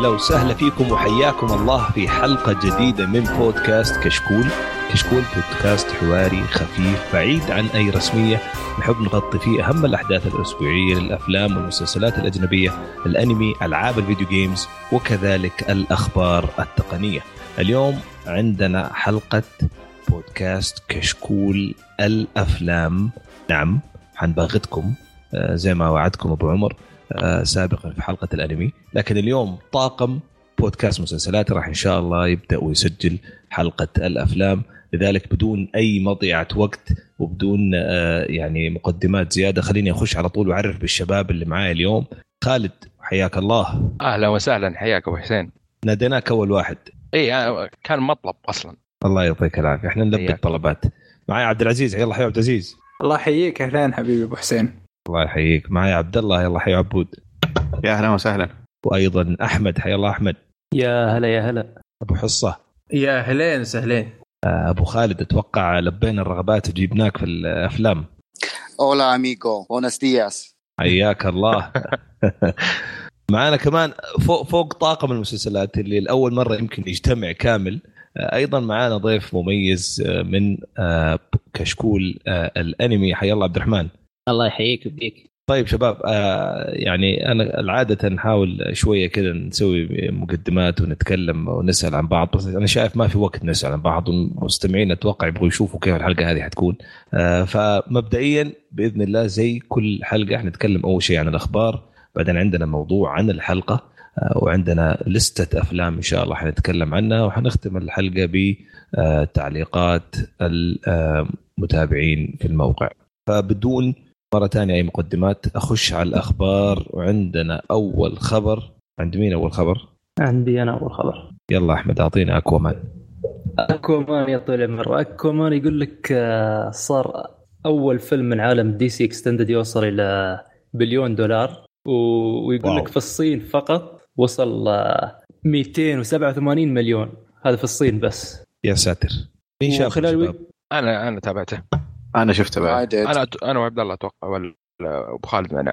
أهلا وسهلا فيكم وحياكم الله في حلقة جديدة من بودكاست كشكول. كشكول بودكاست حواري خفيف بعيد عن أي رسمية. نحب نغطي فيه أهم الأحداث الأسبوعية للأفلام والمسلسلات الأجنبية الأنمي ألعاب الفيديو جيمز وكذلك الأخبار التقنية. اليوم عندنا حلقة بودكاست كشكول الأفلام. نعم حنباغتكم آه، زي ما وعدكم أبو عمر. سابقا في حلقة الأنمي. لكن اليوم طاقم بودكاست مسلسلات راح إن شاء الله يبدأ ويسجل حلقة الأفلام. لذلك بدون أي مضيعة وقت وبدون آه، يعني مقدمات زيادة خليني أخش على طول وأعرف بالشباب اللي معايا اليوم. خالد حياك الله. أهلا وسهلا. حياك أبو حسين. ناديناك أول واحد. اي آه، كان مطلب أصلا. الله يعطيك العافية. إحنا نلبي. الطلبات. معايا عبد العزيز. يلا حي عبد العزيز. الله يحييك. أهلين حبيبي أبو حسين. الله يحييك. معايا عبد الله. يلا حي عبود. يا أهلا وسهلا. وأيضا أحمد. حي الله أحمد. يا هلا يا هلا. أبو حصة. يا أهلين وسهلين آه، أبو خالد أتوقع لبينا الرغبات وجبناك في الأفلام. Hola amigo, buenos días. حياك الله. معانا كمان فوق فوق طاقم المسلسلات اللي لأول مرة يمكن يجتمع كامل. آه، أيضا معانا ضيف مميز آه، من كشكول الأنمي. حيا الله عبد الرحمن. الله يحييك ويبيك طيب شباب آه، يعني أنا عادة نحاول شوية كذا نسوي مقدمات ونتكلم ونسأل عن بعض بس أنا شايف ما في وقت نسأل عن بعض والمستمعين أتوقع يبغوا يشوفوا كيف الحلقة هذه حتكون. آه، فمبدئيا بإذن الله زي كل حلقة حنتكلم أول شيء عن الأخبار بعدين عندنا موضوع عن الحلقة آه، وعندنا لستة أفلام إن شاء الله حنتكلم عنها وحنختم الحلقة بتعليقات المتابعين في الموقع. فبدون مرة ثانية أي مقدمات أخش على الأخبار وعندنا أول خبر. عند مين أول خبر؟ عندي أنا أول خبر. يلا أحمد اعطينا أكوامان. أكوامان يا طويل العمر. أكوامان يقول لك آه، صار أول فيلم من عالم DC Extended يوصل إلى بليون دولار. و- ويقول wow. لك في الصين فقط وصل آه، 287 مليون. هذا في الصين بس. يا ساتر. مين شاف شباب؟ أنا أنا تابعته. أنا شفته بعد. أنا أنا وعبد الله أتوقع ولا أبو خالد معنا.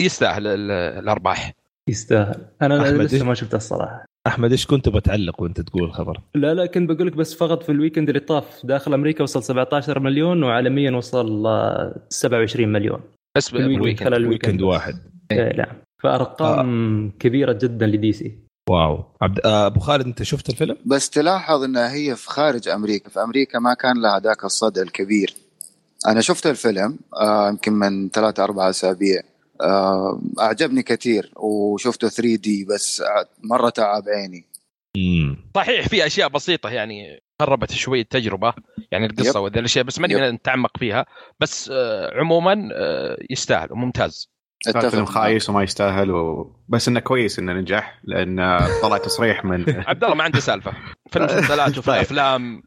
يستاهل ال- الأرباح. يستاهل. أنا لسه؟ ما شفته الصراحة. أحمد إيش كنت بتعلق وأنت تقول الخبر؟ لا لا كنت بقول لك بس فقط في ال weekend اللي طاف داخل أمريكا وصل 17 مليون وعالميا وصل آه، 27 مليون. بس ال weekend بال weekend خلال weekend ال weekend واحد. إيه نعم. فأرقام كبيرة جدا ل DC wow. عبد آه، أبو خالد أنت شفت الفيلم؟ بس تلاحظ إنها هي في خارج أمريكا، في أمريكا ما كان لها ذاك الصدى الكبير. أنا شفت الفيلم آه، يمكن من ثلاثة أربعة أسابيع. آه، أعجبني كثير وشفته 3D بس مرة تعب عيني. صحيح في أشياء بسيطة يعني خربت شوي التجربة يعني القصة. وذي الأشياء بس ماني. نتعمق فيها بس آه، عموما يستاهل وممتاز فيلم خايس وما يستاهل و... بس إنه كويس إنه نجح لأن طلع تصريح من عبد الله ما عنده سالفة. في المسلسلات وفي طيب. الافلام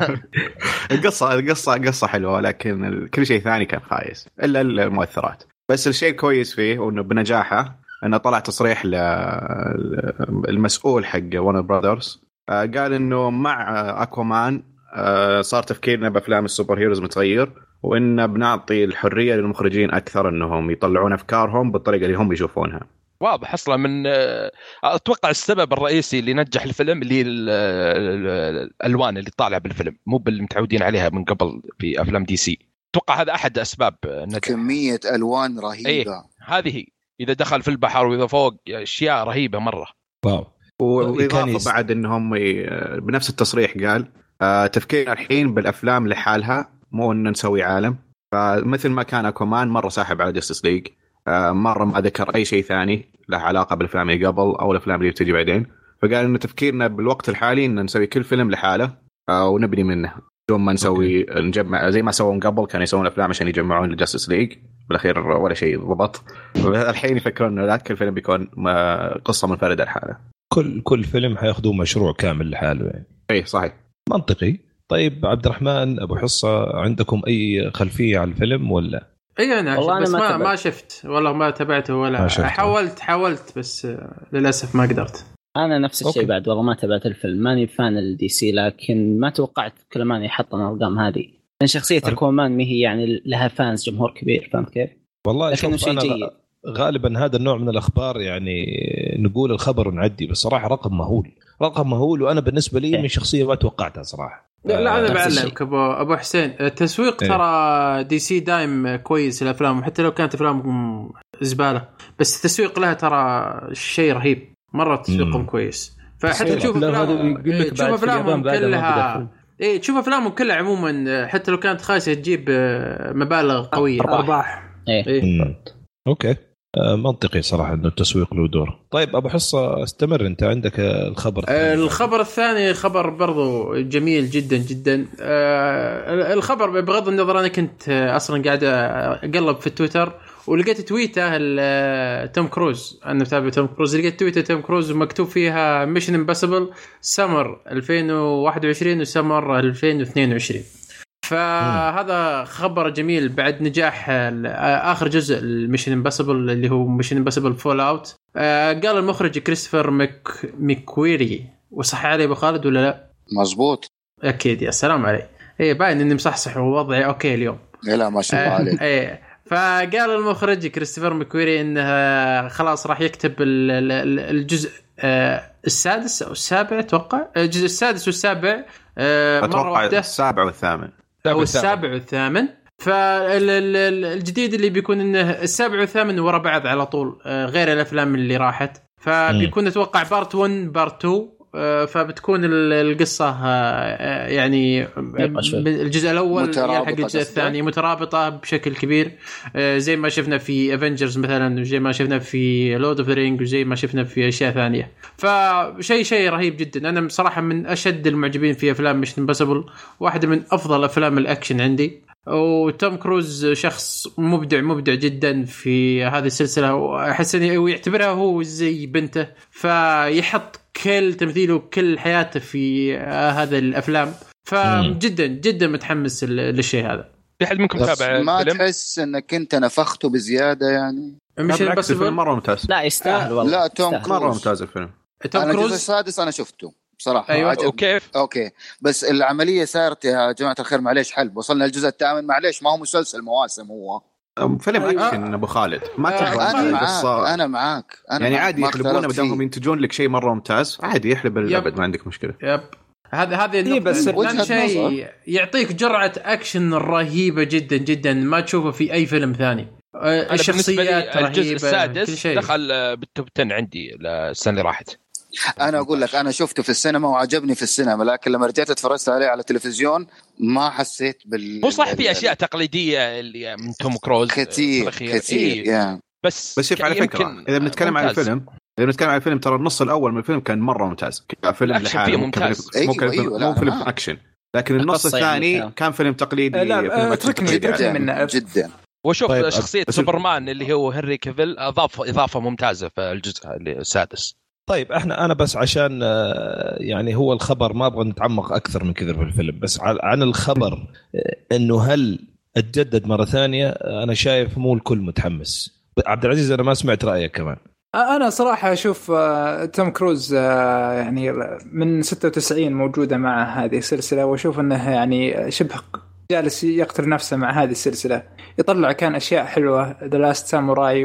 القصة القصة قصه حلوة لكن كل شيء ثاني كان خايس إلا المؤثرات. بس الشيء الكويس فيه وانه بنجاحه إنه طلع تصريح للمسؤول حق ورنر براذرز قال إنه مع آه، أكوامان آه، صار تفكيرنا بأفلام السوبر هيروز متغير. وإن بنعطي الحرية للمخرجين أكثر إنهم يطلعون أفكارهم بالطريقة اللي هم يشوفونها. واضح أصلا من آه، أتوقع السبب الرئيسي اللي نجح الفيلم اللي الألوان اللي طالعة بالفيلم مو باللي متعودين عليها من قبل في افلام دي سي. أتوقع هذا أحد أسباب النجاح كمية ألوان رهيبة. هذه هي. إذا دخل في البحر وإذا فوق أشياء رهيبة مرة. wow. وإضافة بعد إنهم. بنفس التصريح قال آه تفكيرنا الحين بالأفلام لحالها مو انه نسوي عالم. فمثل ما كان أكوامان مرة ساحب على Justice League آه مرة ما ذكر أي شيء ثاني له علاقة بالأفلام اللي قبل أو الأفلام اللي بتجي بعدين. فقال انه تفكيرنا بالوقت الحالي إن نسوي كل فيلم لحاله آه ونبني منه. بدون ما نسوي نجمع زي ما سووا قبل كانوا يسوون أفلام عشان يجمعون ال Justice League بالأخير ولا شيء ضبط. الحين يفكرون انه ذاك الفيلم بيكون ما- قصة منفردة لحاله. كل كل فيلم حياخذوه مشروع كامل لحاله يعني. اي صحيح. منطقي. طيب عبد الرحمن أبو حصة عندكم أي خلفية على الفيلم ولا؟ اي أنا والله والله أنا بس ما ما. ما شفت. والله ما تابعته ولا ما شفته. حاولت حاولت بس للأسف ما قدرت. أنا نفس الشيء okay. بعد والله ما تابعت الفيلم. ماني fan ال DC لكن ما توقعت أكوامان يحطم الأرقام هذه. لأن شخصية اكوامان ما هي يعني لها fans جمهور كبير فهمت كيف؟ والله شوف شيء جيد. غالبا هذا النوع من الأخبار يعني نقول الخبر ونعدي بس صراحة رقم مهول. رقم مهول وأنا بالنسبة لي من شخصية ما توقعتها صراحة. لا, لا أنا نفس بعلمك ابو أبو حسين التسويق إيه. ترى دي سي دايم كويس الافلام حتى لو كانت أفلامهم زبالة بس التسويق لها ترى شيء رهيب مرة تسويقهم. كويس فحتى تشوف هذه افلامهم يقول لك تشوف أفلامهم كلها إيه تشوف أفلامهم كلها عموما حتى لو كانت خايسة تجيب آه، مبالغ قوية. أرباح إيه. إيه. okay آه، منطقي صراحة إنه التسويق له دور. طيب أبو حصة استمر أنت عندك آه، الخبر. آه، الثاني. الخبر الثاني خبر برضو جميل جدا جدا. آه، الخبر بغض النظر أنا كنت آه، أصلا قاعد أقلب في التويتر ولقيت تويتة توم كروز. أنا متابع توم كروز. لقيت تويتة توم كروز مكتوب فيها Mission Impossible summer 2021 و summer 2022 فهذا خبر جميل بعد نجاح آخر جزء ال Mission Impossible اللي هو Mission Impossible Fallout قال المخرج كريستوفر ميك ميكوري وصح علي أبو خالد ولا لا؟ مزبوط أكيد يا سلام علي إيه باين إني مصحصح ووضعي. okay اليوم. إيه لا ما شاء الله عليك. إيه. فقال المخرج كريستوفر ميكوري إنه خلاص راح يكتب ال- ال- ال- الجزء آه، السادس أو السابع أتوقع. الجزء السادس والسابع آه، مرة أتوقع واحدة. السابع والثامن. أو السابع والثامن فالجديد اللي بيكون إنه السابع والثامن ورا بعض على طول آه، غير الأفلام اللي راحت. فبيكون أتوقع part 1 part 2 آه، فبتكون ال- القصة آه، آه، يعني. الجزء الأول يلحق الجزء؟ الثاني مترابطة بشكل كبير. آه، زي ما شفنا في Avengers مثلا وزي ما شفنا في Lord of Ring وزي ما شفنا في أشياء ثانية. فشيء شيء رهيب جدا. أنا بصراحة من أشد المعجبين في أفلام Mission Impossible واحدة من أفضل أفلام الأكشن عندي. وتوم كروز شخص مبدع مبدع جدا في هذه السلسلة وأحس إنه ويعتبرها هو زي بنته فيحط كل تمثيله وكل حياته في هذا الأفلام. فجدا جدا متحمس للشيء هذا. في حد منكم بس تابع ما الفيلم؟ تحس إنك أنت نفخته بزيادة يعني؟ مش بالعكس الفيلم مرة ممتاز. لا يستاهل والله لا، توم. كروز. مرة ممتاز الفيلم. توم أنا الجزء كروز؟ السادس أنا شفته. بصراحة أيوة. عجبني. وكيف؟ okay بس العملية صارت يا جماعة الخير معليش حلب وصلنا الجزء الثامن معليش ما هو مسلسل مواسم هو فيلم أيوة. أكشن أبو خالد ما آه، تبغى أنا قصة- معاك أنا معاك أنا يعني. عادي ما يحلبونه بدهم فيه. ينتجون لك شيء مرة ممتاز عادي يحلب. الأبد ما عندك مشكلة yep هذا هذه النقطة بس شيء. يعطيك جرعة أكشن رهيبة جدا جدا ما تشوفها في أي فيلم ثاني آه، أنا بالنسبة الشخصيات الجزء السادس شيء دخل آه، بالتوب 10 عندي السنة اللي راحت أنا أقول لك أنا شفته في السينما وعجبني في السينما لكن لما رجعت اتفرجت عليه على التلفزيون ما حسيت بال هو صح في أشياء تقليدية اللي من توم كروز آه، كثير الأخير. كثير إيه، يا بس بس شوف على يمكن- فكره إذا بنتكلم عن. الفيلم إذا بنتكلم عن الفيلم ترى النص الأول من الفيلم كان مرة ممتاز كان فيلم لحاله فيه مو ممتاز. كفيلم- مو أيوة، أيوة، مو فيلم معاك. أكشن لكن النص يعني الثاني كان- فيلم تقليدي آه، لا، آه، اتركني-. اتركني. جدا منه. جدا وشوف طيب، شخصية سوبرمان اللي هو هنري كيفل اضاف إضافة ممتازة في الجزء السادس طيب إحنا أنا بس عشان آه، يعني هو الخبر ما أبغى نتعمق أكثر من كذا في الفيلم بس عن الخبر آه، إنه هل أتجدد مرة ثانية؟ آه، أنا شايف مو الكل متحمس. عبد العزيز أنا ما سمعت رأيك كمان. أنا صراحة أشوف توم كروز يعني من 96 موجودة مع هذه السلسلة وأشوف إنه يعني شبه جالس يقتل نفسه مع هذه السلسلة. يطلع كان أشياء حلوة The Last Samurai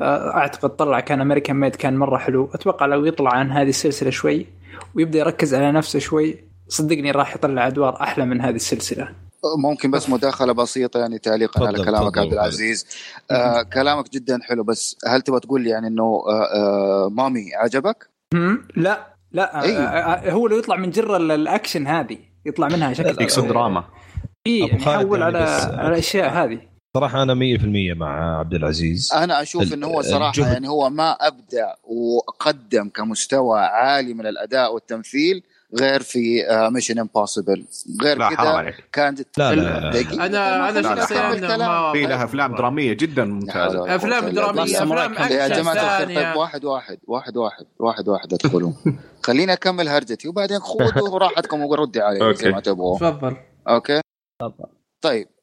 واعتقد طلع كان American Made كان مرة حلو. أتوقع لو يطلع عن هذه السلسلة شوي ويبدأ يركز على نفسه شوي صدقني راح يطلع أدوار أحلى من هذه السلسلة. ممكن بس مداخلة بسيطة يعني تعليقا على كلامك عبد العزيز. آه كلامك جدا حلو بس هل تبغى تقول يعني إنه آه آه Mummy عجبك؟ لا لا أيوه. آه، آه، هو اللي يطلع من جرة ال- الأكشن هذه يطلع منها شكل يقصد دراما اي يحول يعني على على الأشياء هذه. صراحة أنا 100% مع عبد العزيز. أنا أشوف إنه هو صراحة الجهد. يعني هو ما أبدع وقدم كمستوى عالي من الأداء والتمثيل غير في Mission Impossible غير كذا عليك. كان جد... لا لا, لا, لا. دقيقة. أنا أنا خليني لا، لا، شخصيا في لها أفلام درامية جدا ممتازة. أفلام درامية أفلام كان- يا أكشن جماعة طيب واحد واحد واحد واحد واحد واحد ادخلوا خليني أكمل هرجتي وبعدين خذوا راحتكم وردي علي زي. ما تبغوا. تفضل. okay؟ تفضل. طيب. آه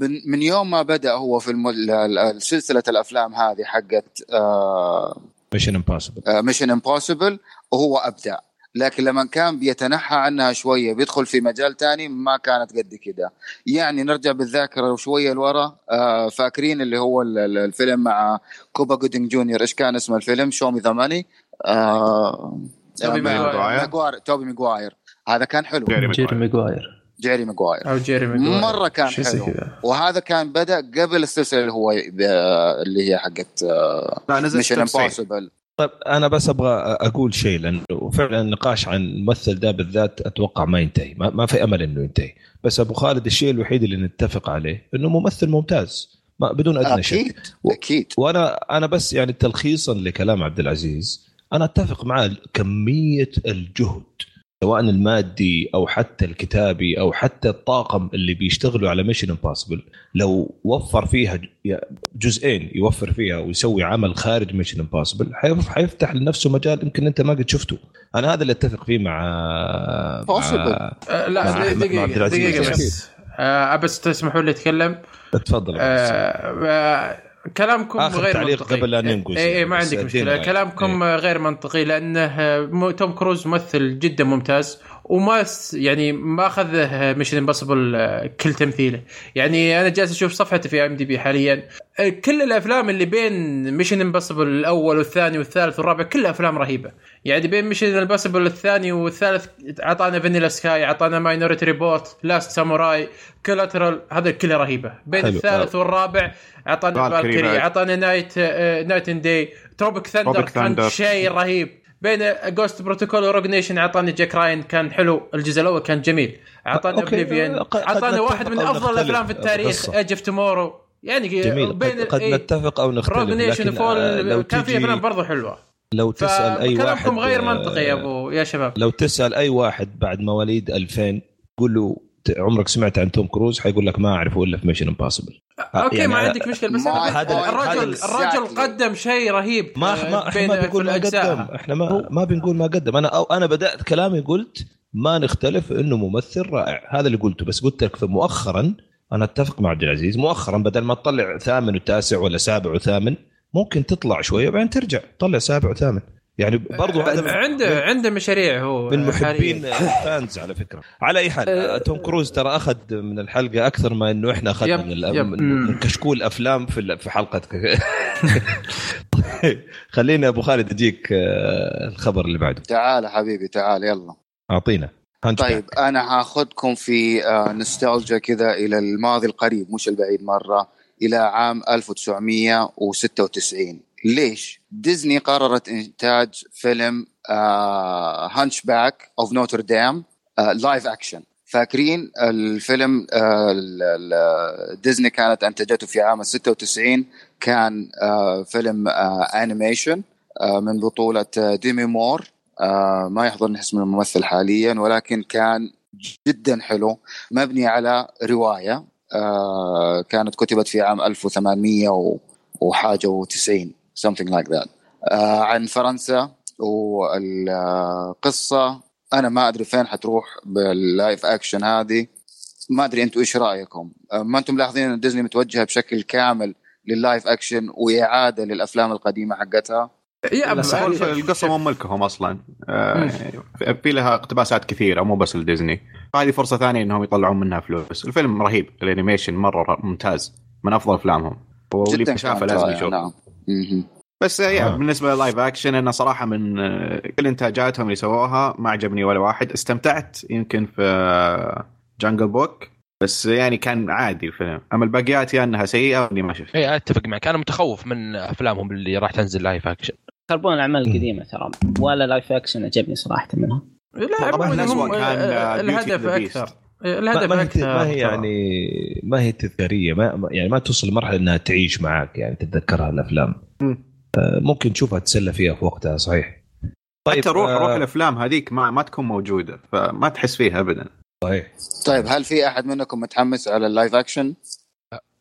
من من يوم ما بدأ هو في الم... ال- ال- سلسلة الأفلام هذه حقت آه Mission Impossible Mission Impossible وهو أبدع. لكن لما كان بيتنحى عنها شوية بيدخل في مجال تاني ما كانت قد كده. يعني نرجع بالذاكرة شوية لورا. آه فاكرين اللي هو ال- ال- الفيلم مع كوبا جودينج جونيور. إيش كان اسم الفيلم؟ show me the money توبي ماجواير. توبي ماجواير هذا كان حلو. Jerry Jerry Maguire Jerry Maguire أو Jerry Maguire مرة كان حلو. وهذا كان بدأ قبل السلسلة اللي هو اللي هي حقت Mission 96. Impossible طيب أنا بس أبغى أقول شيء لأنه فعلا النقاش عن الممثل ده بالذات أتوقع ما ينتهي. ما, ما في أمل إنه ينتهي. بس أبو خالد الشيء الوحيد اللي نتفق عليه إنه ممثل ممتاز. ما بدون أدنى شك. أكيد و- أكيد. وأنا أنا بس يعني تلخيصا لكلام عبد العزيز أنا أتفق معه كمية الجهد. سواء المادي أو حتى الكتابي أو حتى الطاقم اللي بيشتغلوا على Mission Impossible لو وفر فيها جزئين يوفر فيها ويسوي عمل خارج Mission Impossible حيفتح لنفسه مجال يمكن أنت ما قد شفته أنا هذا اللي أتفق فيه مع. مع مع لا دقيقة. دقيقة. بس آه بس تسمحوا لي أتكلم تفضل آه آه، كلامكم آخر غير تعليق منطقي. قبل لا ننقز. اي ما عندك مشكلة. كلامكم غير منطقي لأنه توم كروز ممثل جدا ممتاز. وما يعني ما أخذ Mission Impossible كل تمثيله. يعني أنا جالس أشوف صفحته في IMDb حاليا. آه، كل الأفلام اللي بين Mission Impossible الأول والثاني والثالث والرابع كلها أفلام رهيبة. يعني بين Mission Impossible الثاني والثالث اعطانا Vanilla Sky اعطانا Minority Report Last Samurai Collateral هذا كلها رهيبة. بين حلو. الثالث والرابع اعطانا Valkyrie. اعطانا Knight Knight and Day Tropic Thunder كان. شيء رهيب. بين Ghost Protocol و Rogue Nation اعطاني Jack Reacher كان حلو. الجزء الأول كان جميل. اعطانا okay، Oblivion نتفق واحد من أفضل الأفلام في التاريخ. Edge of Tomorrow يعني جميل. بين قد, قد إيه، نتفق أو نختلف Rogue Nation آه، Fallout كان في أفلام برضو حلوة. لو تسأل أي واحد فكلامكم غير آه، منطقي يا أبو يا شباب. لو تسأل أي واحد بعد مواليد 2000 قول له عمرك سمعت عن توم كروز؟ حيقول لك ما أعرفه إلا في Mission Impossible okay يعني ما عندك مشكلة بس هذا- الرجل هذا- الرجل. قدم شيء رهيب ما آه، ما إحنا ما بنقول ما قدم. إحنا ما ما بنقول ما قدم. أنا أو أنا بدأت كلامي قلت ما نختلف إنه ممثل رائع. هذا اللي قلته. بس قلت لك مؤخرا أنا أتفق مع عبد العزيز مؤخرا بدل ما تطلع ثامن وتاسع ولا سابع وثامن ممكن تطلع شوية وبعدين ترجع. تطلع سابع وثامن. يعني برضو هذا من- عنده عنده مشاريع هو من. محبين الفانز على فكرة. على أي حال آه، توم كروز ترى أخذ من الحلقة أكثر ما إنه إحنا أخذنا من, يب. من, من كشكول أفلام في ال- في حلقتك طيب خلينا أبو خالد اجيك آه، الخبر اللي بعده. تعال حبيبي تعال يلا. أعطينا. طيب أنا هاخذكم في نوستالجيا كذا إلى الماضي القريب مش البعيد مرة إلى عام 1996 ليش؟ ديزني قررت إنتاج فيلم Hunchback of Notre Dame live action فاكرين الفيلم آه، ديزني كانت انتجته في عام 96 كان آه، فيلم animation من بطولة آه، ديمي مور آه، ما يحضرني اسم الممثل حاليا ولكن كان جدا حلو مبني على رواية آه، كانت كتبت في عام 1800 و- وحاجة و90 something like that. آه، عن فرنسا والقصة. أنا ما أدري فين حتروح بال live action هذه. ما أدري أنتم إيش رأيكم. آه، ما أنتم ملاحظين إن ديزني متوجهة بشكل كامل لل live action وإعادة للأفلام القديمة حقتها؟ يا القصة مو ملكهم أصلا. آه، في لها اقتباسات كثيرة مو بس لديزني. هذه فرصة ثانية إنهم يطلعون منها فلوس. الفيلم رهيب. ال animation مرة ممتاز. من أفضل أفلامهم. واللي شافه لازم يشوف نعم. بس يا آه. بالنسبة لل live action أنا صراحة من آه، كل إنتاجاتهم اللي سووها ما عجبني ولا واحد. استمتعت يمكن في Jungle Book بس يعني كان عادي الفيلم. أما الباقيات يا أنها سيئة أني ما شفت. اي أتفق معك. أنا متخوف من أفلامهم اللي راح تنزل live action يخربون الأعمال. القديمة ترى. ولا live action عجبني صراحة منها لا هم- كان، آه، آه، الهدف. أكثر. الهدف ما, هي ما هي. يعني ما هي تذكارية. ما ما- يعني ما توصل لمرحلة إنها تعيش معك يعني تتذكرها الأفلام. آه، ممكن تشوفها تسلى فيها في وقتها صحيح. طيب حتى روح آه، روح الأفلام هذيك ما ما تكون موجودة فما تحس فيها ابدا. صحيح. طيب هل في أحد منكم متحمس على ال live action؟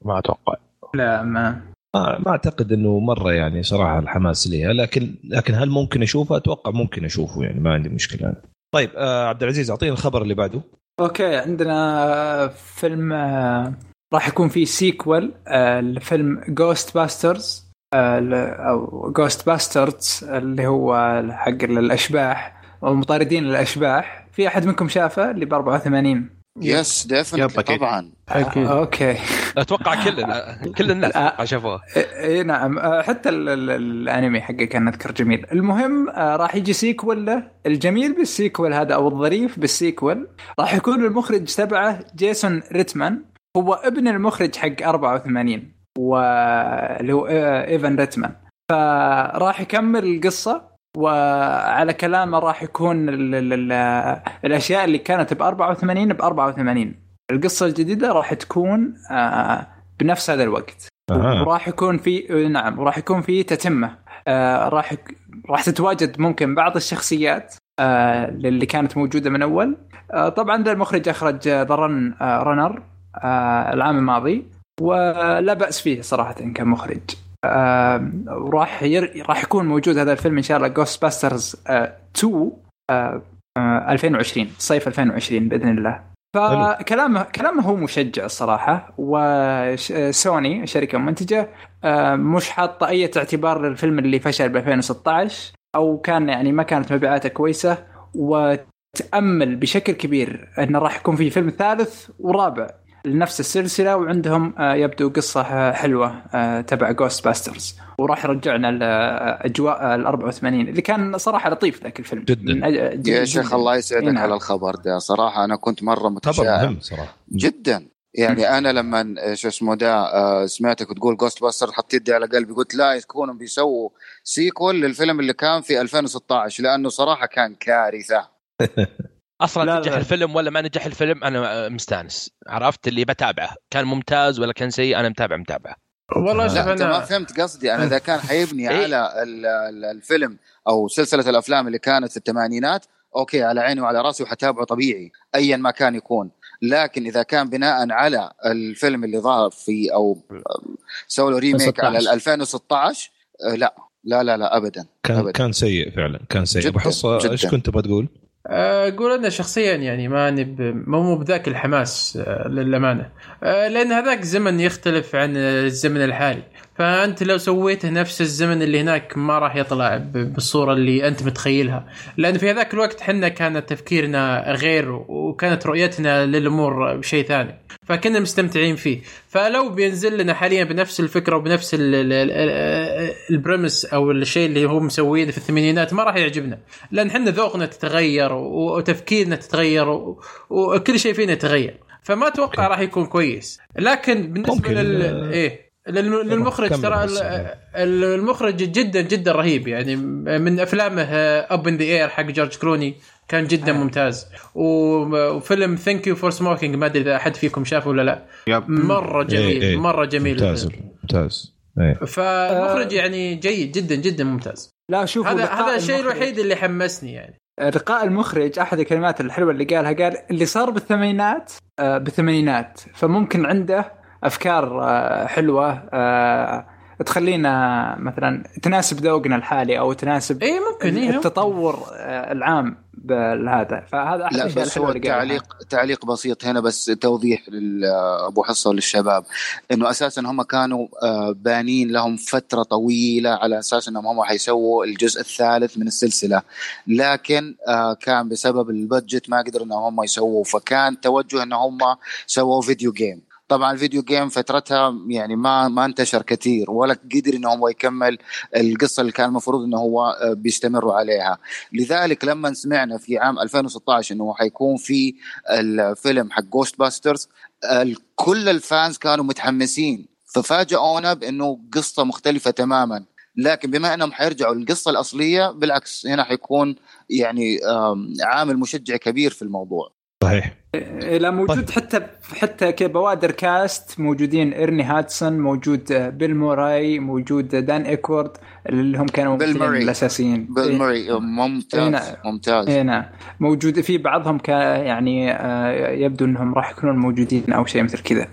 ما أتوقع. لا ما. ما, ما أعتقد إنه مرة يعني صراحة الحماس ليها لكن لكن هل ممكن اشوفها؟ أتوقع ممكن أشوفه يعني ما عندي مشكلة. طيب آه عبد العزيز اعطينا الخبر اللي بعده. okay عندنا فيلم آه، راح يكون فيه sequel آه، لفيلم Ghostbusters أو Ghostbusters اللي هو حق الاشباح ومطاردين الاشباح في أحد منكم شافه؟ اللي ب 84 yes definitely أكيد. طبعا. أكيد. آه، okay. أتوقع كلنا كل الناس آه. شافوه اي نعم. آه، حتى ال- ال- الأنمي حقه كان أذكر جميل. المهم راح يجي sequel له. الجميل بال sequel هذا أو الظريف بال sequel راح يكون المخرج تبعه جيسون ريتمان. هو ابن المخرج حق 84 واللي هو إيفن ريتمان. فراح يكمل القصة. وعلى كلامه راح يكون ال ال ال الأشياء اللي كانت ب 84 ب 84 القصة الجديدة راح تكون آه، بنفس هذا الوقت. أها. وراح يكون في نعم وراح يكون في تتمة. آه راح. راح تتواجد ممكن بعض الشخصيات آه اللي كانت موجودة من أول. آه طبعا ذا المخرج أخرج The Run آه Runner آه العام الماضي. ولا بأس فيه صراحة كمخرج. آه وراح ير... راح يكون موجود هذا الفيلم إن شاء الله Ghostbusters 2 آه آه 2020 صيف 2020 بإذن الله. فكلامه كلامه هو مشجع الصراحه وسوني الشركة المنتجه آه، مش حاطة أي اعتبار للفيلم اللي فشل ب 2016 أو كان يعني ما كانت مبيعاته كويسة وتأمل بشكل كبير إنه راح يكون في فيلم ثالث ورابع. لنفس السلسلة وعندهم آه، يبدو قصة آه، حلوة آه، تبع Ghostbusters وراح يرجعنا لاجواء ال 84 اللي كان صراحة لطيف ذاك الفيلم. جداً. يا. شيخ الله يسعدك نعم. على الخبر ده. صراحة أنا كنت مرة خبر متشائم مهم صراحة. جدا. يعني أنا لما شو اسمه ده سمعتك تقول Ghostbuster حطيت يدي على قلبي قلت لا يكونوا بيسووا sequel للفيلم اللي كان في 2016 لأنه صراحة كان كارثة. أصلا لا، نجح لا. الفيلم ولا ما نجح الفيلم أنا مستانس. عرفت؟ اللي بتابعه. كان ممتاز ولا كان سيء أنا متابع متابعه والله شوف أنت ما أنا فهمت قصدي. أنا إذا كان حيبني إيه. على ال- ال- الفيلم أو سلسلة الأفلام اللي كانت في الثمانينات okay على عيني وعلى رأسي وحتابعه طبيعي ايا ما كان يكون. لكن إذا كان بناء على الفيلم اللي ظهر فيه أو سووا له remake على ال 2016 آه، لا. لا لا لا ابدا. كان أبداً. كان سيء فعلا كان سيء. جداً، ابو حصه جداً. إيش كنت تبغى تقول؟ أقول أنا شخصيا يعني ماني مو مو بذاك الحماس آه، للأمانة. آه، لأن هذاك زمن يختلف عن الزمن الحالي. فأنت لو سويته نفس الزمن اللي هناك ما راح يطلع بالصورة اللي أنت متخيلها. لأن في هذاك الوقت حنا كان تفكيرنا غير وكانت رؤيتنا للأمور شيء ثاني. فكنا مستمتعين فيه. فلو بينزل لنا حاليا بنفس الفكرة وبنفس ال- ال- ال- البريمس أو الشيء اللي هو مسويه في الثمانينات ما راح يعجبنا. لأن إحنا ذوقنا تتغير وتفكيرنا تتغير وكل شيء فينا يتغير. فما أتوقع راح يكون كويس. لكن بالنسبة لل إيه. للمخرج ترى ال- المخرج جدا جدا رهيب. يعني من أفلامه Up in the Air حق جورج كلوني كان جدا ممتاز. و- وفيلم Thank You for Smoking ما أدري إذا أحد فيكم شافه ولا لا. yep. مرة جميل إيه، إيه. مرة جميل ممتاز. ممتاز. إيه. فالمخرج يعني جيد جدا جدا ممتاز. لا شوفوا هذا هذا الشيء الوحيد اللي حمسني يعني. لقاء المخرج أحد الكلمات الحلوة اللي قالها قال اللي صار بالثمانينات آه، بالثمانينات فممكن عنده أفكار آه، حلوة آه، تخلينا مثلا تناسب ذوقنا الحالي أو تناسب اي ممكن إيه التطور آه، العام بهذا. فهذا لا الاشياء بس هو قالها. تعليق تعليق بسيط هنا بس توضيح لابو حصة وللشباب. إنه أساسا هم كانوا بانين لهم فترة طويلة على أساس إنهم هم حيسووا الجزء الثالث من السلسلة. لكن كان بسبب ال budget ما قدروا إنهم هم يسووا فكان توجه ان هم سووا video game. طبعا ال video game فترتها يعني ما ما انتشر كثير ولا قدر انه هو يكمل القصة اللي كان المفروض إنه هو آه، بيستمروا عليها. لذلك لما سمعنا في عام 2016 إنه حيكون في الفيلم حق Ghostbusters كل ال fans كانوا متحمسين. ففاجئونا بإنه قصة مختلفة تماما. لكن بما إنهم حيرجعوا للقصة الأصلية بالعكس هنا حيكون يعني عامل مشجع كبير في الموضوع. صحيح إيه، لا موجود طيب. حتى حتى كبوادر cast موجودين إيرني هاتسون موجود آه، بيل موراي موجود آه، دان أيكرويد اللي هم كانوا بيل موري. الأساسيين بيل إيه. موري إيه، ممتاز نعم. ممتاز اي نعم موجود في بعضهم ك يعني آه، يبدو إنهم راح يكونون موجودين أو شيء مثل كذا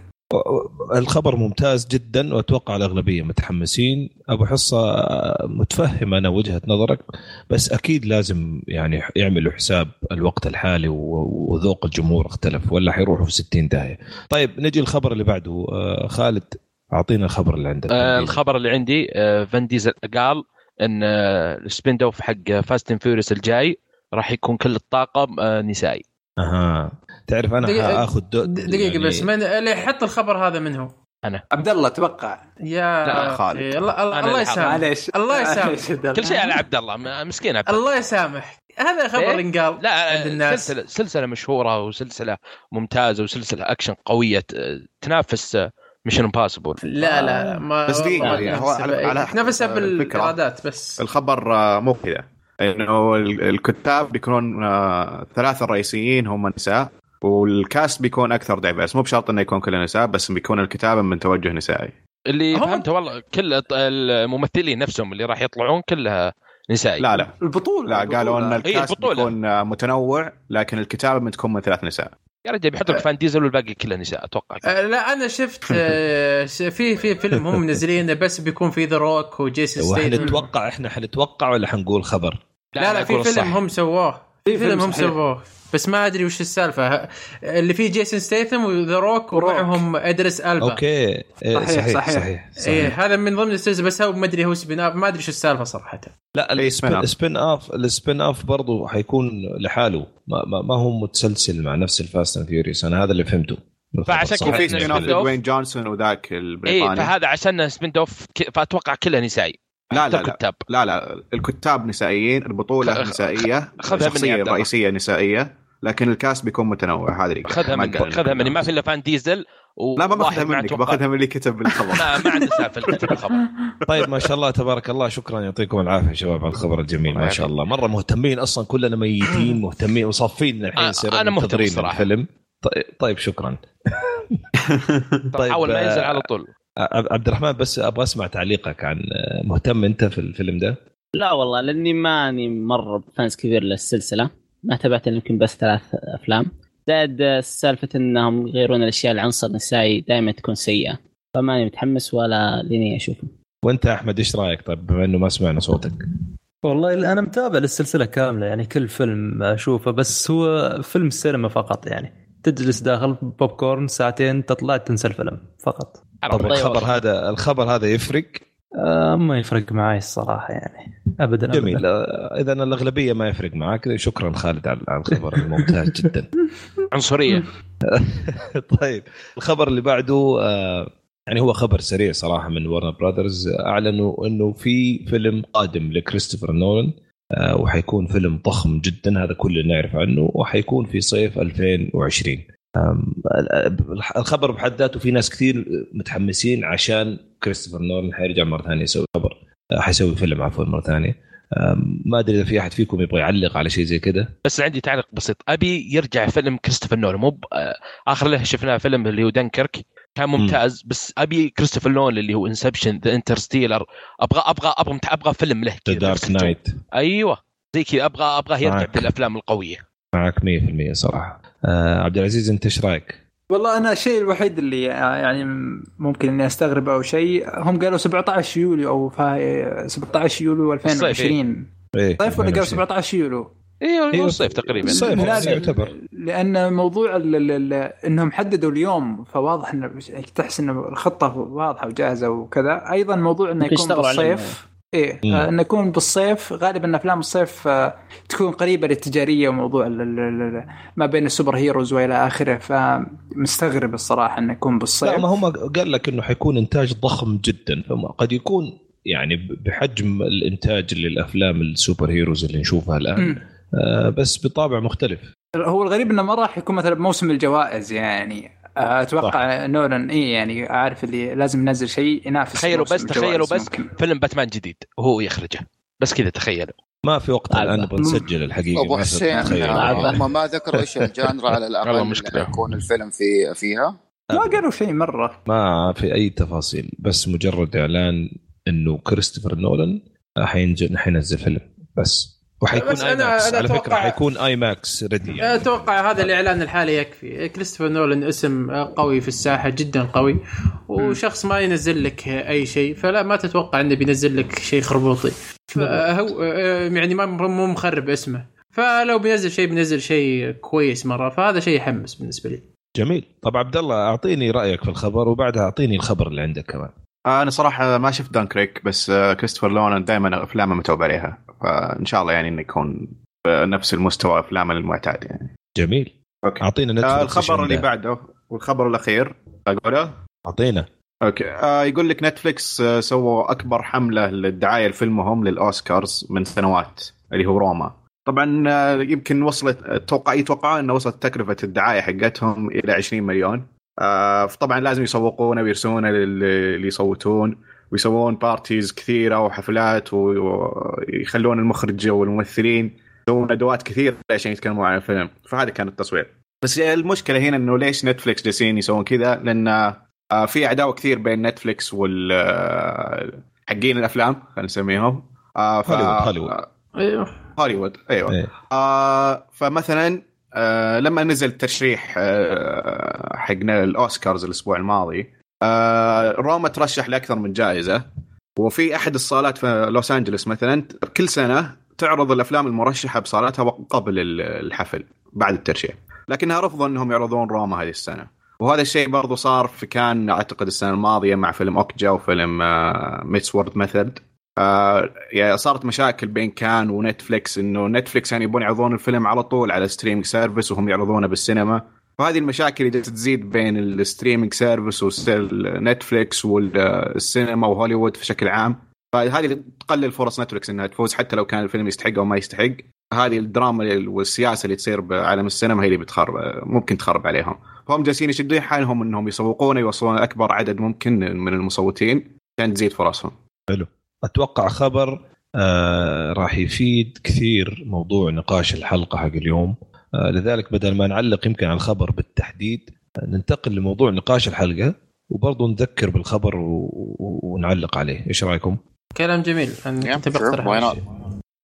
الخبر ممتاز جدا وأتوقع الأغلبية متحمسين. أبو حصة متفهم أنا وجهة نظرك بس أكيد لازم يعني يعملوا حساب الوقت الحالي وذوق الجمهور اختلف ولا حيروحوا في 60 داهية. طيب نجي الخبر اللي بعده. آه، خالد أعطينا الخبر اللي عندك. آه الخبر اللي عندي آه فان ديزل قال إن ال spin off حق Fast and Furious الجاي راح يكون كل الطاقم آه، نسائي. أها. تعرف أنا. د- دقيقة يعني- بس من اللي حط الخبر هذا من هو؟ عبد الله أتوقع يا لا، خالد. أخي، الله الله. يسامح معليش الله يسامح. كل شيء على عبد الله مسكين عبد الله الله يسامح هذا خبر إيه؟ انقال لا عند الناس. سلسله سلسلة مشهورة وسلسلة ممتازة وسلسلة اكشن قوية تنافس Mission Impossible لا لا لا ما بس دقيقة، ما يعني هو على- تنافسها. على تنافسها الفكرة. بالإيرادات بس الخبر آه، مو كذا إنه ال- الكتاب بيكونون آه، ثلاثة الرئيسيين هم نساء وال cast بيكون أكثر diverse مو بشرط إنه يكون كله نساء بس بيكون الكتابة من توجه نسائي اللي هم- فهمته والله كل الممثلين نفسهم اللي راح يطلعون كلها نسائي لا لا البطولة لا قالوا إن. ال cast البطولة. بيكون آه، متنوع لكن الكتابة بتكون من ثلاث نساء يا رجال بيحط لك فان ديزل والباقي كله نساء أتوقع آه، لا أنا شفت آه، في في فيلم هم منزلينه بس بيكون في The Rock وجيسون ستيثم وحنتوقع إحنا حنتوقع ولا حنقول خبر؟ لا لا في أقول فيلم. هم سووه في في فيلم فيلم هم. سووه بس ما أدري وش السالفة اللي فيه جيسون ستيثم و The Rock. ومعهم إدريس ألبا أوكي إيه، صحيح، صحيح صحيح. صحيح, صحيح. إيه هذا من ضمن السلسله بس هو ما أدري هو spin off ما أدري شو السالفة صراحة لا إيه، ال spin, off ال spin off برضه حيكون لحاله ما, ما, ما هو متسلسل مع نفس ال Fast and Furious أنا هذا اللي فهمته. فعشان. كذا إحنا spin off. دوين جونسون وذاك اي البريطاني فهذا عشان spin off فأتوقع كلها نسائي لا لا الكتاب لا لا الكتاب نسائيين البطولة خ- نسائية الشخصيه الله. الرئيسيه نسائية لكن الكاست بيكون متنوع هذا اللي. خذها قال خذها مني. ما. في إلا فان ديزل لا ما بأخذها منك بأخذها من اللي كتب الخبر. ما ما عنده سالفة الكتب الخبر. طيب ما شاء الله تبارك الله شكرا يعطيكم العافية شباب على الخبر الجميل ما شاء الله. مرة مهتمين أصلا كلنا ميتين مهتمين وصافين الحين آه، يصير أنا مهتم الصراحة. الفيلم. طيب, طيب شكرا. طيب، حاول ما آه، ينزل على طول. عب- عبد الرحمن بس أبغى أسمع تعليقك عن مهتم أنت في الفيلم ده؟ لا والله لأني ماني مرة فانس كبير للسلسلة. ما تابعت يمكن بس ثلاث أفلام. زائد سالفة إنهم يغيرون الأشياء العنصر النسائي دائما تكون سيئة. فماني متحمس ولا لاني أشوفه. وأنت أحمد إيش رأيك طيب؟ بما إنه ما سمعنا صوتك. والله أنا متابع للسلسلة كاملة يعني كل فيلم أشوفه بس هو فيلم سينما فقط يعني. تجلس داخل بوب كورن ساعتين تطلع تنسى الفيلم فقط. طب طيب الخبر. هذا الخبر هذا يفرق؟ آه ما يفرق معي الصراحة يعني. ابدا جميل. اذا الأغلبية ما يفرق معك. شكرا خالد على الخبر الممتاز جدا. عنصرية. طيب الخبر اللي بعده آه، يعني هو خبر سريع صراحة من Warner Brothers أعلنوا إنه في فيلم قادم لكريستوفر نولان آه، وحيكون فيلم ضخم جدا. هذا كل اللي نعرف عنه. وحيكون في صيف 2020 آم، الخبر بحد ذاته في ناس كثير متحمسين عشان كريستوفر نولان حيرجع مرة ثانية يسوي خبر. حيسوي فيلم عفوا مرة ثانية. ما أدري إذا في أحد فيكم يبغى يعلق على شيء زي كذا. بس عندي تعليق بسيط. أبي يرجع فيلم كريستوفر نولان. مو آه، آخر له شفناه فيلم اللي هو دنكرك. كان ممتاز. بس أبي كريستوفر نولان اللي هو Inception ذا Interstellar أبغى أبغى أبغى أبغى فيلم له ذا كذا Dark. Knight أيوه. زي كذا. أبغى ابغاه يرجع. في الافلام القوية. معك 100% صراحة. آه عبد العزيز أنت إيش رأيك؟ والله أنا الشيء الوحيد اللي يعني ممكن إني أستغرب أو شيء هم قالوا 17 يوليو أو فا 17 يوليو 2020 إيه صيف ولا قالوا 22. 17 يوليو؟ أيوه أيوة. الصيف تقريبا الصيف. يعتبر. لأن موضوع ال ال ال إنهم حددوا اليوم فواضح إنه تحس إنه الخطة واضحة وجاهزة وكذا أيضا موضوع إنه يكون. بالصيف إيه. آه، إنه يكون بالصيف غالبا أفلام الصيف آه، تكون قريبة للتجارية وموضوع ما بين السوبر هيروز وإلى آخره. فمستغرب الصراحة إنه يكون بالصيف. لا ما هم قال لك إنه حيكون إنتاج ضخم جدا. فقد يكون يعني بحجم الإنتاج للأفلام السوبر هيروز اللي نشوفها الآن. آه بس بطابع مختلف. هو الغريب إنه ما راح يكون مثلا بموسم الجوائز يعني. أتوقع نولان اي يعني عارف اللي لازم ينزل شيء ينافس تخيلوا بس تخيلوا بس ممكن. فيلم باتمان جديد وهو يخرجه بس كذا تخيلوا ما في وقت. الآن نبغى نسجل الحقيقة أبو حسين. آه. هم ما ذكروا إيش ال genre على الأقل مشكلة. اللي يكون الفيلم في فيها ما قالوا شيء مرة ما في أي تفاصيل بس مجرد إعلان إنه كريستوفر نولان حينزل حينزل فيلم بس وحيكون بس IMAX أنا على فكرة أتوقع- حيكون IMAX ready يعني. أتوقع هذا الإعلان الحالي يكفي. كريستوفر نولان اسم قوي في الساحة جدا قوي. وشخص ما ينزل لك أي شيء فلا ما تتوقع إنه بينزل لك شيء خربوطي. فهو يعني ما مو مخرب اسمه. فلو بينزل شيء بينزل شيء كويس مرة. فهذا شيء يحمس بالنسبة لي. جميل. طب عبد الله أعطيني رأيك في الخبر وبعدها أعطيني الخبر اللي عندك كمان. آه، أنا صراحة ما شفت دانكريك بس آه، كريستوفر لونان دائما أفلامه متعوب عليها. فإن شاء الله يعني إنه يكون بنفس المستوى أفلام المعتاد يعني. جميل. Okay. أعطينا Netflix آه الخبر اللي عنده. بعده والخبر الأخير أقوله؟ أعطينا. Okay. آه يقول لك Netflix آه سووا أكبر حملة للدعاية لفيلمهم للأوسكارز من سنوات اللي هو روما. طبعا آه يمكن وصلت أتوقع يتوقعون إنه وصلت تكلفة الدعاية حقتهم إلى 20 مليون. آه فطبعا لازم يسوقونه ويرسلونه لل- اللي يصوتون ويسوون parties كثيرة وحفلات ويخلون المخرج والممثلين يسوون أدوات كثيرة عشان يتكلموا عن الفيلم. فهذا كان التصوير. بس المشكلة هنا إنه ليش Netflix جالسين يسوون كذا؟ لأن آه، في عداوه كثير بين Netflix وال آه، حقين الأفلام خلينا نسميهم. آه، ف- هوليوود- هوليوود. أيوه هوليوود أيوه. إيه. آه فمثلا آه لما نزل ترشيح آه حقنا الأوسكارز الأسبوع الماضي آه روما ترشح لأكثر من جائزة. وفي أحد الصالات في لوس أنجلوس مثلا كل سنة تعرض الأفلام المرشحة بصالاتها قبل ال- الحفل بعد الترشيح. لكنها رفضوا أنهم يعرضون روما هذه السنة. وهذا الشيء برضو صار في كان أعتقد السنة الماضية مع فيلم Okja وفيلم ميتس وورد ميثود. آه يعني صارت مشاكل بين كان و Netflix إنه Netflix يعني يبون يعرضون الفيلم على طول على streaming service وهم يعرضونه بالسينما. فهذه المشاكل اللي تزيد بين ال streaming service و Netflix والسينما وهوليوود بشكل عام. فهذه اللي تقلل فرص نتفليكس إنها تفوز حتى لو كان الفيلم يستحق أو ما يستحق. هذه الدراما والسياسة اللي تصير بعالم السينما هي اللي بتخرب ممكن تخرب عليهم. فهم جالسين يشدون حالهم إنهم يسوقون يوصلون أكبر عدد ممكن من المصوتين عشان تزيد فرصهم. أتوقع خبر آه راح يفيد كثير موضوع نقاش الحلقة حق اليوم. آه لذلك بدل ما نعلق يمكن على الخبر بالتحديد آه ننتقل لموضوع نقاش الحلقة وبرضه نذكر بالخبر و... و- ونعلق عليه. إيش رأيكم؟ كلام جميل. بقترح? الشيء.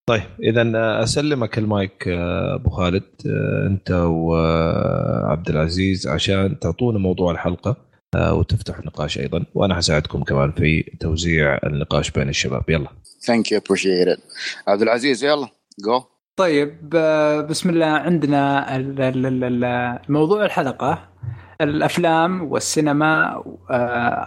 طيب إذا أسلمك المايك آه، أبو خالد. آه، أنت وعبد العزيز عشان تعطونا موضوع الحلقة. آه، وتفتحوا النقاش أيضا. وأنا حساعدكم كمان في توزيع النقاش بين الشباب. يلا. Thank you appreciate it عبد العزيز يلا. جو طيب آه، بسم الله. عندنا ال- ال- ال- ال- موضوع الحلقة. الأفلام والسينما آه،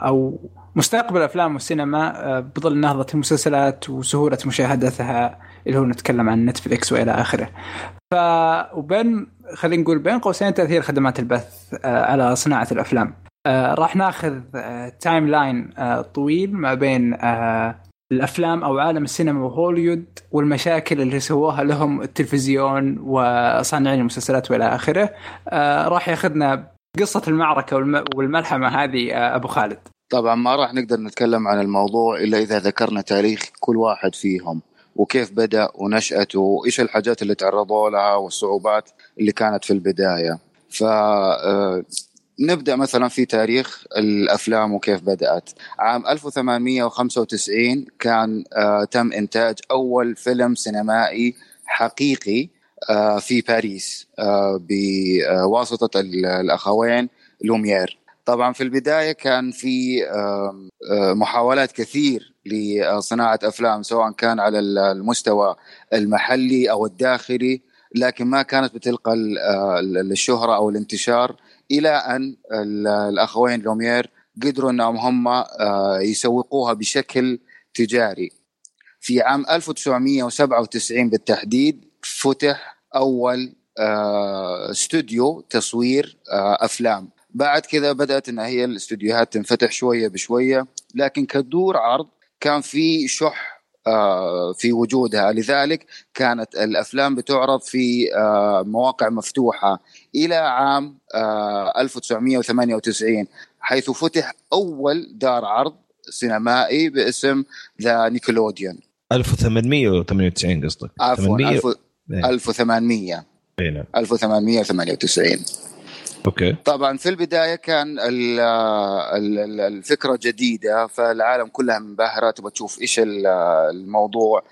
أو مستقبل الأفلام والسينما بظل نهضة المسلسلات وسهولة مشاهدتها اللي هو نتكلم عن Netflix وإلى آخره. ف وبين خلينا نقول بين قوسين تأثير خدمات البث على صناعة الأفلام. آه، راح ناخذ آه، timeline آه، طويل ما بين آه، الأفلام أو عالم السينما وهوليوود والمشاكل اللي سووها لهم التلفزيون وصانعين المسلسلات وإلى آخره. آه راح ياخذنا قصة المعركة والم- والملحمة هذه آه أبو خالد. طبعا ما راح نقدر نتكلم عن الموضوع إلا إذا ذكرنا تاريخ كل واحد فيهم وكيف بدأ ونشأته وإيش الحاجات اللي تعرضوا لها والصعوبات اللي كانت في البداية. ف آه، نبدأ مثلا في تاريخ الأفلام وكيف بدأت. عام 1895 كان آه، تم إنتاج أول فيلم سينمائي حقيقي آه، في باريس آه، بواسطة ال- الأخوين لوميير. طبعا في البداية كان في آه، محاولات كثير لصناعة أفلام سواء كان على ال- المستوى المحلي أو الداخلي لكن ما كانت بتلقى آه، ال- الشهرة أو الانتشار إلى أن ال- الأخوين لوميير قدروا انهم هم آه، يسوقوها بشكل تجاري. في عام 1997 بالتحديد فتح أول آه، استوديو تصوير آه، أفلام. بعد كذا بدأت إن هي الاستوديوهات تنفتح شوية بشوية لكن كدور عرض كان في شح في وجودها. لذلك كانت الأفلام بتعرض في آه، مواقع مفتوحة إلى عام آه، 1998 حيث فتح أول دار عرض سينمائي باسم The Nickelodeon 1898 قصدك. عفوا 800 ألف- إيه. 1800 إيه نعم. 1898 Okay. طبعا في البداية كان ال- ال- ال- الفكرة جديدة فالعالم كلها منبهرة تبغى تشوف إيش ال- الموضوع.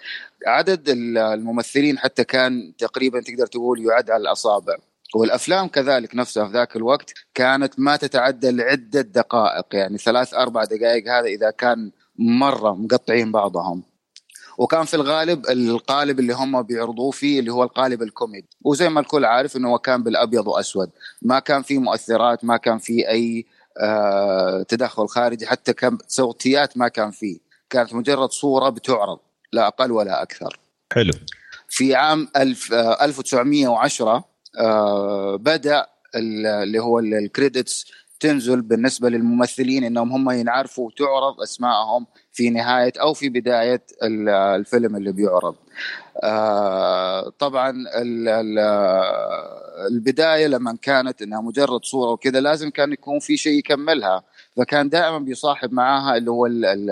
عدد ال- الممثلين حتى كان تقريبا تقدر تقول يعد على الأصابع. والأفلام كذلك نفسها في ذاك الوقت كانت ما تتعدى لعدة دقائق يعني ثلاث أربع دقائق هذا إذا كان مرة مقطعين بعضهم. وكان في الغالب القالب اللي هم بيعرضوه فيه اللي هو القالب الكوميدي. وزي ما الكل عارف إنه كان بالأبيض وأسود. ما كان في مؤثرات ما كان في أي آه تدخل خارجي. حتى كان صوتيات ما كان فيه. كانت مجرد صورة بتعرض لا أقل ولا أكثر. حلو. في عام 1000 آه، 1910 آه، بدأ ال- اللي هو ال- الكريدتس تنزل بالنسبة للممثلين إنهم هم ينعرفوا وتعرض اسمائهم في نهاية أو في بداية ال- الفيلم اللي بيعرض. آه، طبعا ال- ال- البداية لما كانت إنها مجرد صورة وكذا لازم كان يكون في شيء يكملها فكان دائما بيصاحب معاها اللي هو ال- ال-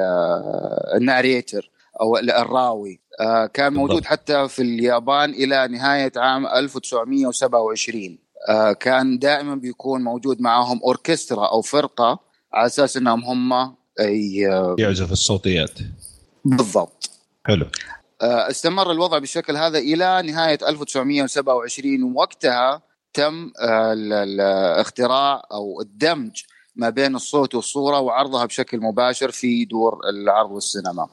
الناريتر أو ال- الراوي آه، كان موجود. حتى في اليابان إلى نهاية عام 1927 آه، كان دائما بيكون موجود معاهم أوركسترا أو فرقة على أساس إنهم هم ي- يعزف الصوتيات. بالضبط. حلو. آه، استمر الوضع بالشكل هذا إلى نهاية 1927 وقتها تم آه، ال- الاختراع أو الدمج ما بين الصوت والصورة وعرضها بشكل مباشر في دور العرض والسينما.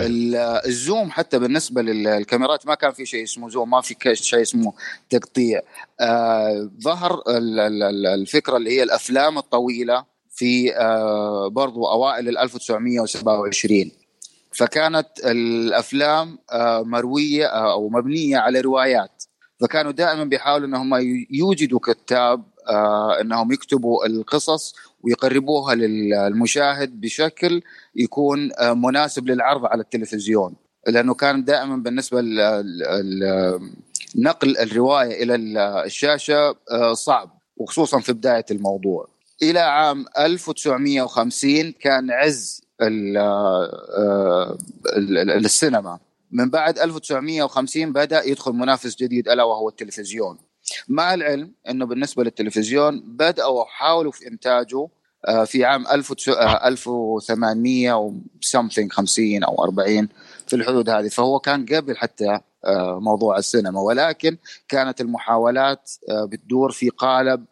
ال- الزوم حتى بالنسبة للكاميرات ما كان في شيء اسمه زوم ما في شيء اسمه تقطيع. آه ظهر ال- ال- ال- الفكرة اللي هي الأفلام الطويلة. في آه برضو أوائل ال 1927 فكانت الأفلام آه مروية آه، أو مبنية على روايات. فكانوا دائما بيحاولوا إنهم يوجدوا كتاب إنهم يكتبوا القصص ويقربوها للمشاهد بشكل يكون مناسب للعرض على التلفزيون. لأنه كان دائما بالنسبة نقل الرواية إلى ال- الشاشه صعب وخصوصا في بداية الموضوع. إلى عام 1950 كان عز آه، ال- ال- السينما. من بعد 1950 بدأ يدخل منافس جديد ألا وهو التلفزيون. مع العلم إنه بالنسبة للتلفزيون بدأوا حاولوا في إنتاجه آه، في عام 1800 و something 50 أو 40 في الحدود هذه. فهو كان قبل حتى آه، موضوع السينما. ولكن كانت المحاولات آه، بتدور في قالب آه،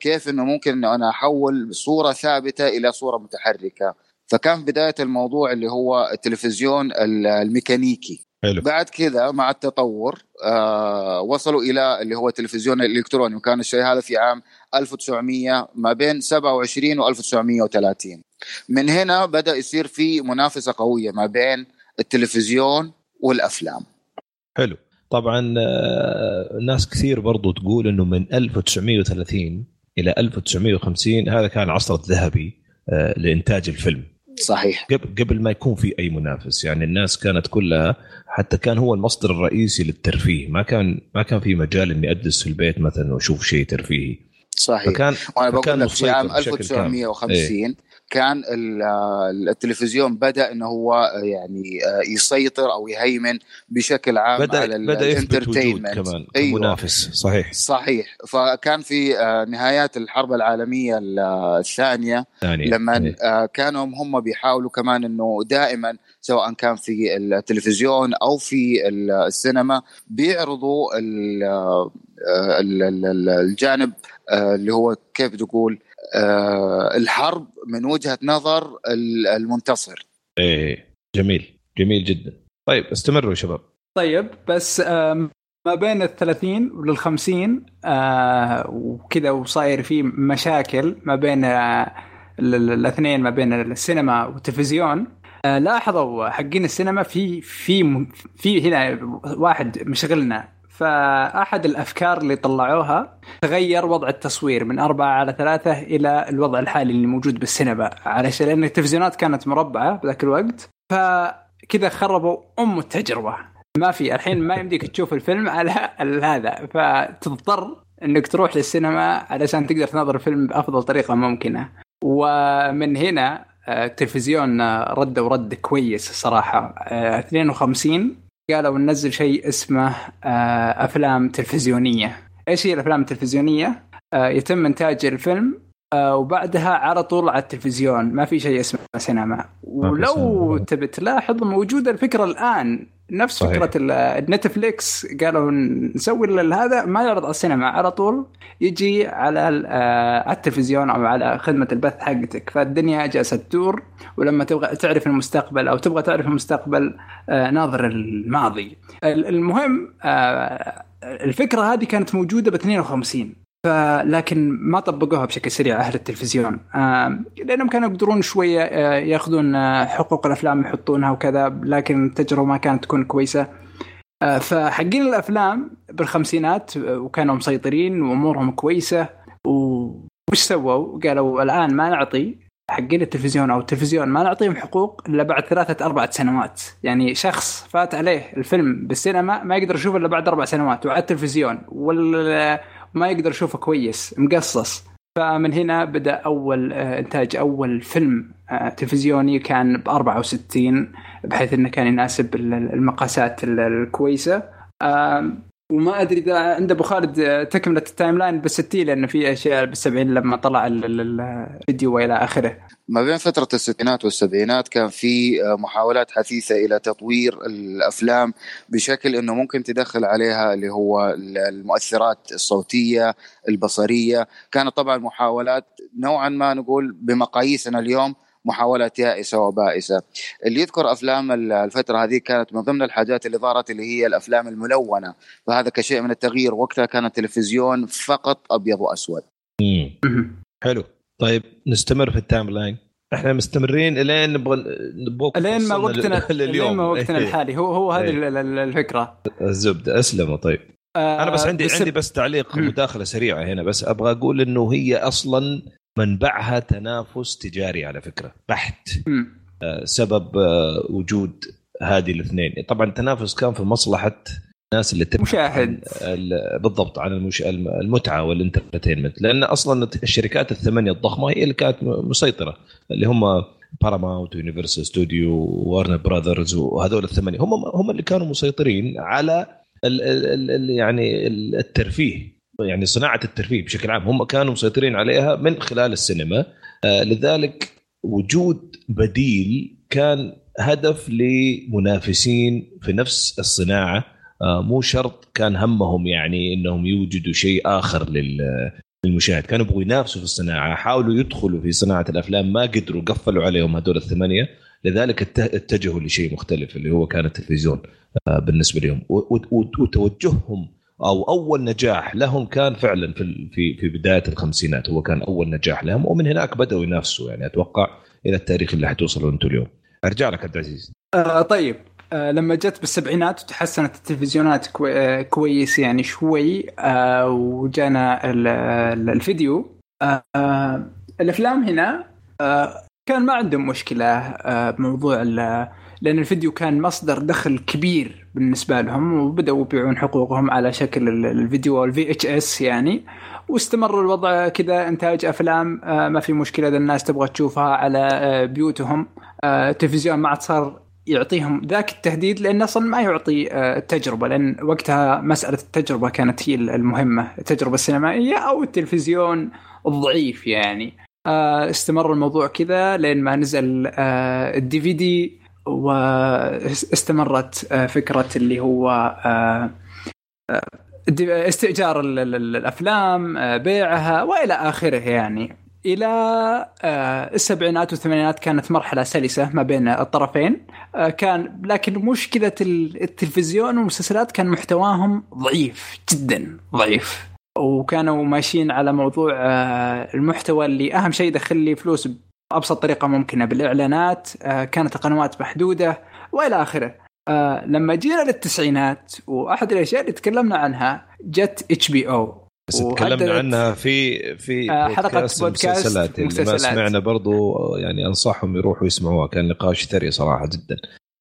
كيف إنه ممكن إنه أنا أحول صورة ثابتة إلى صورة متحركة. فكان بداية الموضوع اللي هو التلفزيون ال- الميكانيكي. حلو. بعد كذا مع التطور آه وصلوا إلى اللي هو التلفزيون الإلكتروني وكان الشيء هذا في عام 1900 ما بين 27 و 1930 من هنا بدأ يصير في منافسة قوية ما بين التلفزيون والأفلام. حلو. طبعا آه، ناس كثير برضو تقول إنه من 1930 إلى 1950 هذا كان العصر الذهبي آه، لإنتاج الفيلم. صحيح. قبل قبل ما يكون في أي منافس يعني الناس كانت كلها حتى كان هو المصدر الرئيسي للترفيه. ما كان ما كان في مجال إني اجلس في البيت مثلا وأشوف شيء ترفيهي. صحيح. فكان وأنا بقول لك في عام بشكل كامل. 1950 كان ال- التلفزيون بدأ انه هو يعني يسيطر أو يهيمن بشكل عام بدا على بدأ الانترتينمنت. كمان أيوة. منافس صحيح صحيح فكان في آه، نهايات الحرب العالمية ال- الثانية ثاني لما. آه، كانوا هم بيحاولوا كمان إنه دائما سواء كان في التلفزيون أو في ال- السينما بيعرضوا ال- آه، ال- ال- ال- الجانب آه، اللي هو كيف تقول آه، الحرب من وجهة نظر ال- المنتصر. إيه جميل جميل جدا. طيب استمروا يا شباب. طيب بس آم، ما بين ال 30 وال 50 آه، وكذا وصاير في مشاكل ما بين آه، ال- ال- الاثنين ما بين السينما والتلفزيون. آه، لاحظوا حقين السينما في في في هنا واحد مشغلنا. فأحد الأفكار اللي طلعوها تغير وضع التصوير من أربعة على ثلاثة إلى الوضع الحالي اللي موجود بالسينما علشان لأن التلفزيونات كانت مربعة بذاك الوقت فكذا خربوا أم التجربة. ما في الحين ما يمديك تشوف الفيلم على هذا فتضطر إنك تروح للسينما علشان تقدر تنظر الفيلم بأفضل طريقة ممكنة. ومن هنا آه، التلفزيون آه، رد ورد كويس صراحة. آه، 52 قالوا ننزل شيء اسمه آه، أفلام تلفزيونية. إيش هي الأفلام التلفزيونية؟ آه، يتم إنتاج الفيلم وبعدها على طول على التلفزيون. ما في شيء اسمه سينما. ولو. تبي تلاحظ موجودة الفكرة الآن. نفس صحيح. فكرة النتفليكس قالوا نسوي هذا ما يعرض على السينما. على طول يجي على آه، على التلفزيون أو على خدمة البث حقتك. فالدنيا جالسة تدور. ولما تبغى تعرف المستقبل أو تبغى تعرف المستقبل آه، ناظر الماضي. ال- المهم آه، الفكرة هذه كانت موجودة ب 52 فلكن ما طبقوها بشكل سريع أهل التلفزيون. لأنهم كانوا يقدرون شوية آه، يأخذون آه، حقوق الأفلام يحطونها وكذا لكن التجربة ما كانت تكون كويسة. آه، فحقين الأفلام بالخمسينات وكانوا مسيطرين وأمورهم كويسة. وش سووا؟ قالوا الآن ما نعطي حقين التلفزيون أو التلفزيون ما نعطيهم حقوق إلا بعد ثلاثة أربعة سنوات، يعني شخص فات عليه الفيلم بالسينما ما يقدر يشوفه إلا بعد أربع سنوات وعلى التلفزيون. ولا ما يقدر يشوفه كويس مقصص. فمن هنا بدأ أول آه، إنتاج أول فيلم آه، تلفزيوني كان ب 64 بحيث إنه كان يناسب ال- المقاسات ال- الكويسة وما أدري إذا عند أبو خالد آه، تكملة ال timeline بالستين لأنه في أشياء بالسبعين لما طلع ال- ال- الفيديو وإلى آخره. ما بين فترة الستينات والسبعينات كان في آه، محاولات حثيثة إلى تطوير الأفلام بشكل أنه ممكن تدخل عليها اللي هو المؤثرات الصوتية البصرية. كانت طبعا محاولات نوعا ما نقول بمقاييسنا اليوم محاولات يائسة وبائسة. اللي يذكر أفلام الفترة هذه كانت من ضمن الحاجات اللي ظهرت اللي هي الأفلام الملونة. فهذا كشيء من التغيير. وقتها كان التلفزيون فقط أبيض وأسود. مم. حلو. طيب نستمر في ال timeline. إحنا مستمرين إلين نبغى نبغى لين ما وقتنا لليوم لين ما وقتنا إيه. الحالي. هو هو هذه إيه. ال- ال- الفكرة. الزبده أسلموا. طيب. أنا بس عندي بالسب- عندي بس تعليق. مداخلة سريعة هنا. بس أبغى أقول إنه هي أصلا منبعها تنافس تجاري على فكرة بحت. آه، سبب آه، وجود هذه الاثنين. طبعا التنافس كان في مصلحة الناس اللي تبحث مشاهد. بالضبط عن المش... الم- المتعة وال entertainment لأن أصلا الشركات الثمانية الضخمة هي اللي كانت مسيطرة اللي هم Paramount و Universal Studio و Warner Brothers وهذول الثمانية. هم هم اللي كانوا مسيطرين على ال... ال... ال... يعني ال- الترفيه. يعني صناعة الترفيه بشكل عام هم كانوا مسيطرين عليها من خلال السينما. آه لذلك وجود بديل كان هدف لمنافسين في نفس الصناعة. آه، مو شرط كان همهم يعني إنهم يوجدوا شيء آخر لل- للمشاهد. كانوا يبغوا ينافسوا في الصناعة حاولوا يدخلوا في صناعة الأفلام ما قدروا قفلوا عليهم هذول الثمانية. لذلك ات- اتجهوا لشيء مختلف اللي هو كان التلفزيون آه، بالنسبة لهم. وتوجههم أو أول نجاح لهم كان فعلا في في في بداية الخمسينات هو كان أول نجاح لهم ومن هناك بدأوا ينافسوا يعني أتوقع إلى التاريخ اللي حتوصلوا أنتم اليوم. أرجع لك عبد العزيز. آه طيب. آه لما جت بالسبعينات وتحسنت التلفزيونات كوي آه كويس يعني شوي آه وجانا ال- ال- الفيديو آه آه الأفلام هنا آه كان ما عندهم مشكلة آه بموضوع لأن الفيديو كان مصدر دخل كبير بالنسبة لهم وبدأوا يبيعون حقوقهم على شكل ال- الفيديو أو ال VHS يعني. واستمر الوضع كذا إنتاج أفلام آه ما في مشكلة إذا الناس تبغى تشوفها على آه بيوتهم. آه التلفزيون ما عاد صار يعطيهم ذاك التهديد لأنه أصلا ما يعطي التجربة لأن وقتها مسألة التجربة كانت هي المهمة التجربة السينمائية أو التلفزيون الضعيف يعني. استمر الموضوع كذا لين ما نزل الدي في دي واستمرت آه، فكرة اللي هو آه، آه، استئجار ال- ال- ال- الأفلام بيعها وإلى آخره يعني. إلى السبعينات والثمانينات كانت مرحلة سلسة ما بين الطرفين كان لكن مشكله ال- التلفزيون والمسلسلات كان محتواهم ضعيف جدا ضعيف. وكانوا ماشيين على موضوع المحتوى اللي أهم شيء يدخل لي فلوس بابسط طريقة ممكنة بالإعلانات آه، كانت القنوات محدودة وإلى آخره. آه، لما جينا للتسعينات وأحد الأشياء اللي تكلمنا عنها جت HBO. بس تكلمنا عنها في في آه، حلقة بودكاست مسلسلات اللي ما. سمعنا برضو يعني أنصحهم يروحوا يسمعوها. كان نقاش ثري صراحة جدا.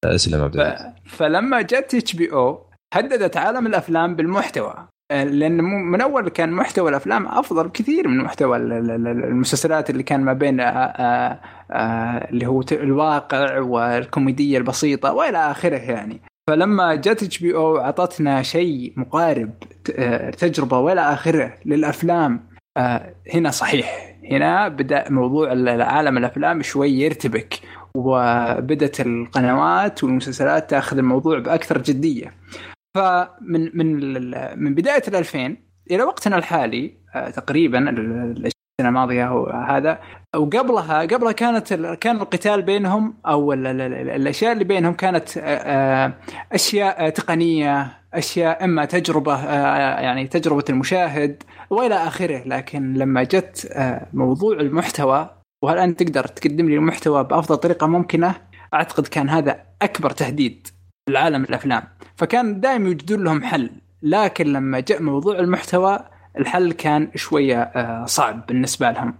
أسلم عبد ف... فلما جت HBO هددت عالم الأفلام بالمحتوى. لأن مو- من أول كان محتوى الأفلام أفضل بكثير من محتوى ال- ال- ال- المسلسلات اللي كان ما بين آه، آه، آه، اللي هو الواقع والكوميدية البسيطة وإلى آخره يعني. فلما جت إتش بي أو أعطتنا شيء مقارب آه، تجربة وإلى آخره للأفلام آه، هنا صحيح. هنا بدأ موضوع ال- عالم الأفلام شوي يرتبك وبدت القنوات والمسلسلات تأخذ الموضوع بأكثر جدية. فمن من من بداية ال 2000 إلى وقتنا الحالي آه، تقريبا ال- ال- السنة الماضية هذا وقبلها قبلها كانت كان القتال بينهم أو ال- ال- ال- الأشياء اللي بينهم كانت آه، آه، أشياء تقنية أشياء إما تجربة يعني تجربة المشاهد وإلى آخره. لكن لما جت موضوع المحتوى وهل أنت تقدر تقدم لي المحتوى بأفضل طريقة ممكنة؟ أعتقد كان هذا أكبر تهديد. العالم الأفلام. فكان دائما يوجدون لهم حل لكن لما جاء موضوع المحتوى الحل كان شوية آه، صعب بالنسبة لهم.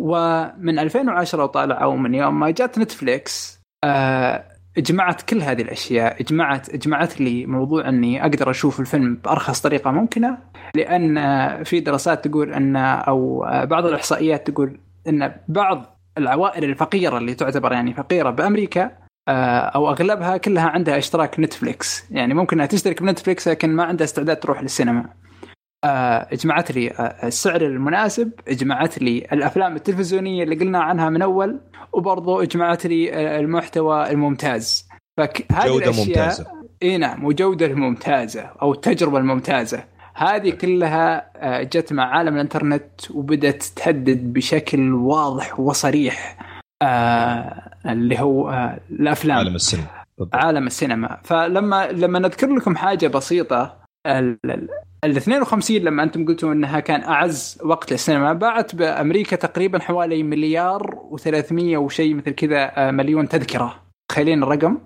ومن 2010 وطالع أو من يوم ما جات نتفليكس آه، اجمعت كل هذه الأشياء اجمعت اجمعت لي موضوع إني أقدر أشوف الفيلم بأرخص طريقة ممكنة لأن في دراسات تقول إن أو آه، بعض الإحصائيات تقول إن بعض العوائل الفقيرة اللي تعتبر يعني فقيرة بأمريكا أو أغلبها كلها عندها اشتراك نتفليكس. يعني ممكن إنها تشترك بنتفليكس لكن ما عندها استعداد تروح للسينما. آه، اجمعت لي آه، السعر المناسب اجمعت لي الأفلام التلفزيونية اللي قلنا عنها من أول وبرضو اجمعت لي آه، المحتوى الممتاز. فهذه جودة الاشياء ممتازة. إي نعم وجودة الممتازة أو التجربة الممتازة. هذه كلها آه، جت مع عالم الإنترنت وبدأت تهدد بشكل واضح وصريح آه، اللي هو آه، الأفلام. عالم السينما. بالضبط. عالم السينما. فلما لما نذكر لكم حاجة بسيطة ال ال- ال 52 لما أنتم قلتوا إنها كان أعز وقت للسينما باعت بأمريكا تقريبا حوالي مليار و300 وشيء مثل كذا آه، مليون تذكرة. تخيلين الرقم.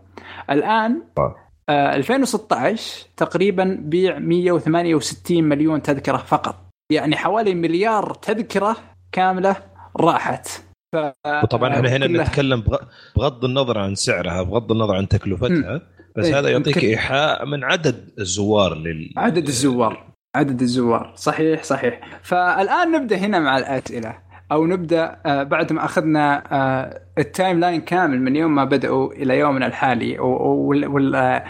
الآن آه. 2016 تقريبا بيع 168 مليون تذكرة فقط. يعني حوالي مليار تذكرة كاملة راحت. ف... وطبعا إحنا هنا كلها- نتكلم بغ- بغض النظر عن سعرها بغض النظر عن تكلفتها بس إيه، هذا يعطيك يمكن- إيحاء من عدد الزوار لل عدد الزوار عدد الزوار. صحيح صحيح. فالآن نبدأ هنا مع الأسئلة أو نبدأ آه، بعد ما أخذنا آه، ال timeline كامل من يوم ما بدأوا إلى يومنا الحالي آه،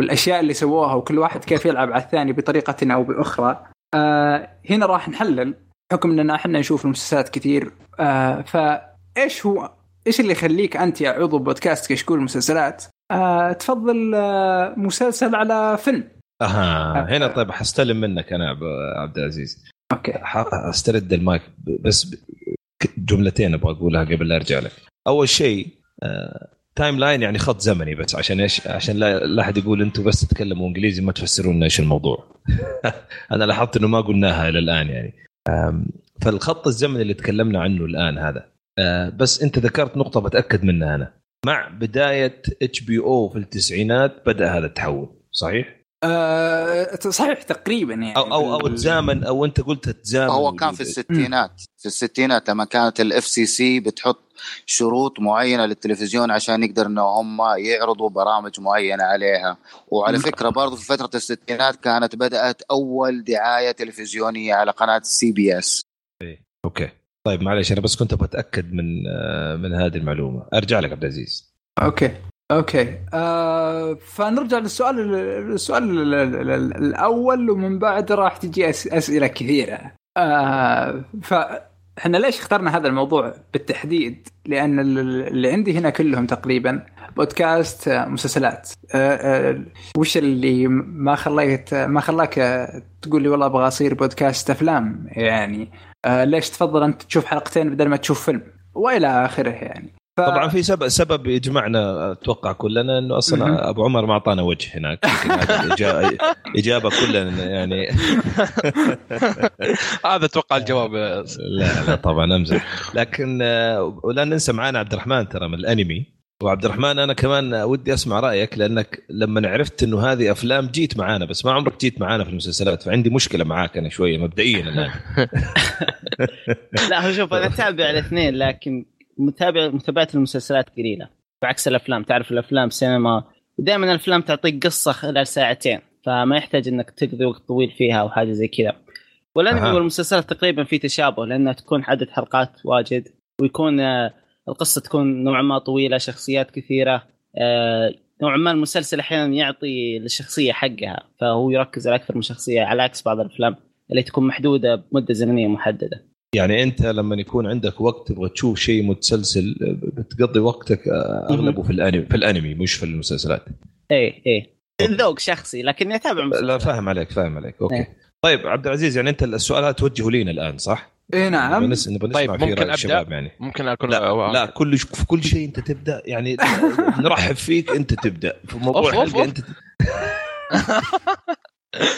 والأشياء اللي سووها وكل واحد كيف يلعب على الثاني بطريقة أو بأخرى. هنا راح نحلل بحكم إننا إحنا نشوف المسلسلات كثير آه، فايش هو إيش اللي يخليك أنت يا عضو بودكاست كشكول مسلسلات آه، تفضل آه، مسلسل على فيلم. أها هنا طيب حستلم منك أنا عبد العزيز. okay. أسترد المايك بس جملتين أبغى أقولها قبل لا أرجع لك. أول شيء آه، timeline يعني خط زمني بس عشان إيش؟ عشان لا لا أحد يقول أنتم بس تتكلموا إنجليزي ما تفسرون لنا إيش الموضوع. أنا لاحظت إنه ما قلناها إلى الآن يعني. فالخط الزمني اللي تكلمنا عنه الآن هذا. آه، بس أنت ذكرت نقطة بتأكد منها أنا. مع بداية HBO في التسعينات بدأ هذا التحول صحيح؟ آه صحيح تقريبا يعني. أو أو أو تزامن أو أنت قلت تزامن. هو كان في الستينات. في الستينات لما كانت ال FCC بتحط شروط معينة للتلفزيون عشان يقدر ان هم يعرضوا برامج معينة عليها. وعلى فكرة برضو في فترة الستينات كانت بدأت أول دعاية تلفزيونية على قناة CBS Okay. طيب معلش أنا بس كنت بتاكد من آه، من هذه المعلومة. أرجع لك عبد العزيز. Okay. Okay. آه فنرجع للسؤال السؤال ال- ال- ال- الأول ومن بعد راح تجي أسئلة كثيرة. آه فإحنا ليش اخترنا هذا الموضوع بالتحديد؟ لأن ال- اللي عندي هنا كلهم تقريبا بودكاست آه، مسلسلات. آه آه وش اللي ما خليت ما خلاك تقول لي والله أبغى أصير بودكاست أفلام؟ يعني آه ليش تفضل أنت تشوف حلقتين بدل ما تشوف فيلم؟ وإلى آخره يعني. ف... طبعا في سبب سبب يجمعنا أتوقع كلنا إنه. أصلا أبو عمر ما أعطانا وجه هناك. يمكن هذه الإجا- إجابة كلنا يعني. هذا أتوقع الجواب. لا لا طبعا أمزح. لكن آه، ولا ننسى معانا عبد الرحمن ترى من الأنمي. وعبد الرحمن أنا كمان ودي أسمع رأيك لأنك لما عرفت إنه هذه أفلام جيت معانا بس ما عمرك جيت معانا في المسلسلات فعندي مشكلة معاك أنا شوية مبدئيا الآن. لا هو شوف أنا أتابع الاثنين لكن متابع متابعة المسلسلات قليلة بعكس الأفلام تعرف الأفلام سينما دائما الأفلام تعطيك قصة خلال ساعتين فما يحتاج إنك تقضي وقت طويل فيها أو حاجة زي كذا والانمي أها. والمسلسلات تقريبا في تشابه لأنها تكون عدد حلقات واجد ويكون آه، القصة تكون نوعا ما طويلة شخصيات كثيرة آه، نوعا ما المسلسل أحيانا يعطي للشخصية حقها فهو يركز على أكثر من شخصية على عكس بعض الأفلام اللي تكون محدودة بمدة زمنية محددة يعني انت لما يكون عندك وقت تبغى تشوف شيء متسلسل بتقضي وقتك آه، اغلبه في الأنمي في الأنمي مش في المسلسلات. إيه إيه. ذوق شخصي لكني اتابع لا فاهم عليك فاهم عليك. أوكي. إيه. طيب عبد العزيز يعني أنت السؤال هذا توجهه لينا الآن صح؟ اي نعم. نبغى نس- نبغى نسمع طيب، في ممكن أبدأ؟ الشباب يعني. ممكن أكون لا لا كل في كل شيء أنت تبدأ يعني نرحب فيك أنت تبدأ. في موضوع أوف، أوف، أوف. أنت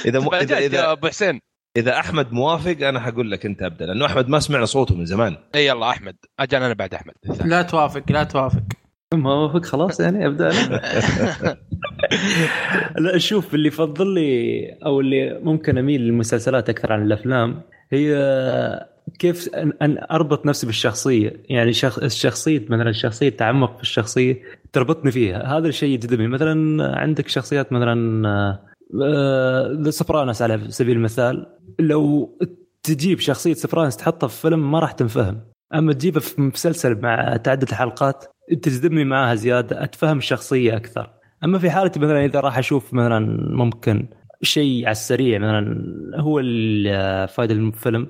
إذا مو اذا اذا أبو حسين. إذا أحمد موافق أنا حقول لك أنت ابدا لأنه أحمد ما سمعنا صوته من زمان. إي يلا أحمد. أجل أنا بعد أحمد. لا توافق لا توافق. ما وافق خلاص يعني أبدأ أنا. لا شوف اللي يفضل لي أو اللي ممكن أميل للمسلسلات أكثر عن الأفلام هي كيف ان أن أربط نفسي بالشخصية. يعني شخص الشخصية مثلا الشخصيه تعمق في الشخصية تربطني فيها. هذا الشيء يجذبني. مثلا عندك شخصيات مثلا The Sopranos على سبيل المثال. لو تجيب شخصية Sopranos تحطها في فيلم ما راح تنفهم. أما تجيبها في مسلسل مع تعدد الحلقات تجذبني معاها زيادة أتفهم الشخصية أكثر. أما في حالتي مثلا إذا راح أشوف مثلا ممكن شيء على السريع مثلا هو الفائده الفيلم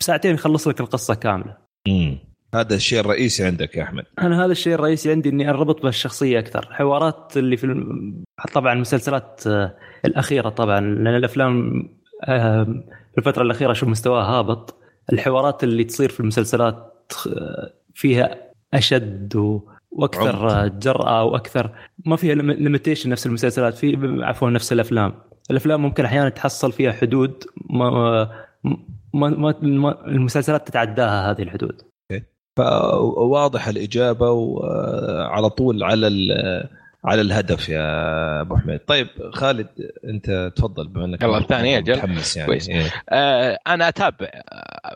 بساعتين يخلص لك القصة كاملة. مم. هذا الشيء الرئيسي عندك يا أحمد. أنا هذا الشيء الرئيسي عندي إني أربط بالشخصية أكثر. حوارات اللي في الم... طبعا المسلسلات آه، الأخيرة طبعا لأن الأفلام آه، في الفترة الأخيرة أشوف مستواها هابط. الحوارات اللي تصير في المسلسلات آه، فيها أشد و... وأكثر. جرأة وأكثر ما فيها ليميتيشن نفس المسلسلات في عفوا نفس الأفلام. الأفلام ممكن أحيانا تحصل فيها حدود ما ما, ما, ما المسلسلات تتعداها هذه الحدود. فواضح الإجابة وعلى طول على ال- على الهدف يا أبو حميد طيب خالد أنت تفضل بما إنك يلا الثاني أجل. متحمس يعني كويس. إيه. آه، أنا أتابع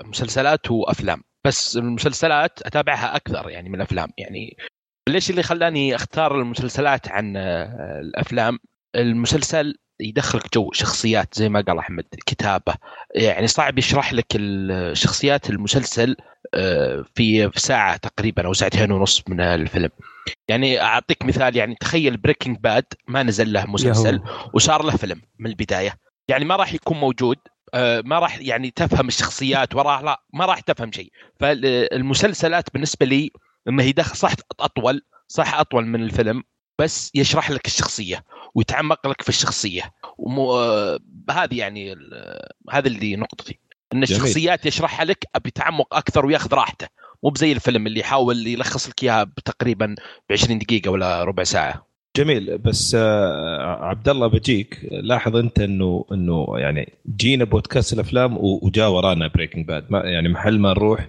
مسلسلات وأفلام بس المسلسلات أتابعها أكثر يعني من الأفلام يعني ليش اللي خلاني أختار المسلسلات عن آه، الأفلام المسلسل يدخلك جو شخصيات زي ما قال أحمد كتابة. يعني صعب يشرح لك الشخصيات المسلسل آه، في ساعة تقريبا أو ساعتين ونص من الفيلم. يعني أعطيك مثال يعني تخيل Breaking Bad ما نزل له مسلسل. وصار له فيلم من البداية. يعني ما راح يكون موجود آه، ما راح يعني تفهم الشخصيات وراه لا ما راح تفهم شيء. فالمسلسلات بالنسبة لي إنه يدخل صح أطول صح أطول من الفيلم. بس يشرح لك الشخصية ويتعمق لك في الشخصية. ومو آه، هذه يعني ال- هذا اللي نقطتي. إن. الشخصيات يشرحها لك بتعمق أكثر ويأخذ راحته. مو بزي الفيلم اللي يحاول يلخص لك إياها تقريبا ب 20 دقيقة ولا ربع ساعة. جميل. بس آه، عبد الله بجيك لاحظ أنت إنه إنه يعني جينا بودكاست الأفلام و- وجاء ورانا Breaking Bad ما يعني محل ما نروح.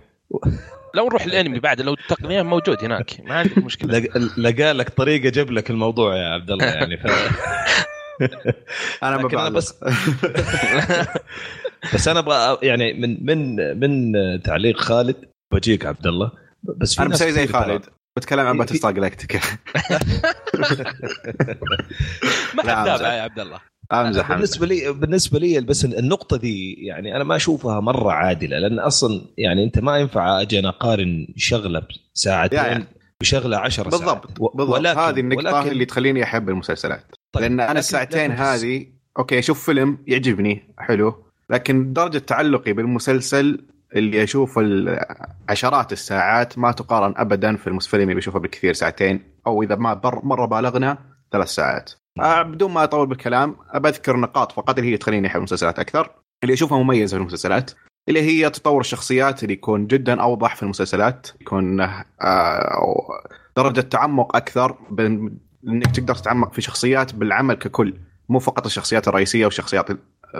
لو نروح الانمي بعد لو التقنية موجود هناك ما عندك مشكلة. لق- لقى لك طريقة جاب لك الموضوع يا عبد الله يعني ف... أنا ببالغ بس بس أنا أبغى يعني من من من تعليق خالد بجيك عبد الله بس في أنا بسوي زي خالد بتكلم عن باتل ستار جلاكتيكا ما حد. تابع يا عبد الله. امزح. بالنسبة لي بالنسبة لي بس النقطة دي يعني أنا ما أشوفها مرة عادلة لأن أصلا يعني أنت ما ينفع أجي أنا أقارن شغلة بساعتين يا. بشغلة 10 ساعات بالضبط بالضبط. ولكن هذه النقطة ولكن اللي تخليني أحب المسلسلات. طيب، لأن أنا الساعتين لكن- هذه أوكي أشوف فيلم يعجبني حلو لكن درجة تعلقي بالمسلسل اللي أشوف عشرات الساعات ما تقارن ابدا في الفيلم اللي بشوفه بالكثير ساعتين أو إذا ما بر مرة بالغنا ثلاث ساعات. بدون ما أطول بالكلام بذكر نقاط فقط اللي هي تخليني أحب المسلسلات أكثر. اللي أشوفها مميزة في المسلسلات اللي هي تطور الشخصيات اللي يكون جدا أوضح في المسلسلات يكون آه درجة تعمق أكثر إنك تقدر تتعمق في شخصيات بالعمل ككل مو فقط الشخصيات الرئيسية وشخصيات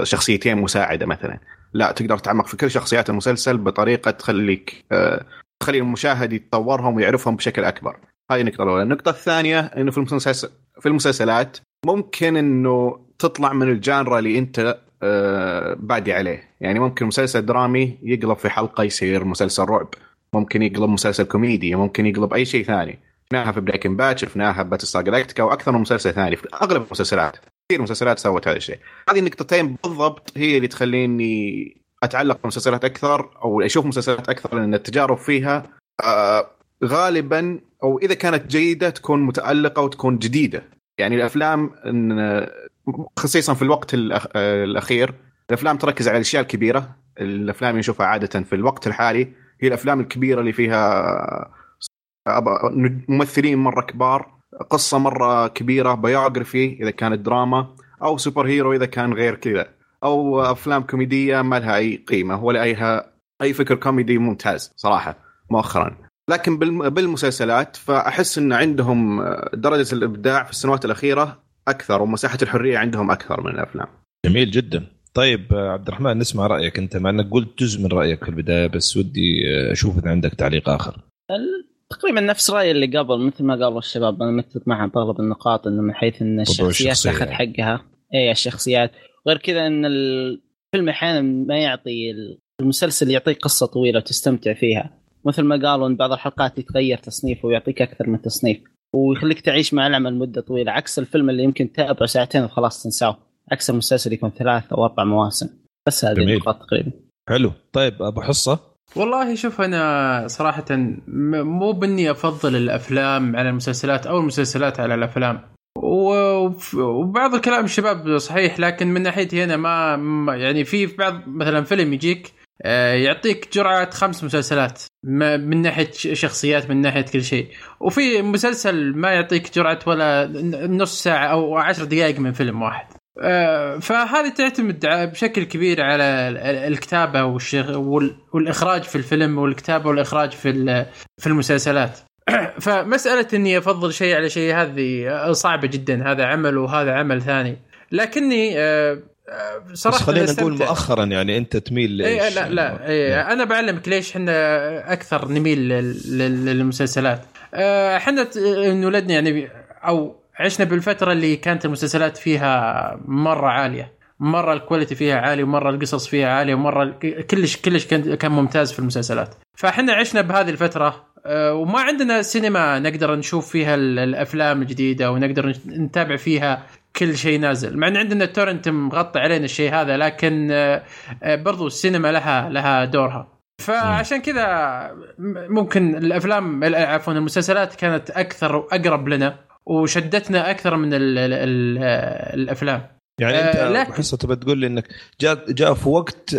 شخصيتين مساعدة مثلا. لا تقدر تتعمق في كل شخصيات المسلسل بطريقة تخليك آه، تخلي المشاهد يتطورهم ويعرفهم بشكل أكبر. هذه النقطة الأولى. النقطة الثانية إنه في المسلسل في المسلسلات ممكن إنه تطلع من الجانرا اللي أنت آه، بادي عليه. يعني ممكن مسلسل درامي يقلب في حلقة يصير مسلسل رعب. ممكن يقلب مسلسل كوميدي ممكن يقلب أي شيء ثاني. شفناها في Breaking Bad شفناها في Battlestar Galactica وأكثر من مسلسل ثاني. في أغلب المسلسلات كثير مسلسلات سوت هذا الشيء. هذه النقطتين بالضبط هي اللي تخليني أتعلق بالمسلسلات أكثر أو أشوف مسلسلات أكثر لأن التجارب فيها آه غالبا أو إذا كانت جيدة تكون متألقة وتكون جديدة. يعني الأفلام خصيصا في الوقت الأخير الأفلام تركز على الأشياء الكبيرة. الأفلام اللي نشوفها عادة في الوقت الحالي هي الأفلام الكبيرة اللي فيها ممثلين مرة كبار قصة مرة كبيرة biography إذا كانت دراما أو superhero إذا كان غير كذا أو أفلام كوميدية ما لها أي قيمة ولا اي أي فكر كوميدي ممتاز صراحة مؤخرا. لكن بالم- بالمسلسلات فأحس إن عندهم درجة الإبداع في السنوات الأخيرة أكثر ومساحة الحرية عندهم أكثر من الأفلام. جميل جدا. طيب آه، عبد الرحمن نسمع رأيك أنت مع إنك قلت جزء من رأيك في البداية بس ودي آه، أشوف اذا عندك تعليق آخر. تقريبا نفس رايي اللي قبل مثل ما قالوا الشباب أنا متفق معهم باغلب النقاط إنه من حيث إن الشخصيات تاخذ يعني. حقها. اي الشخصيات. غير كذا إن الفيلم أحيانا ما يعطي المسلسل يعطيك قصة طويلة وتستمتع فيها. مثل ما قالوا إن بعض الحلقات يتغير تصنيفه ويعطيك أكثر من تصنيف ويخليك تعيش مع العمل مدة طويلة عكس الفيلم اللي يمكن تتابعه ساعتين وخلاص تنساه. عكس المسلسل يكون ثلاث أو أربع مواسم. بس هذه. النقاط تقريبا. حلو. طيب أبو حصة؟ والله شوف أنا صراحة مو بإني أفضل الأفلام على المسلسلات أو المسلسلات على الأفلام. وبعض الكلام الشباب صحيح لكن من ناحيتي أنا ما يعني في بعض مثلا فيلم يجيك آه، يعطيك جرعة خمس مسلسلات. من ناحية شخصيات من ناحية كل شيء. وفي مسلسل ما يعطيك جرعة ولا نص ساعة أو عشر دقائق من فيلم واحد. آه، فهذه تعتمد بشكل كبير على ال- ال- الكتابة والإخراج في الفيلم والكتابة والإخراج في في المسلسلات. فمسألة إني أفضل شيء على شيء هذه صعبة جدا. هذا عمل وهذا عمل ثاني. لكني آه، آه، بس صراحة خلينا نقول. مؤخرا يعني أنت تميل اي لإيش؟ لا لا إيه أنا بعلمك ليش إحنا أكثر نميل لل- لل- للمسلسلات آه، إحنا انولدنا يعني أو عشنا بالفترة اللي كانت المسلسلات فيها مرة عالية مرة ال quality فيها عالي ومرة القصص فيها عالية ومرة كلش كلش كان ممتاز في المسلسلات فإحنا عشنا بهذه الفترة آه، وما عندنا سينما نقدر نشوف فيها ال- الأفلام الجديدة ونقدر نتابع فيها كل شيء نازل. مع إن عندنا ال torrent مغطي علينا الشيء هذا لكن آه، آه، برضو السينما لها لها دورها. فعشان كذا ممكن الأفلام ال- عفوا المسلسلات كانت أكثر وأقرب لنا وشدتنا أكثر من ال ال ال الأفلام. يعني أنت آه، أبو لكن- تبى تقول لي إنك جاء جاء في وقت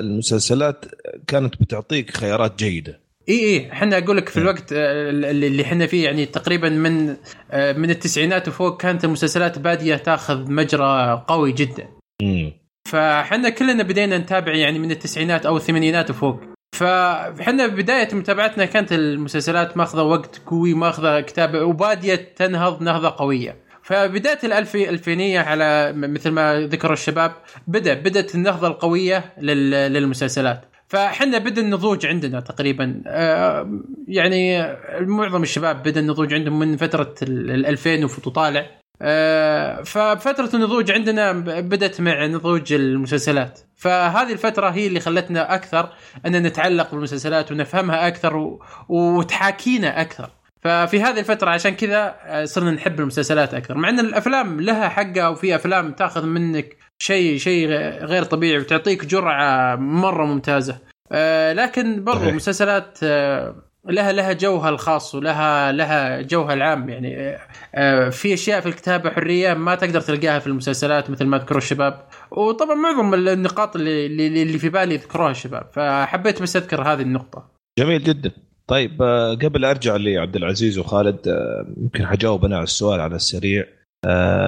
المسلسلات كانت بتعطيك خيارات جيدة. اي اي إحنا أقول لك في الوقت آه، اللي إحنا فيه يعني تقريبا من آه، من التسعينات وفوق كانت المسلسلات بادية تأخذ مجرى قوي جدا. امم فإحنا كلنا بدينا نتابع يعني من التسعينات أو الثمانينات وفوق. فإحنا بداية متابعتنا كانت المسلسلات ماخذة وقت قوي ماخذة كتابه وبادية تنهض نهضة قوية. فبداية الألفي الفينية على مثل ما ذكروا الشباب بدأ بدأت النهضة القوية لل- للمسلسلات. فاحنا بدا النضوج عندنا تقريبا. آه، يعني معظم الشباب بدا النضوج عندهم من فترة ال ال 2000 وطالع آه، ففترة النضوج عندنا بدأت مع نضوج المسلسلات. فهذه الفترة هي اللي خلتنا أكثر أن نتعلق بالمسلسلات ونفهمها أكثر و... وتحاكينا أكثر. ففي هذه الفترة عشان كذا آه، صرنا نحب المسلسلات أكثر. مع أن الأفلام لها حقها وفي أفلام تأخذ منك شيء شيء غير طبيعي وتعطيك جرعة مرة ممتازة. آه، لكن برضو. المسلسلات آه، لها لها جوها الخاص ولها لها جوها العام يعني. آه، في أشياء في الكتابة حرية ما تقدر تلقاها في المسلسلات مثل ما ذكروا الشباب. وطبعا معظم النقاط اللي اللي في بالي ذكروها الشباب. فحبيت بس أذكر هذه النقطة. جميل جدا. طيب قبل أرجع لعبد العزيز وخالد يمكن حجاوب أنا على السؤال على السريع.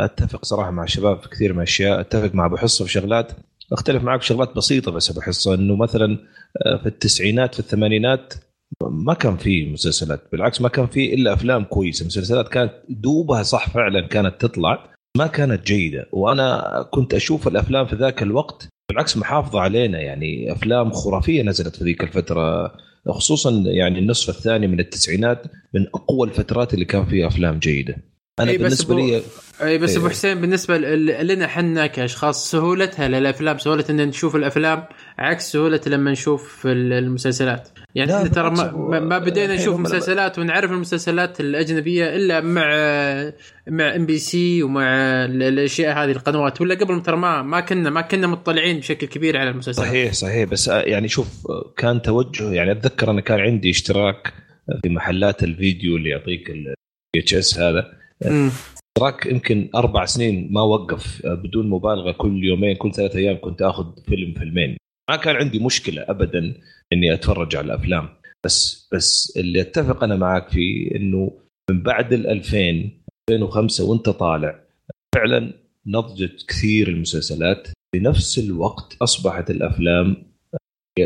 أتفق صراحة مع الشباب في كثير من الأشياء. أتفق مع أبو حصة في شغلات. أختلف معك شغلات بسيطة بس حصه إنه مثلا آه، في التسعينات في الثمانينات ما كان في مسلسلات بالعكس ما كان في إلا أفلام كويسة. مسلسلات كانت دوبها صح فعلا كانت تطلع ما كانت جيدة. وأنا كنت أشوف الأفلام في ذاك الوقت بالعكس محافظة علينا. يعني أفلام خرافية نزلت في ذيك الفترة خصوصا يعني النصف الثاني من التسعينات من أقوى الفترات اللي كان فيها أفلام جيدة. أنا بس بالنسبة أبو- لي إي بس إيه. ابو حسين بالنسبة لنا حنا كأشخاص سهولتها للأفلام سهولة إن نشوف الأفلام عكس سهولة لما نشوف ال- المسلسلات. يعني إحنا ترى ما, أبو- ما- بدينا نشوف مسلسلات ونعرف المسلسلات الأجنبية إلا مع مع MBC ومع ال- الأشياء هذه القنوات. ولا قبل ترى ما ما كنا ما كنا مطلعين بشكل كبير على المسلسلات. صحيح صحيح. بس آه، يعني شوف آه، كان توجه يعني أتذكر أنا كان عندي اشتراك في محلات الفيديو اللي يعطيك ال VHS هذا. مم. اشتراك يمكن أربع سنين ما وقف آه، بدون مبالغة كل يومين كل ثلاث أيام كنت آخذ فيلم فيلمين. ما كان عندي مشكلة ابدا إني أتفرج على الأفلام. بس بس اللي أتفق أنا معك فيه إنه من بعد ال 2000 2005 وأنت طالع فعلا نضجت كثير المسلسلات. في نفس الوقت أصبحت الأفلام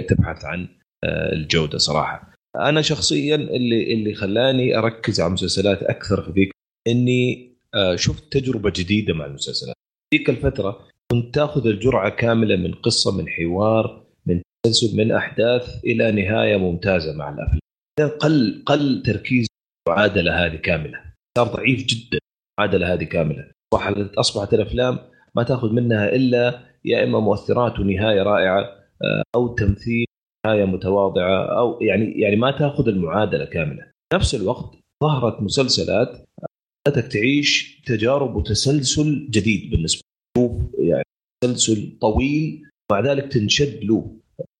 تبحث عن آه، الجودة صراحة. أنا شخصيا اللي اللي خلاني أركز على المسلسلات أكثر في ذيك إني آه، شفت تجربة جديدة مع المسلسلات. ذيك الفترة كنت تاخذ الجرعة كاملة من قصة من حوار من تسلسل من أحداث إلى نهاية ممتازة مع الأفلام. قل قل تركيز المعادله هذه كاملة. صار ضعيف جدا المعادله هذه كاملة. أصبح- أصبحت الأفلام ما تأخذ منها إلا يا إما مؤثرات ونهاية رائعة آه، أو تمثيل نهاية متواضعة أو يعني يعني ما تأخذ المعادلة كاملة. نفس الوقت ظهرت مسلسلات خلتك تعيش تجارب وتسلسل جديد بالنسبة لك. يعني تسلسل طويل مع ذلك تنشد له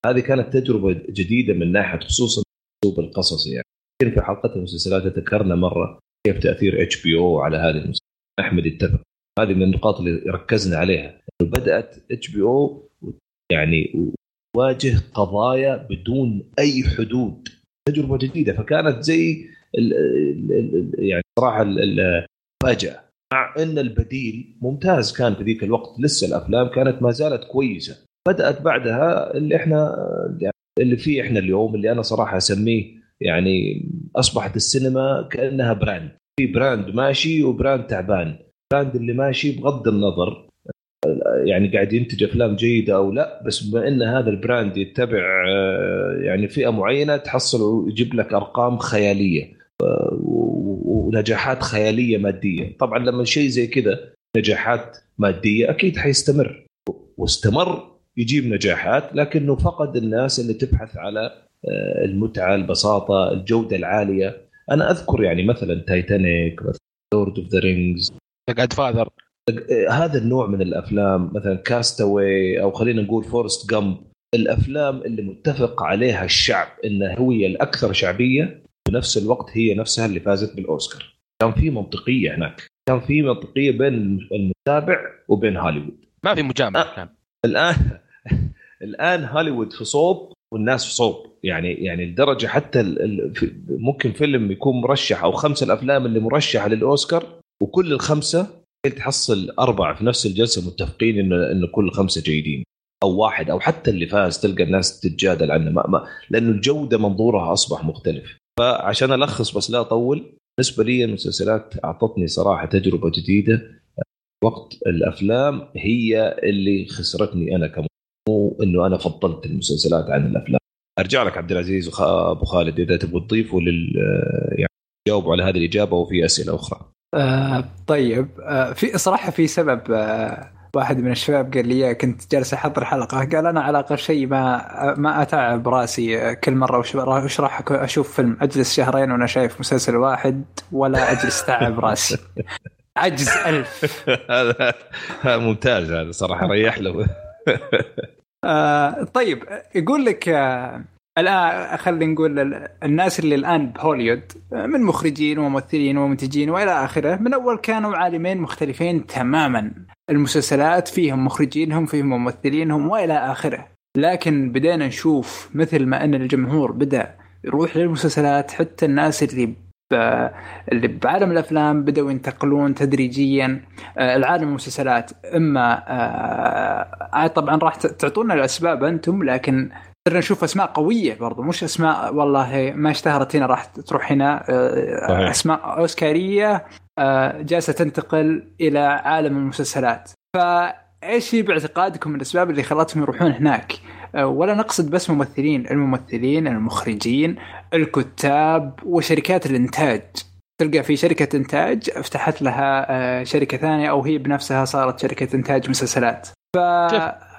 هذه كانت تجربة جديدة من ناحية خصوصا أسلوب القصص يعني. يمكن في حلقة المسلسلات ذكرنا مرة كيف تأثير HBO على هذه المسلسلات. أحمد اتفق هذه من النقاط اللي ركزنا عليها. بدأت HBO يعني تواجه قضايا بدون أي حدود. تجربة جديدة فكانت زي يعني صراحة ال- ال- فاجاه مع إن البديل ممتاز كان في ذيك الوقت لسه الأفلام كانت ما زالت كويسة. بدأت بعدها اللي إحنا يعني اللي فيه إحنا اليوم اللي أنا صراحة أسميه يعني أصبحت السينما كأنها brand. في brand ماشي و brand تعبان. brand اللي ماشي بغض النظر يعني قاعد ينتج أفلام جيدة أو لا بس بما إن هذا ال brand يتبع آه، يعني فئة معينة تحصل يجيب لك أرقام خيالية. ونجاحات خيالية مادية. طبعا لما شيء زي كذا نجاحات مادية أكيد حيستمر. واستمر يجيب نجاحات لكنه فقد الناس اللي تبحث على آه، المتعة البساطة الجودة العالية. أنا أذكر يعني مثلا Titanic Lord of the Rings Godfather هذا النوع من الأفلام مثلا Cast Away أو خلينا نقول Forrest Gump الأفلام اللي متفق عليها الشعب إنها هي الأكثر شعبية بنفس الوقت هي نفسها اللي فازت بالأوسكار. كان في منطقية هناك. كان في منطقية بين المتابع وبين هوليوود. ما في مجاملة آه. الآن. الآن الآن هوليوود في صوب والناس في صوب. يعني يعني لدرجة حتى ال- ال- في- ممكن فيلم يكون مرشح أو خمسه الأفلام اللي مرشحة للأوسكار وكل الخمسة تحصل أربعة في نفس الجلسة متفقين إنه إنه كل خمسة جيدين أو واحد أو حتى اللي فاز تلقى الناس تتجادل عنه ما ما لأنه الجودة منظورها أصبح مختلف. فعشان ألخص بس لا أطول بالنسبة لي المسلسلات أعطتني صراحة تجربة جديدة. وقت الأفلام هي اللي خسرتني أنا كم مو إنه أنا فضلت المسلسلات عن الأفلام. أرجع لك عبد العزيز. أبو خالد إذا تبغوا تضيفوا لل يعني جاوبوا على هذه الإجابة وفي أسئلة أخرى. آه طيب. آه في صراحة في سبب آه واحد من الشباب قال لي كنت جالس أحضر حلقة قال أنا على أقل شيء ما ما أتعب رأسي آه، كل مرة وش راح أشوف فيلم أجلس شهرين وأنا شايف مسلسل واحد ولا أجلس تعب رأسي. عجز ألف. هذا ممتاز هذا صراحة ريح له. آه طيب يقول لك آه الآن خلينا نقول ال- الناس اللي الآن بهوليوود آه، من مخرجين وممثلين ومنتجين وإلى آخره من أول كانوا عالمين مختلفين تماما. المسلسلات فيهم مخرجينهم فيهم ممثلينهم وإلى آخره. لكن بدينا نشوف مثل ما أن الجمهور بدأ يروح للمسلسلات حتى الناس اللي اللي بعالم الأفلام بدأوا ينتقلون تدريجيا آه، العالم المسلسلات. إما آه، طبعا راح تعطونا الأسباب أنتم لكن صرنا نشوف أسماء قوية برضو مش أسماء والله ما اشتهرت هنا راح تروح هنا. آه، صحيح. أسماء أوسكارية آه، جالسة تنتقل إلى عالم المسلسلات. فإيش هي باعتقادكم الأسباب اللي خلتهم يروحون هناك؟ آه، ولا نقصد بس ممثلين الممثلين المخرجين الكتاب وشركات الإنتاج. تلقى في شركة إنتاج فتحت لها شركة ثانية أو هي بنفسها صارت شركة إنتاج مسلسلات.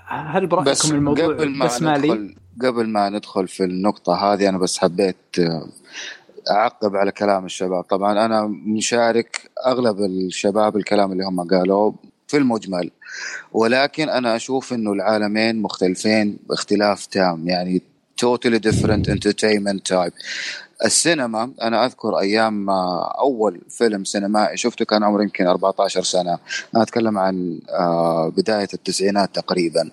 فهل برأيكم بس الموضوع قبل ما بس مالي؟ ندخل قبل ما ندخل في النقطة هذه أنا بس حبيت آه، أعقب على كلام الشباب. طبعا أنا مشارك أغلب الشباب الكلام اللي هم قالوه في المجمل. ولكن أنا أشوف إنه العالمين مختلفين باختلاف تام. يعني totally different entertainment type. السينما أنا أذكر أيام ما أول فيلم سينمائي شفته كان عمري يمكن 14 سنة. أنا أتكلم عن آه، بداية التسعينات تقريبا.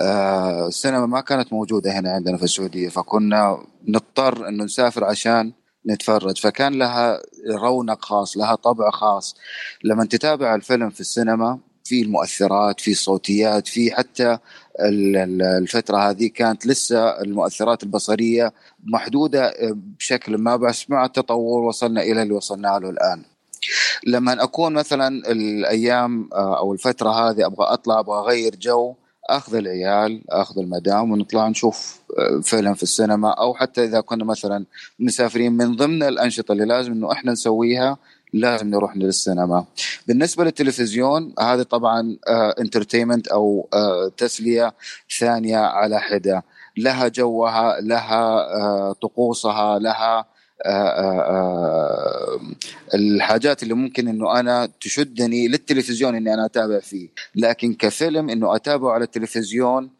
آه، السينما ما كانت موجودة هنا عندنا في السعودية فكنا نضطر انه نسافر عشان نتفرج. فكان لها رونق خاص لها طبع خاص. لما تتابع الفيلم في السينما في المؤثرات في الصوتيات في حتى ال- ال- الفترة هذه كانت لسه المؤثرات البصرية محدودة بشكل ما بس مع التطور وصلنا إلى اللي وصلنا له الآن. لما أكون مثلا الأيام آه، أو الفترة هذه أبغى أطلع أبغى أغير جو أخذ العيال أخذ المدام ونطلع نشوف آه، فيلم في السينما أو حتى إذا كنا مثلا مسافرين من ضمن الأنشطة اللي لازم إنه إحنا نسويها لازم نروح للسينما. بالنسبة للتلفزيون هذه طبعا انترتينمنت أو آه، تسلية ثانية على حدة. لها جوها لها آه، طقوسها لها آه، آه، الحاجات اللي ممكن إنه أنا تشدني للتلفزيون إني أنا أتابع فيه. لكن كفيلم إنه أتابعه على التلفزيون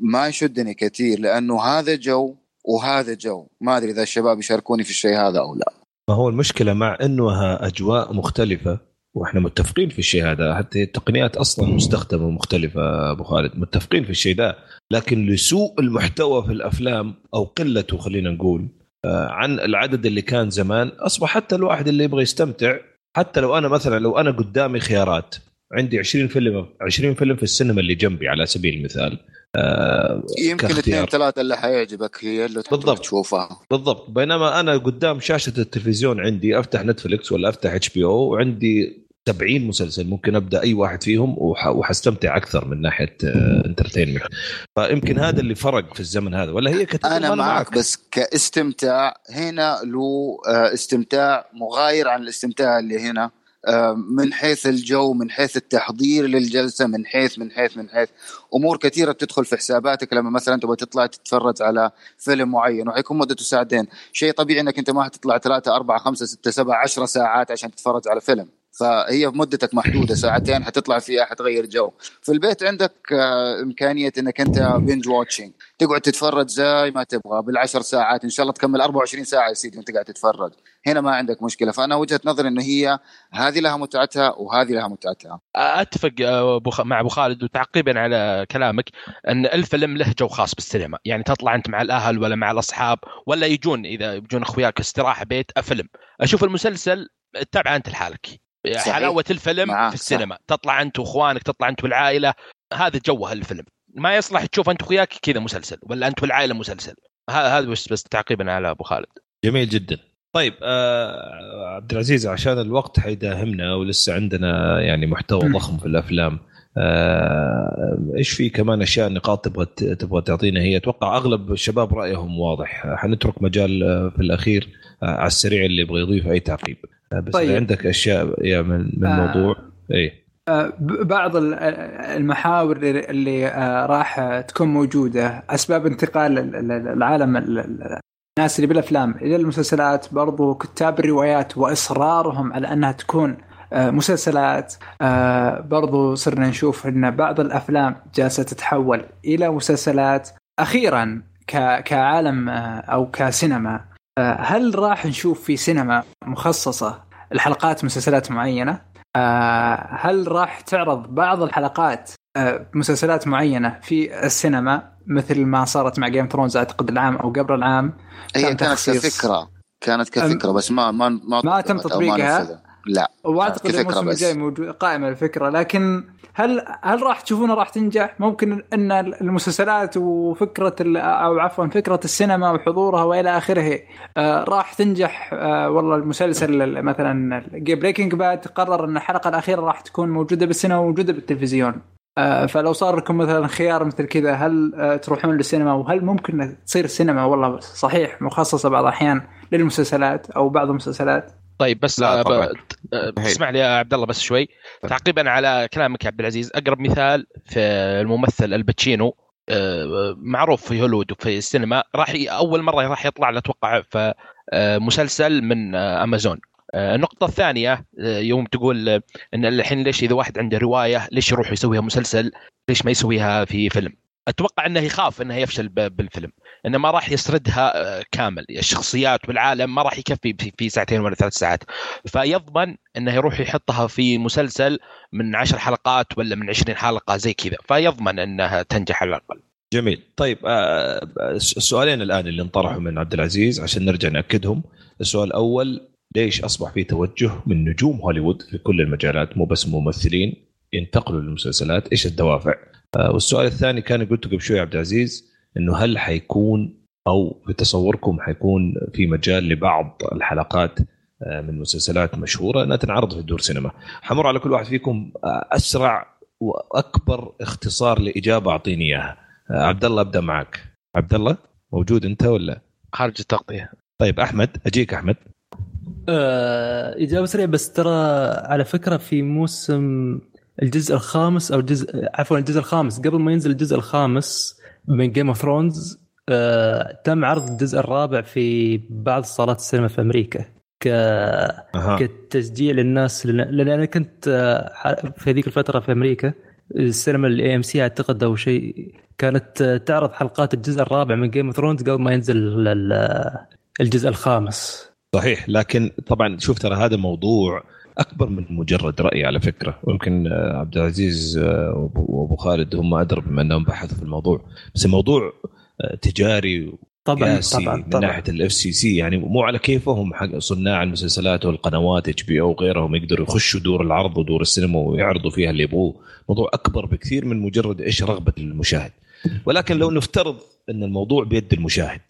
ما يشدني كثير لأنه هذا جو وهذا جو. ما أدري إذا الشباب يشاركوني في الشيء هذا أو لا. ما هو المشكلة مع انها أجواء مختلفة. وإحنا متفقين في الشيء هذا. حتى التقنيات أصلا مستخدمة مختلفه أبو خالد. متفقين في الشيء ده. لكن لسوء المحتوى في الأفلام أو قلته خلينا نقول آه، عن العدد اللي كان زمان أصبح حتى الواحد اللي يبغى يستمتع حتى لو أنا مثلا لو أنا قدامي خيارات عندي 20 فيلم 20 فيلم في السينما اللي جنبي على سبيل المثال آه، يمكن. اثنين ثلاثة اللي حيعجبك هي اللي بالضبط. تشوفها. بالضبط. بينما أنا قدام شاشة التلفزيون عندي أفتح Netflix ولا أفتح HBO وعندي 70 مسلسل ممكن أبدأ أي واحد فيهم وح- وحستمتع أكثر من ناحية entertainment فيمكن هذا اللي فرق في الزمن هذا ولا هي كتير أنا معك بس كاستمتاع هنا له آه، استمتاع مغاير عن الاستمتاع اللي هنا آه، من حيث الجو من حيث التحضير للجلسة من حيث من حيث من حيث. أمور كثيرة بتدخل في حساباتك لما مثلا تبغى تطلع تتفرج على فيلم معين وحيكون مدته ساعتين. شيء طبيعي إنك أنت ما حتطلع ثلاثة أربعة خمسة ستة سبعة عشرة ساعات عشان تتفرج على فيلم. فهي مدتك محدودة ساعتين حتطلع فيها حتغير جو. في البيت عندك آه، إمكانية إنك أنت binge watching تقعد تتفرج زي ما تبغى بالعشر ساعات. إن شاء الله تكمل 24 ساعة يا سيدي وأنت قاعد تتفرج. هنا ما عندك مشكلة. فأنا وجهة نظري إنه هي هذه لها متعتها وهذه لها متعتها. أتفق آه، مع أبو خالد وتعقيبا على كلامك إن الفيلم له جو خاص بالسينما. يعني تطلع أنت مع الأهل ولا مع الأصحاب ولا يجون إذا يجون أخوياك استراحة بيت فيلم أشوف المسلسل تتابعه أنت لحالك. صحيح. حلاوة الفيلم معاك، في السينما. تطلع أنت وإخوانك تطلع أنت والعائلة. هذا جوه الفيلم ما يصلح تشوف أنت واخوياك كذا مسلسل ولا أنت والعائلة مسلسل. هذا بس بس تعقيبا على أبو خالد. جميل جدا. طيب آه عبد العزيز عشان الوقت حيداهمنا ولسه عندنا يعني محتوى. ضخم في الأفلام آه إيش في كمان أشياء نقاط تبغى تبغى تعطينا؟ هي أتوقع أغلب الشباب رأيهم واضح. آه، حنترك مجال آه، في الأخير آه على السريع اللي يبغى يضيف أي تعقيب. آه بس طيب. عندك أشياء يا من, من آه. الموضوع إيه ب- بعض ال- المحاور اللي- آه، راح تكون موجودة أسباب انتقال ال- ال- العالم ال- ال- الناس اللي بالأفلام إلى المسلسلات برضو كتاب الروايات وإصرارهم على أنها تكون آه، مسلسلات آه، برضو صرنا نشوف إن بعض الأفلام جالسة تتحول إلى مسلسلات أخيرا كعالم آه، أو كسينما آه، هل راح نشوف في سينما مخصصة الحلقات مسلسلات معينة آه، هل راح تعرض بعض الحلقات آه، مسلسلات معينة في السينما مثل ما صارت مع جيم ثرونز أعتقد العام أو قبل العام هي كان كانت. كفكرة كانت كفكرة بس ما ما ما, ما تم تطبيقها؟ لا واعتقد الموسم. الجاي موجود قائمه الفكرة. لكن هل هل راح تشوفونها راح تنجح؟ ممكن إن المسلسلات وفكرة ال- أو عفوا فكرة السينما وحضورها وإلى آخره آه، راح تنجح. آه، والله المسلسل ال- مثلا Breaking Bad قرر إن الحلقة الأخيرة راح تكون موجودة بالسينما وموجودة بالتلفزيون. آه، فلو صار لكم مثلا خيار مثل كذا هل آه، تروحون للسينما؟ وهل ممكن تصير السينما والله صحيح مخصصة بعض الأحيان للمسلسلات أو بعض المسلسلات. طيب بس لا آه، طبعاً. آه، هي. اسمح لي يا عبد الله بس شوي. تعقيبا على كلامك يا عبد العزيز أقرب مثال في الممثل الباتشينو آه، معروف في هوليوود وفي السينما راح أول مرة راح يطلع أتوقع في مسلسل من أمازون. النقطة الثانية يوم تقول إن الحين ليش إذا واحد عنده رواية ليش يروح يسويها مسلسل ليش ما يسويها في فيلم؟ أتوقع إنه يخاف إنه يفشل بالفيلم. إنه ما راح يسردها آه، كامل. الشخصيات والعالم ما راح يكفي في- ساعتين ولا ثلاث ساعات. فيضمن إنه يروح يحطها في مسلسل من عشر حلقات ولا من عشرين حلقة زي كذا. فيضمن إنها تنجح على الأقل. جميل. طيب آه، السؤالين الآن اللي انطرحوا من عبد العزيز عشان نرجع نأكدهم. السؤال الأول ليش أصبح في توجه من نجوم هوليوود في كل المجالات؟ مو بس ممثلين ينتقلوا للمسلسلات. إيش الدوافع؟ آه، والسؤال الثاني كان قلته قبل شوي عبد العزيز. إنه هل حيكون أو في تصوركم حيكون في مجال لبعض الحلقات آه، من مسلسلات مشهورة؟ انها تنعرض في دور سينما. حمر على كل واحد فيكم آه، أسرع وأكبر اختصار لإجابة أعطيني إياها. آه، عبد الله أبدأ معك. عبد الله موجود أنت ولا؟ خارج التغطية. طيب أحمد أجيك أحمد. آه، إجابة سريعة بس ترى على فكرة في موسم الجزء الخامس أو الجزء عفوا الجزء الخامس. قبل ما ينزل الجزء الخامس من Game of Thrones تم عرض الجزء الرابع في بعض صالات السينما في أمريكا ك أها. كتشجيع للناس لأن أنا كنت آه، في هذيك الفترة في أمريكا السينما ال AMC أعتقد أو شيء كانت آه، تعرض حلقات الجزء الرابع من Game of Thrones قبل ما ينزل ال- الجزء الخامس. صحيح لكن طبعا شوف ترى هذا موضوع أكبر من مجرد رأي على فكرة. ويمكن آه، عبد العزيز آه، وأبو خالد هم أدرى بما أنهم بحثوا في الموضوع. بس الموضوع آه، تجاري طبعا طبعا من طبعا. ناحية ال FCC يعني مو على كيفهم حق صناع المسلسلات والقنوات HBO وغيرهم يقدروا يخشوا دور العرض ودور السينما ويعرضوا فيها اللي يبغوه. موضوع أكبر بكثير من مجرد إيش رغبة المشاهد. ولكن لو نفترض إن الموضوع بيد المشاهد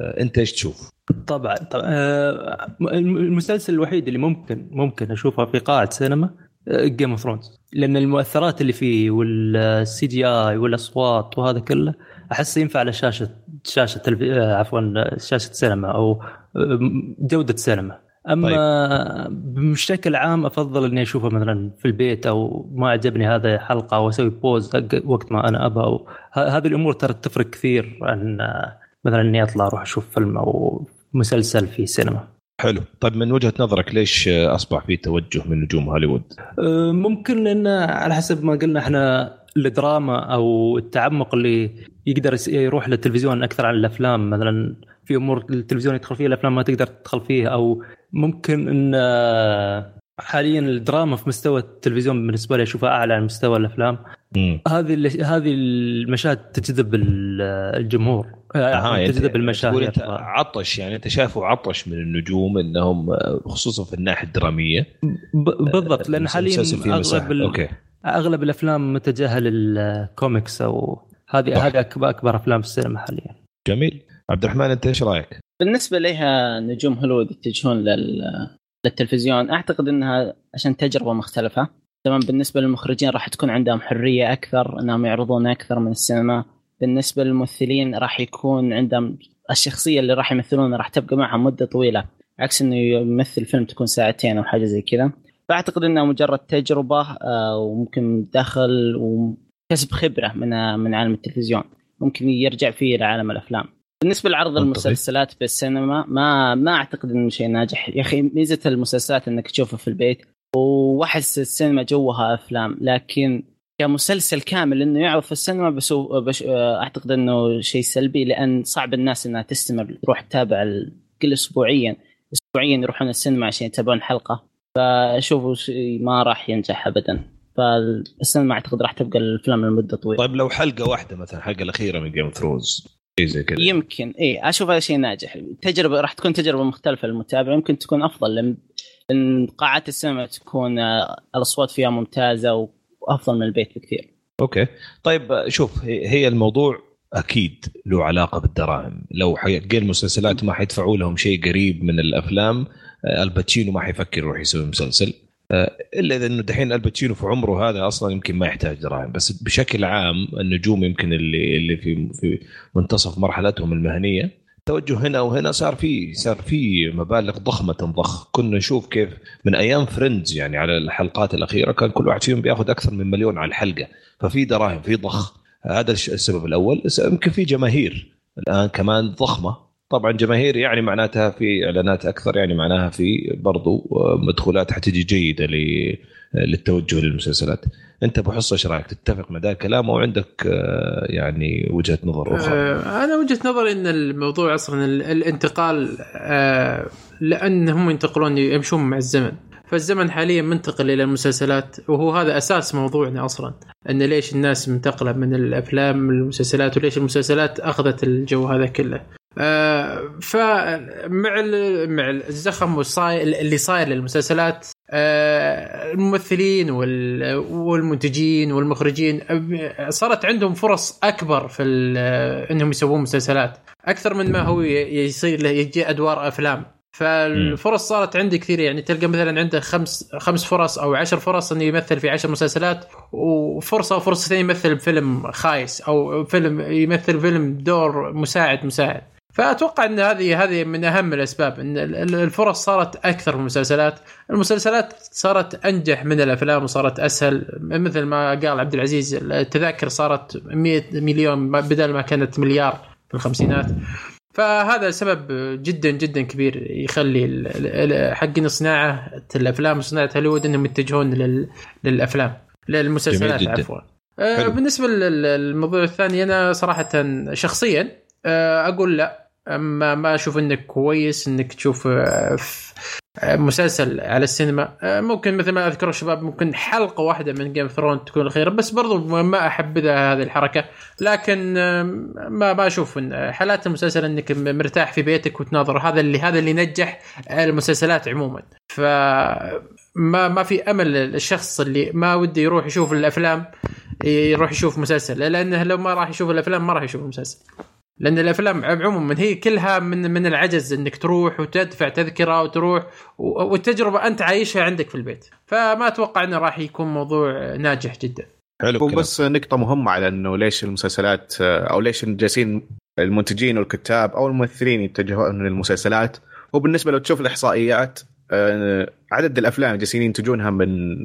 انت إيش تشوف؟ طبعا طبعا. آه، المسلسل الوحيد اللي ممكن ممكن أشوفه في قاعة سينما Game of Thrones لأن المؤثرات اللي فيه وال CGI والأصوات وهذا كله أحس ينفع على شاشة شاشه تلف... آه، عفوا شاشة سينما أو آه، جودة سينما. أما بشكل عام أفضل إني أشوفه مثلا في البيت أو ما عجبني هذا حلقة واسوي pause وقت ما أنا ابى هذه الأمور ترى تفرق كثير عن آه، مثلا إني أطلع أروح أشوف فيلم أو مسلسل في سينما. حلو. طيب من وجهة نظرك ليش أصبح في توجه من نجوم هوليوود؟ أه، ممكن لأن على حسب ما قلنا إحنا الدراما أو التعمق اللي يقدر يروح للتلفزيون أكثر عن الأفلام. مثلا في أمور التلفزيون يدخل فيها الأفلام ما تقدر تدخل فيها. أو ممكن إن حاليا الدراما في مستوى التلفزيون بالنسبة لي أشوفها أعلى عن مستوى الأفلام. مم. هذه اللي- هذه المشاهد تجذب ال- الجمهور أه، آه، يعني تجذب تقول المشاهير أنت عطش يعني أنت شايفه عطش من النجوم إنهم آه، خصوصا في الناحية الدرامية بالضبط لأن حاليا. أغلب أغلب الأفلام متجهة للكوميكس أو هذه. هذه اكبر أكبر أفلام في السينما حاليا جميل عبد الرحمن أنت إيش رأيك؟ بالنسبة لها نجوم هوليوود يتجهون لل... للتلفزيون أعتقد إنها عشان تجربة مختلفة طبعا بالنسبة للمخرجين راح تكون عندهم حرية أكثر إنهم يعرضون أكثر من السينما. بالنسبة للممثلين راح يكون عندهم الشخصية اللي راح يمثلونها راح تبقى معهم مدة طويلة عكس إنه يمثل فيلم تكون ساعتين أو حاجة زي كذا. فأعتقد إنها مجرد تجربة آه، وممكن دخل وكسب خبرة من من عالم التلفزيون. ممكن يرجع فيه لعالم الأفلام. بالنسبة لعرض. المسلسلات بالسينما ما ما أعتقد إنه شيء ناجح. يا أخي ميزة المسلسلات إنك تشوفها في البيت وأحس السينما جوها أفلام لكن كمسلسل كامل إنه يعرض في السينما بس بش أعتقد إنه شيء سلبي لأن صعب الناس إنها تستمر تروح تتابع كل اسبوعيا اسبوعيا يروحون السينما عشان يتابعون حلقة. فأشوفه شيء ما راح ينجح ابدا. فالسينما أعتقد راح تبقى الأفلام لمدة طويلة. طيب لو حلقة واحدة مثلا الحلقة الأخيرة من Game of Thrones شيء زي كذا. يمكن اي أشوف هذا شيء ناجح. تجربة راح تكون تجربة مختلفة للمتابع يمكن تكون أفضل لأن لأن قاعات السينما تكون آه، الأصوات فيها ممتازة وأفضل من البيت بكثير. okay. طيب آه، شوف هي الموضوع أكيد له علاقة بالدراهم. لو حقين المسلسلات ما حيدفعوا لهم شيء قريب من الأفلام آه، آل باتشينو ما حيفكر يروح يسوي مسلسل. إلا إذا إنه دحين آل باتشينو في عمره هذا أصلا يمكن ما يحتاج دراهم بس بشكل عام النجوم يمكن اللي اللي في في منتصف مرحلتهم المهنية توجه هنا وهنا صار في صار في مبالغ ضخمة تنضخ. كنا نشوف كيف من أيام فريندز يعني على الحلقات الأخيرة كان كل واحد فيهم بيأخذ أكثر من مليون على الحلقة ففي دراهم في ضخ. هذا السبب الأول يمكن في جماهير الآن كمان ضخمة. طبعا جماهير يعني معناتها في إعلانات أكثر يعني معناها في برضو آه، مدخولات حتجي جيدة ل- للتوجه للمسلسلات. أنت أبو حصة إيش رأيك؟ تتفق مع ذا الكلام أو عندك آه، يعني وجهة نظر أخرى؟ آه، أنا وجهة نظري إن الموضوع أصلا ال- الانتقال آه، لأن هم ينتقلون يمشون مع الزمن. فالزمن حاليا منتقل إلى المسلسلات وهو هذا أساس موضوعنا أصلا. إن ليش الناس منتقلة من الأفلام للمسلسلات وليش المسلسلات أخذت الجو هذا كله. فمع مع الزخم اللي صاير للمسلسلات آه، الممثلين وال- والمنتجين والمخرجين صارت عندهم فرص أكبر في إنهم يسوون مسلسلات أكثر من ما هو يصير له يجي أدوار أفلام. فالفرص صارت عندي كثير يعني تلقى مثلا عنده خمس خمس فرص أو عشر فرص إنه يمثل في عشر مسلسلات وفرصه وفرصتين يمثل بفيلم خايس أو فيلم يمثل فيلم دور مساعد مساعد. فأتوقع إن هذه هذه من أهم الأسباب. إن الفرص صارت أكثر في المسلسلات، المسلسلات صارت أنجح من الأفلام وصارت أسهل. مثل ما قال عبد العزيز التذاكر صارت 100 مليون بدل ما كانت مليار في الخمسينات. فهذا سبب جدا جدا كبير يخلي حقين صناعة الأفلام وصناعة هوليوود إنهم يتجهون للأفلام للمسلسلات عفوا. آه، بالنسبة للموضوع الثاني أنا صراحة شخصيا آه، أقول لا. ما ما أشوف انك كويس إنك تشوف آه، مسلسل على السينما آه، ممكن مثل ما أذكر الشباب ممكن حلقة واحدة من جيم ثرون تكون الخيره بس برضو ما احبذها هذه الحركة. لكن ما ما أشوف إن حالات المسلسل إنك مرتاح في بيتك وتناظر هذا اللي هذا اللي نجح المسلسلات عموما. ف ما ما في أمل الشخص اللي ما وده يروح يشوف الأفلام يروح يشوف مسلسل لأنه لو ما راح يشوف الأفلام ما راح يشوف المسلسل. لأن الأفلام عموما هي كلها من من العجز إنك تروح وتدفع تذكرة وتروح والتجربة أنت عايشها عندك في البيت. فما أتوقع إنه راح يكون موضوع ناجح جدا. حلو بس نقطة مهمة على إنه ليش المسلسلات أو ليش جالسين المنتجين والكتاب أو الممثلين يتجهون للمسلسلات. هو بالنسبة لو تشوف الإحصائيات آه، عدد الأفلام اللي جالسين ينتجونها من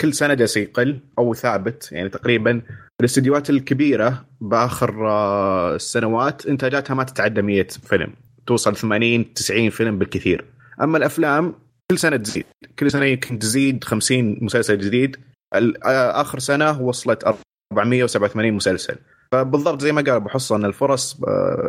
كل سنة جالس يقل أو ثابت يعني تقريبا الاستديوهات الكبيرة بآخر آه، السنوات انتاجاتها ما تتعدى 100 فيلم توصل 80 90 فيلم بالكثير. أما الأفلام كل سنة تزيد كل سنة يمكن تزيد 50 مسلسل جديد. آه، آخر سنة وصلت 487 مسلسل. فبالضبط زي ما قال أبو حصه ان الفرص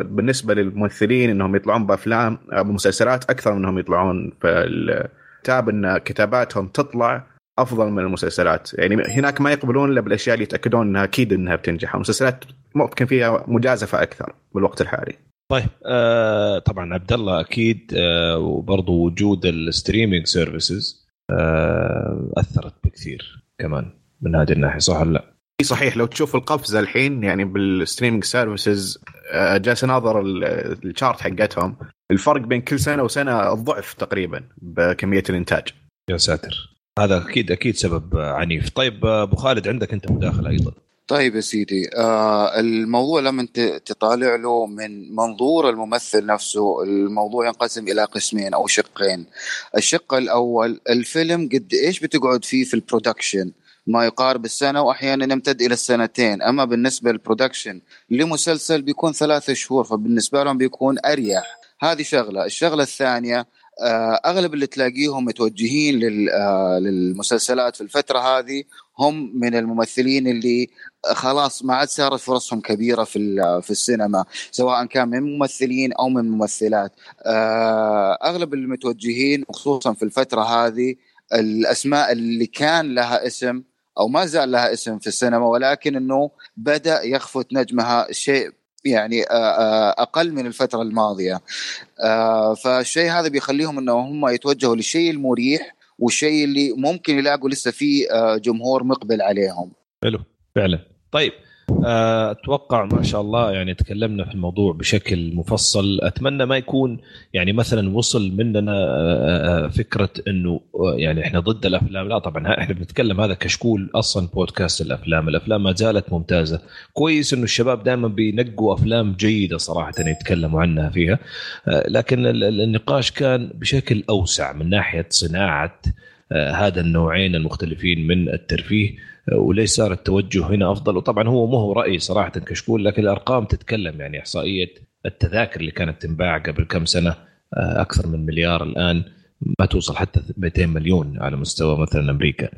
بالنسبة للممثلين إنهم يطلعون بأفلام بمسلسلات أكثر من إنهم يطلعون في الكتاب إن كتاباتهم تطلع. أفضل من المسلسلات. يعني هناك ما يقبلون إلا بالأشياء اللي يتأكدون إنها أكيد إنها بتنجح. المسلسلات ممكن فيها مجازفة أكثر بالوقت الحالي. طيب آه طبعا عبد الله أكيد آه وبرضه وجود ال streaming services آه أثرت بكثير كمان من هذه الناحية صح ولا لا؟ إي صحيح لو تشوف القفزة الحين يعني بال streaming services آه، جالس اناظر ال chart حقتهم. الفرق بين كل سنة وسنة الضعف تقريبا بكمية الإنتاج. يا ساتر. هذا أكيد أكيد سبب عنيف. طيب أبو خالد عندك أنت مداخلة أيضا. طيب يا سيدي آه الموضوع لما تطالع له من منظور الممثل نفسه. الموضوع ينقسم إلى قسمين أو شقين. الشق الأول الفيلم قد إيش بتقعد فيه في ال production؟ ما يقارب السنة واحيانا يمتد إلى السنتين. أما بالنسبة لل production لمسلسل بيكون ثلاثة شهور فبالنسبة لهم بيكون أريح. هذه شغلة. الشغلة الثانية أغلب اللي تلاقيهم متوجهين آه، للمسلسلات في الفترة هذه هم من الممثلين اللي خلاص ما عاد صارت فرصهم كبيرة في في السينما سواء كان من ممثلين أو من ممثلات. آه، أغلب المتوجهين خصوصا في الفترة هذه الأسماء اللي كان لها اسم أو ما زال لها اسم في السينما ولكن إنه بدأ يخفت نجمها شيء يعني أقل من الفترة الماضية. فالشيء هذا بيخليهم إنه هم يتوجهوا للشيء المريح والشيء اللي ممكن يلاقوا لسه فيه جمهور مقبل عليهم. حلو فعلا. طيب آه، أتوقع ما شاء الله يعني تكلمنا في الموضوع بشكل مفصل. أتمنى ما يكون يعني مثلا وصل مننا آه، آه، فكرة إنه يعني إحنا ضد الأفلام. لا طبعا إحنا بنتكلم هذا كشكول أصلا بودكاست الأفلام. الأفلام ما زالت ممتازة. كويس إنه الشباب دائما بينقوا أفلام جيدة صراحة يتكلموا عنها فيها. لكن النقاش كان بشكل أوسع من ناحية صناعة هذا النوعين المختلفين من الترفيه. وليش صار التوجه هنا أفضل وطبعا هو مو هو رأيي صراحة كشكول لكن الأرقام تتكلم يعني إحصائية التذاكر اللي كانت تنباع قبل كم سنة آه، أكثر من مليار الآن ما توصل حتى 200 مليون على مستوى مثلا أمريكا.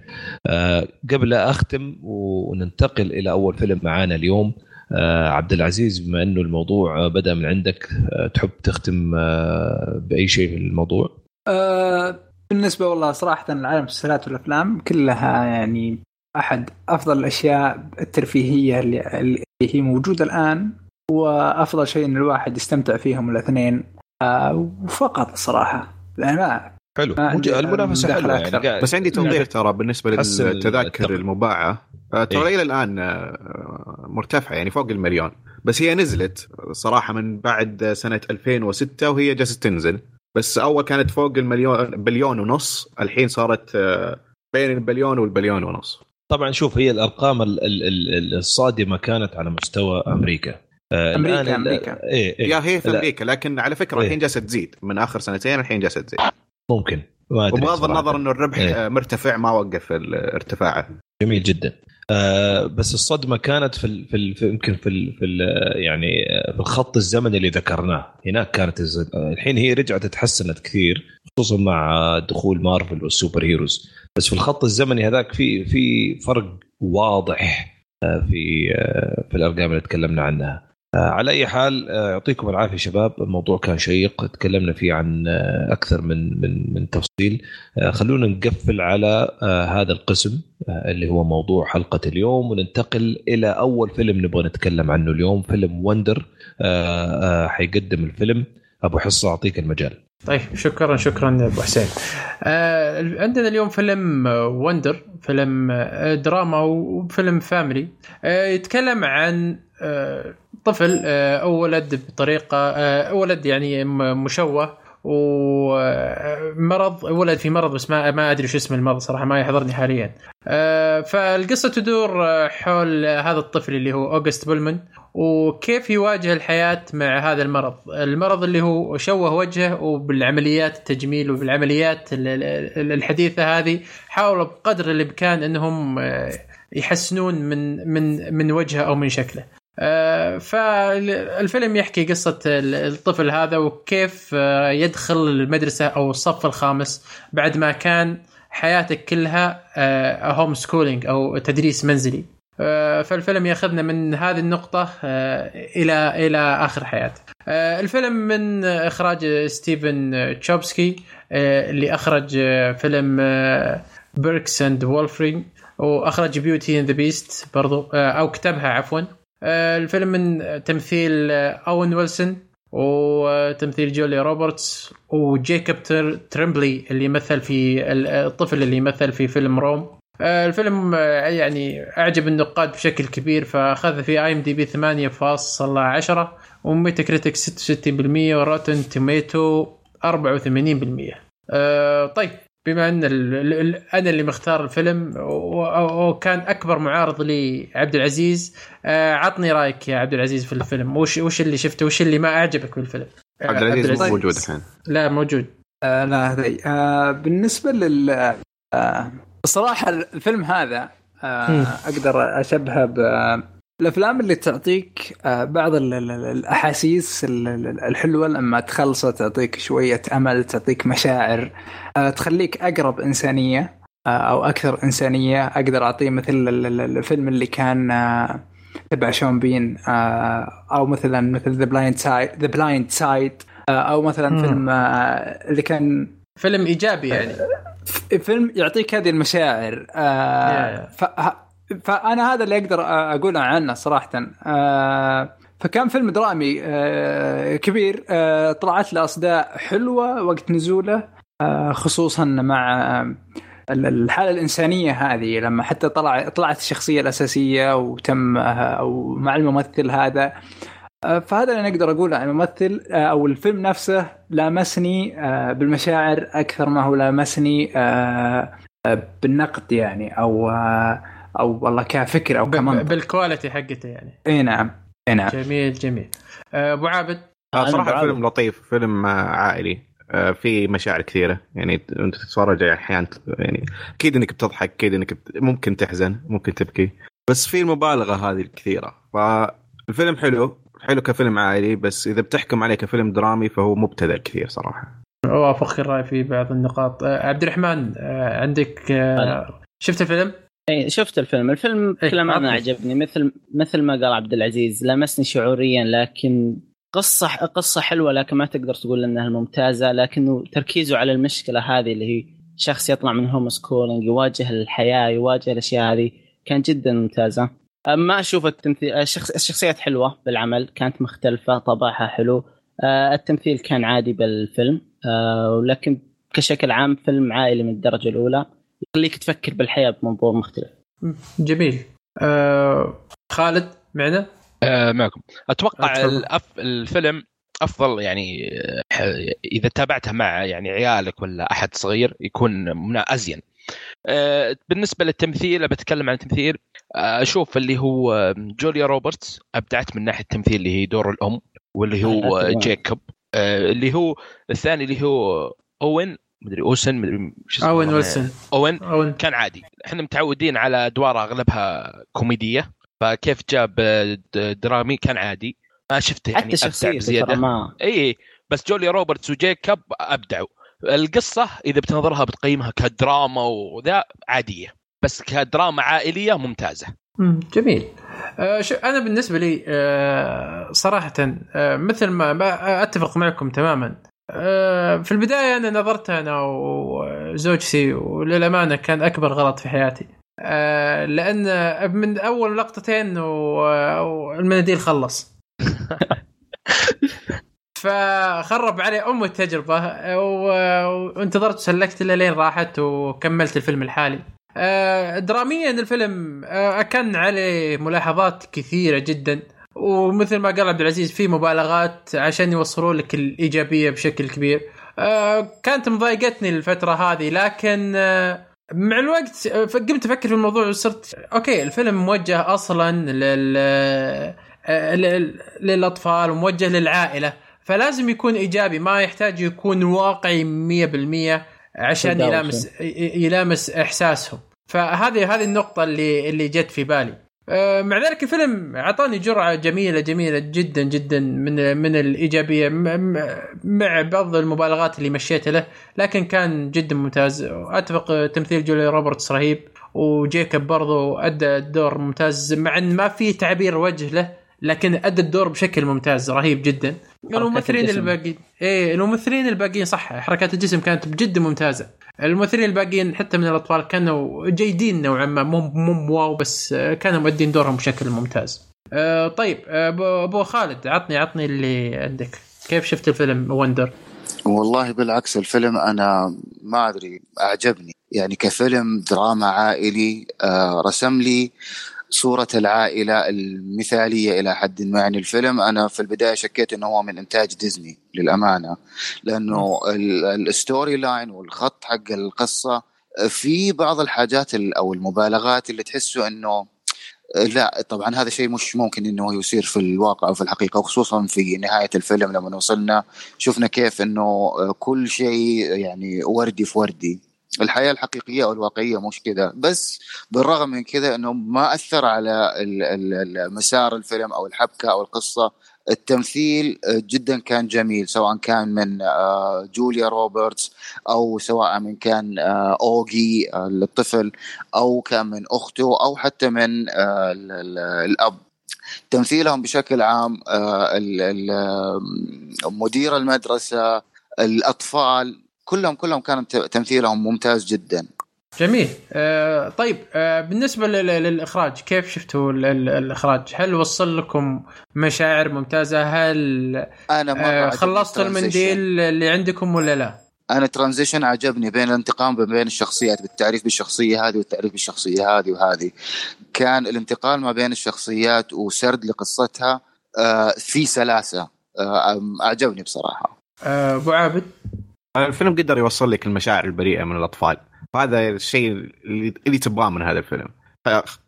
آه، قبل أختم وننتقل إلى أول فيلم معانا اليوم آه، عبد العزيز بما إنه الموضوع بدأ من عندك تحب تختم بأي شيء في الموضوع؟ بالنسبة والله صراحة العالم المسلسلات والأفلام كلها يعني أحد أفضل الأشياء الترفيهية اللي, اللي هي موجودة الآن وافضل شيء إن الواحد يستمتع فيهم الاثنين. آه وفقط صراحة لا حلو. المنافسة حلوة يعني. بس عندي توضيح ترى بالنسبة للتذاكر المباعة. آه، ترى إيه؟ إلى الآن آه، مرتفعة يعني فوق المليون. بس هي نزلت صراحة من بعد سنة 2006 وهي جالسة تنزل. بس أول كانت فوق المليون بليون ونص الحين صارت بين البليون والبليون ونص. طبعا شوف هي الأرقام ال- ال- ال- الصادمة كانت على مستوى أمريكا آه، الآن ال- أمريكا. إيه إيه يا هي في لا، أمريكا لكن على فكرة إيه. الحين جالسة تزيد من آخر سنتين الحين جالسة تزيد ممكن ما أدري صراحة. النظر إنه الربح إيه. مرتفع ما وقف ارتفاعه جميل جدا آه بس الصدمة كانت في في, يمكن في ال في ال يعني آه، في الخط الزمني اللي ذكرناه. هناك كانت الحين هي رجعت اتحسنت كثير خصوصا مع دخول مارفل والسوبر هيروز. بس في الخط الزمني هذاك في في فرق واضح آه، في آه، في الأرقام اللي تكلمنا عنها. على أي حال آه، يعطيكم العافية شباب. الموضوع كان شيق. تكلمنا فيه عن آه، أكثر من من من تفصيل. آه، خلونا نقفل على آه، هذا القسم آه، اللي هو موضوع حلقة اليوم وننتقل إلى أول فيلم نبغى نتكلم عنه اليوم فيلم وندر. آه، آه، حيقدم الفيلم. أبو حصة أعطيك المجال. طيب شكرا شكرا أبو حسين. آه عندنا اليوم فيلم Wonder فيلم آه دراما وفيلم family. آه يتكلم عن آه طفل آه أو ولد بطريقة آه ولد يعني مشوه ومرض ولد في مرض بس ما ما أدري شو اسم المرض صراحة ما يحضرني حاليا. آه فالقصة تدور آه، حول هذا الطفل اللي هو أوغست بولمان وكيف يواجه الحياة مع هذا المرض المرض اللي هو شوه وجهه وبالعمليات التجميل وبالعمليات ال- ال- الحديثة هذه حاولوا بقدر الإمكان أنهم آه، يحسنون من من من وجهه أو من شكله آه، فالفيلم يحكي قصة ال- الطفل هذا وكيف آه، يدخل المدرسة أو الصف الخامس بعد ما كان حياته كلها home schooling أو تدريس منزلي آه، فالفيلم ياخذنا من هذه النقطة آه، إلى إلى آخر حياته. آه، الفيلم من إخراج ستيفن تشبوسكي آه، اللي أخرج آه، فيلم Perks and Wallflower وأخرج Beauty and the Beast برضو آه، أو كتبها عفوا. آه، الفيلم من تمثيل آه، أوين ويلسون وتمثيل جولي روبرتس وجيكوب تر- ترمبلي اللي مثل في ال- الطفل اللي مثل في فيلم روم. آه، الفيلم آه، يعني أعجب النقاد بشكل كبير فأخذ في IMDb 8.10 وميتا كريتك 66% وروتن توميتو 84% آه، طيب بما أن ال ال ال أنا اللي مختار الفيلم وكان أكبر معارض لي عبد العزيز. آه، عطني رأيك يا عبد العزيز في الفيلم. وش وش اللي شفته؟ وش اللي ما أعجبك بالفيلم آه، عبد العزيز مو موجود الحين. لا موجود. آه لا هذي. آه بالنسبة لل آه الصراحه الفيلم هذا آه. أقدر أشبهه ب الأفلام اللي تعطيك آه بعض ال- ال- ال- الأحاسيس ال- ال- الحلوة لما تخلصه تعطيك شوية أمل تعطيك مشاعر آه تخليك أقرب إنسانية آه أو أكثر إنسانية أقدر اعطيه مثل ال- ال- الفيلم اللي كان تبع شون بين أو مثلا مثل The Blind Side The Blind Side أو مثلا مم. فيلم اللي كان فيلم إيجابي يعني فيلم يعطيك هذه المشاعر Yeah. فأنا هذا اللي أقدر أقوله عنه صراحة. آه فكان فيلم درامي آه كبير آه طلعت له أصداء حلوة وقت نزوله خصوصا مع الحالة الإنسانية هذه لما حتى طلع طلعت الشخصية الأساسية وتم أو مع الممثل هذا. فهذا اللي نقدر أقوله عن الممثل أو الفيلم نفسه. لامسني بالمشاعر أكثر ما هو لامسني بالنقد يعني أو أو والله كفكر أو كمنطق بال quality حقته يعني. إي نعم إي نعم. جميل جميل. آه، أبو عابد. آه، صراحة. فيلم لطيف فيلم آه، عائلي. في مشاعر كثيرة. يعني أنت تتفرج أحيانا يعني أكيد إنك بتضحك أكيد إنك بت... ممكن تحزن ممكن تبكي. بس في المبالغة هذه الكثيرة. فالفيلم حلو حلو كفيلم عائلي. بس إذا بتحكم عليه كفيلم درامي فهو مبتذل كثير صراحة. اوافقك الرأي في بعض النقاط. عبد الرحمن عندك شفت الفيلم؟ إي شفت الفيلم. الفيلم بكل امانه عطني. عجبني. مثل مثل ما قال عبد العزيز لمسني شعوريا لكن قصة قصة حلوة لكن ما تقدر تقول إنها ممتازة. لكنه تركيزه على المشكلة هذه اللي هي شخص يطلع من home schooling يواجه الحياة يواجه الأشياء هذه. كان جدا ممتازة. ما أشوف التمثيل. الشخص الشخصيات حلوة بالعمل كانت مختلفة طبعها حلو. آه، التمثيل كان عادي بالفيلم. ولكن كشكل عام فيلم عائلي من الدرجة الأولى. يخليك تفكر بالحياة بمنظور مختلف. جميل. آه، خالد معنا؟ آه معكم. أتوقع تفضل. الأف الفيلم أفضل يعني آه، إذا تابعتها مع يعني عيالك ولا أحد صغير يكون منا أزين. آه، بالنسبة للتمثيل بتكلم عن التمثيل آه، أشوف اللي هو جوليا روبرتس أبدعت من ناحية التمثيل اللي هي دور الأم واللي هو. جيكوب. آه، اللي هو الثاني اللي هو أوين مدري أوسن مدري شو اسمه أوين. ويلسون. أوين؟ أوين. كان عادي. إحنا متعودين على أدوار أغلبها كوميدية فكيف جاب آه، درامي كان عادي. ما شفته يعني حتى ترى بزيادة. ما إي بس جوليا روبرتس وجيكوب أبدعوا. القصة إذا بتنظرها بتقيمها كدراما وذا عادية بس كدراما عائلية ممتازة. مم، جميل. آه شو أنا بالنسبة لي آه صراحة آه مثل ما, أتفق معكم تماما. في البداية أنا نظرت أنا وزوجتي وللأمانة كان أكبر غلط في حياتي. آه لأن من أول لقطتين والمناديل خلص. فخرب علي أم التجربة وانتظرت وسلكت لين راحت وكملت الفيلم الحالي. آه، دراميا الفيلم آه، كان عليه ملاحظات كثيرة جدا. ومثل ما قال عبد العزيز في مبالغات عشان يوصلوا لك الإيجابية بشكل كبير. آه، كانت مضايقتني الفترة هذه لكن آه، مع الوقت آه، قمت أفكر في الموضوع وصرت أوكي الفيلم موجه أصلا لل لل- للأطفال وموجه للعائلة. فلازم يكون إيجابي ما يحتاج يكون واقعي 100% عشان. يلامس يلامس إحساسهم. فهذه هذه النقطة اللي اللي جت في بالي. مع ذلك الفيلم أعطاني جرعة جميلة جميلة جدا جدا من من الإيجابية مع بعض المبالغات اللي مشيت له لكن كان جدا ممتاز. أتفق تمثيل جولي روبرتس رهيب وجيكوب برضو أدى الدور ممتاز مع إن ما في تعبير وجه له لكن أدى الدور بشكل ممتاز رهيب جدا. الممثلين. الباقيين إيه الممثلين الباقيين صح حركات الجسم كانت جدا ممتازة. الممثلين الباقيين حتى من الأطفال كانوا جيدين نوعا ما مو مو wow بس آه، كانوا مؤدين دورهم بشكل ممتاز. آه، طيب آه، ابو خالد عطني عطني اللي عندك. كيف شفت الفيلم Wonder والله بالعكس الفيلم أنا ما أدري أعجبني. يعني كفيلم دراما عائلي رسم لي صورة العائلة المثالية إلى حد ما. يعني الفيلم أنا في البداية شكيت أنه هو من إنتاج ديزني للأمانة لأنه ال- ال story line والخط حق القصة في بعض الحاجات ال- أو المبالغات اللي تحسوا أنه لا طبعا هذا شيء مش ممكن إنه يصير في الواقع أو في الحقيقة وخصوصا في نهاية الفيلم لما وصلنا شفنا كيف إنه كل شيء يعني وردي في وردي. الحياة الحقيقية أو الواقعية مش كذا بس بالرغم من كذا إنه ما أثر على مسار الفيلم أو الحبكة أو القصة التمثيل جدا كان جميل سواء كان من آه، جوليا روبرتس أو سواء من كان آه، أوغي آه، الطفل أو كان من أخته أو حتى من ال- ال- الأب. تمثيلهم بشكل عام مدير المدرسة الأطفال كلهم كلهم كان تمثيلهم ممتاز جدا. جميل. آه طيب آه بالنسبة لل- للإخراج كيف شفتوا ال- ال- الإخراج؟ هل وصل لكم مشاعر ممتازة؟ هل أنا مرة آه الترانزيشن. المنديل اللي عندكم ولا لا؟ أنا ترانزيشن عجبني بين الانتقام بين الشخصيات بالتعريف بالشخصية هذه والتعريف بالشخصية هذه وهذه. كان الانتقال ما بين الشخصيات وسرد لقصتها آه، في سلاسة آه، أعجبني بصراحة. أبو عابد؟ الفيلم قدر يوصل لك المشاعر البريئة من الأطفال. فهذا الشيء اللي, اللي تبغاه من هذا الفيلم.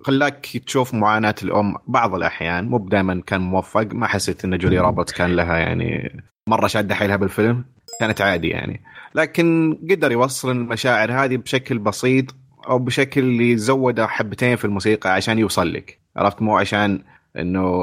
خلاك تشوف معاناة الأم بعض الأحيان. مو دائما كان موفق. ما حسيت إن جولي روبرتس كان لها يعني مرة شادة حيلها بالفيلم. كانت عادي يعني. لكن قدر يوصل المشاعر هذه بشكل بسيط أو بشكل اللي زوده حبتين في الموسيقى عشان يوصل لك. عرفت؟ مو عشان إنه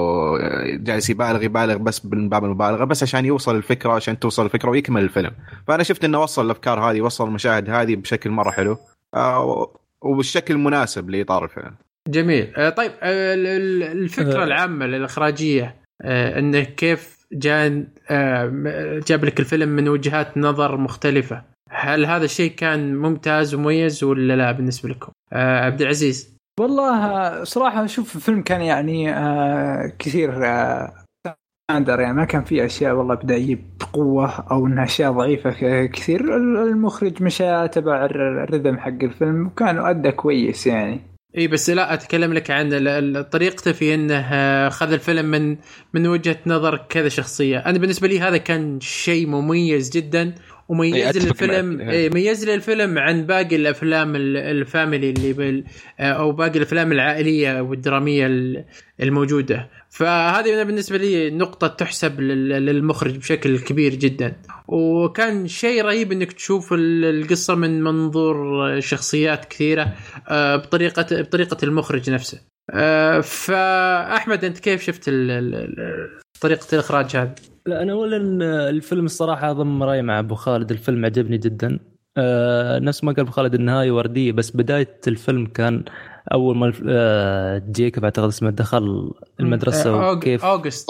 جالس يبالغ يبالغ بس من باب المبالغة بس عشان يوصل الفكرة عشان توصل الفكرة ويكمل الفيلم. فأنا شفت إنه وصل الأفكار هذه وصل المشاهد هذه بشكل مرة حلو. آه، وبالشكل المناسب لإطار الفيلم. جميل. آه طيب آه ال- ال- الفكرة آه. العامة للإخراجية آه إنه كيف جان آه جاب لك الفيلم من وجهات نظر مختلفة. هل هذا الشيء كان ممتاز ومميز ولا لا بالنسبة لكم؟ آه عبد العزيز. والله صراحة أشوف الفيلم كان يعني آه كثير آه ستاندر يعني ما كان فيه أشياء والله بدأيه بقوة أو إنها أشياء ضعيفة ك- كثير. ال- المخرج مشى تبع الر- الرذم حق الفيلم وكان أدى كويس يعني. إي بس لا أتكلم لك عن طريقته في إنه آه، خذ الفيلم من من وجهة نظر كذا شخصية، أنا بالنسبة لي هذا كان شيء مميز جدا. وميز لي الفيلم معك. إي، ميز لي الفيلم عن باقي الأفلام ال- الفاميلي اللي بال أو باقي الأفلام العائلية والدرامية ال- الموجودة، فهذه أنا بالنسبة لي نقطة تحسب لل- للمخرج بشكل كبير جدا. وكان شيء رهيب إنك تشوف ال- القصة من منظور شخصيات كثيرة آه، بطريقه بطريقة المخرج نفسه. آه، فأحمد أنت كيف شفت طريقة الإخراج هذه؟ لا أنا اولا الفيلم الصراحة أضم رأي مع أبو خالد. الفيلم عجبني جدا. آه نفس ما قال أبو خالد النهاية وردية بس بداية الفيلم كان أول ما الف- آه جيكوب أعتقد اسمه دخل المدرسة آه، وكيف أوغست.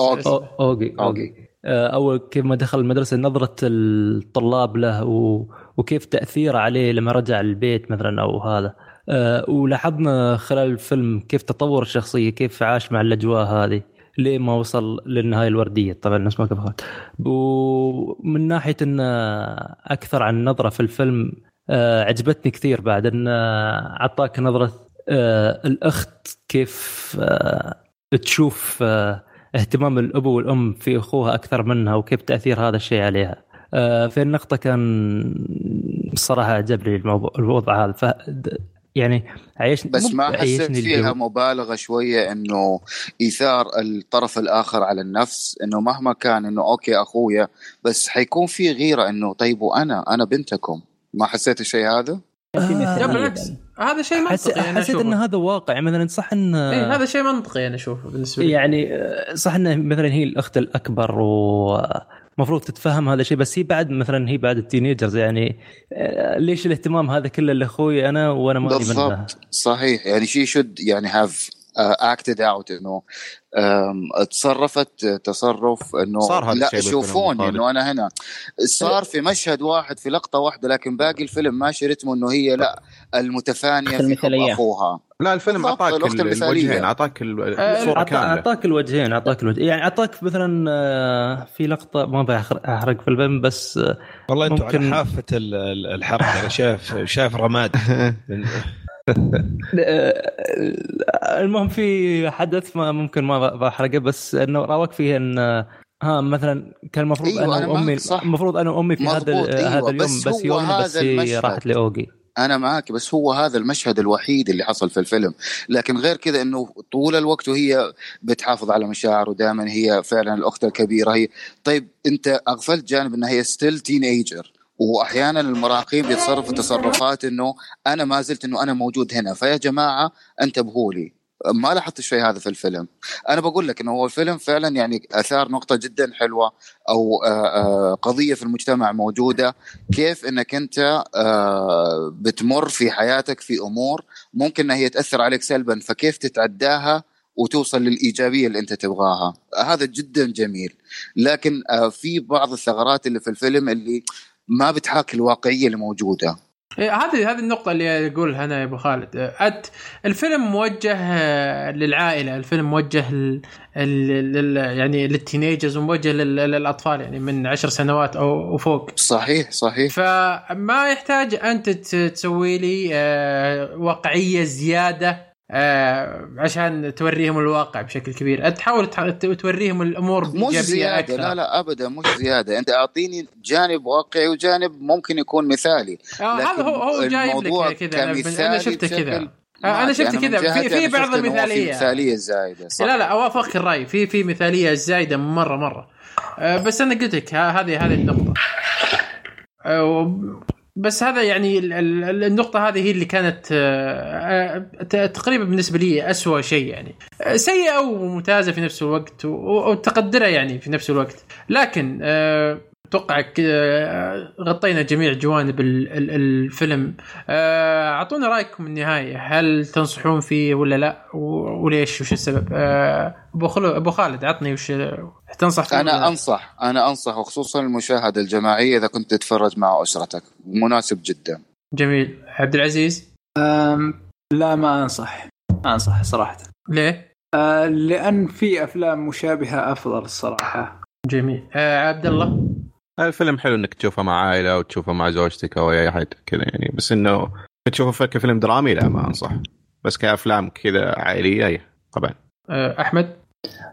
اوغي أوغي. آه، أول كيف ما دخل المدرسة نظرة الطلاب له و... وكيف تاثيره عليه لما رجع البيت مثلا أو هذا. آه، ولاحظنا خلال الفيلم كيف تطور الشخصية كيف عاش مع الأجواء هذه. ليه ما وصل للنهاية الوردية؟ طبعا نفس ما قبل ومن ناحية انه أكثر عن نظرة في الفيلم آه، عجبتني كثير بعد انه أعطاك نظرة آه، الأخت كيف آه، تشوف اهتمام الاب والأم في أخوها أكثر منها وكيف تأثير هذا الشيء عليها. في النقطة كان الصراحة عجبني الموضوع الوضع هذا. يعني عيشني بس ما حسيت فيها الجو. مبالغة شوية إنه إيثار الطرف الآخر على النفس إنه مهما كان إنه أوكي أخويا بس حيكون في غيرة إنه طيب وأنا أنا بنتكم ما حسيت الشيء هذا؟ آه. بالعكس هذا شيء حس... منطقي أنا حسيت ان هذا واقع مثلا صح ان إيه هذا شيء منطقي أنا أشوفه بالنسبة لي يعني آه، صح انه مثلا هي الأخت الأكبر ومفروض تتفهم هذا الشيء بس هي بعد مثلا هي بعد ال teenagers يعني آه، ليش الاهتمام هذا كله لأخوي أنا وأنا منه بالضبط صحيح. يعني she should يعني have acted out إنه تصرفت تصرف إنه صار هذا لا، شوفوني. إنه أنا هنا صار في مشهد واحد في لقطة واحدة لكن باقي الفيلم ماشي رتمه إنه هي لا المتفانية في حب. أخوها لا الفيلم أعطاك. الوجهين أعطاك آه، الصورة كاملة أعطاك الوجهين أعطاك الوجه يعني أعطاك مثلا آه، في لقطة ما بحرق في الفيلم بس آه، والله أنتم ممكن- على حافة ال- ال- الحرق أنا شايف شايف رماد آه، المهم في حدث ما ممكن ما بحرقه بس إنه رأوك فيه إن آه، ها مثلا كان المفروض أيوة، أنا وأمي. المفروض أنا وأمي في هذا أيوة، هذا اليوم بس بس, هو يومي بس هذا هي المشهد. راحت لأوجي. أنا معك بس هو هذا المشهد الوحيد اللي حصل في الفيلم. لكن غير كذا إنه طول الوقت وهي بتحافظ على مشاعره دائما هي فعلا الأخت الكبيرة هي. طيب أنت أغفلت جانب إنها هي still teenager وأحيانا المراهقين بيتصرفوا تصرفات إنه أنا ما زلت إنه أنا موجود هنا. فيا جماعة انتبهوا لي. ما لاحظت الشيء هذا في الفيلم. أنا بقول لك إنه هو الفيلم فعلا يعني أثار نقطة جدا حلوة أو آه، آه، قضية في المجتمع موجودة. كيف إنك أنت آه، بتمر في حياتك في أمور ممكن إنها هي تأثر عليك سلبا فكيف تتعداها وتوصل للإيجابية اللي أنت تبغاها؟ هذا جدا جميل. لكن في بعض الثغرات اللي في الفيلم اللي ما بتحاكي الواقعية اللي موجودة. إيه، هذه هذه النقطة اللي أقولها أنا يا أبو خالد. أت الفيلم موجه آه، للعائلة. الفيلم موجه ل... ل... لل... يعني للتينيجرز وموجه لل... للأطفال يعني من عشر سنوات أو وفوق. صحيح صحيح. فما يحتاج أنت تسوي لي آه، واقعية زيادة آه، عشان توريهم الواقع بشكل كبير. تحاول تح- توريهم الأمور مش زيادة أكثر. لا لا ابدا مش زيادة. أنت أعطيني جانب واقعي وجانب ممكن يكون مثالي. آه، هذا هو هو جايب لك كذا أنا شفته كذا. آه، أنا شفت أدري، كذا. في في بعض المثاليه مثالية زايدة صح. لا لا أوافقك الرأي. في في مثالية زايدة مرة مرة. آه، بس أنا قلت لك هذه هذه النقطة. و- بس هذا يعني ال- ال- النقطة هذه هي اللي كانت آه، آه، تقريبا بالنسبة لي أسوأ شيء يعني. سيئة وممتازة في نفس الوقت و- وتقدرة يعني في نفس الوقت. لكن آه، أتوقع كذا غطينا جميع جوانب ال- ال- الفيلم. آه، أعطونا رأيكم النهايه هل تنصحون فيه ولا لا؟ وليش؟ وش السبب؟ آه، أبو خلو أبو خالد عطني وش تنصح فيه أنا؟ أنصح أنا أنصح وخصوصا المشاهده الجماعية إذا كنت تتفرج مع أسرتك. مناسب جدا. جميل. عبد العزيز؟ أم، لا ما أنصح. ما أنصح صراحة. ليه؟ أه، لأن في أفلام مشابهة أفضل الصراحه جميل. آه، عبد الله؟ الفيلم حلو إنك تشوفه مع عائلة أو تشوفه مع زوجتك أو أي أحد كذا يعني. بس إنه تشوفه كفيلم درامي لا ما أنصح. بس كأفلام كذا عائلية أي، طبعا. آه، أحمد؟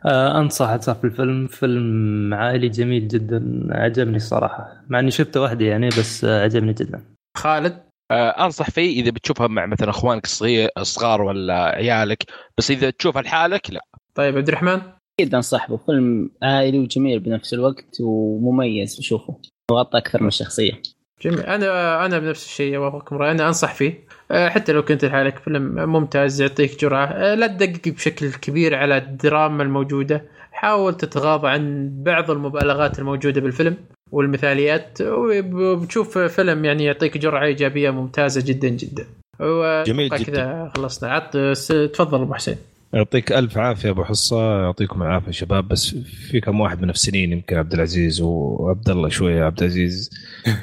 آه أنصح أنصح بالفيلم فيلم عائلي جميل جدا. عجبني الصراحه مع إني شفته وحدي يعني بس عجبني جدا. خالد؟ آه، أنصح فيه إذا بتشوفها مع مثلا أخوانك الصغير الصغار ولا عيالك. بس إذا تشوفها لحالك لا. طيب عبد الرحمن؟ أكيد انصح به فيلم عائلي وجميل بنفس الوقت ومميز بشوفه وغطى أكثر من شخصية. جميل. أنا أنا بنفس الشيء اوافقكم رأي. أنا أنصح فيه. آه، حتى لو كنت لحالك فيلم ممتاز يعطيك جرعة. آه، لا تدقق بشكل كبير على الدراما الموجودة. حاول تتغاضى عن بعض المبالغات الموجودة بالفيلم والمثاليات. وبتشوف فيلم يعني يعطيك جرعة إيجابية ممتازة جدا جدا. جميل جدا. كذا خلصنا. عط س- تفضل أبو حسين. يعطيك ألف عافية أبو حصة. يعطيكم العافية شباب. بس في كم واحد منافسين يمكن عبد العزيز وعبد الله شوية. عبد العزيز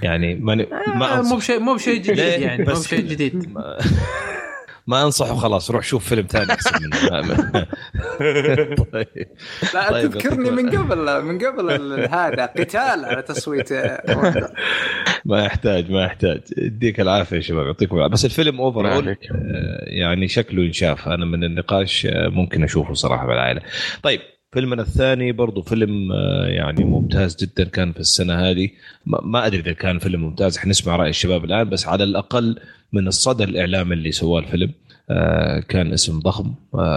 يعني ماني ما آه، مو أنصح بشيء مو بشيء جديد؟ يعني. مو بشيء جديد. ما, ما انصح وخلاص روح شوف فيلم ثاني أحسن منه. طيب لا طيب، تذكرني يعطيك من قبل من قبل ال- هذا قتال على تصويت آه، ما يحتاج ما يحتاج. يديك العافية يا شباب يعطيكم العافية. بس الفيلم اوفر يعافيك. يعني شكله ينشاف. أنا من النقاش آه، ممكن أشوفه صراحة بالعائلة. طيب فيلمنا الثاني برضو فيلم آه، يعني ممتاز جدا كان في السنة هذه. ما أدري إذا كان فيلم ممتاز حنسمع رأي الشباب الآن بس على الأقل من الصدى الاعلامي اللي سواه الفيلم آه، كان اسم ضخم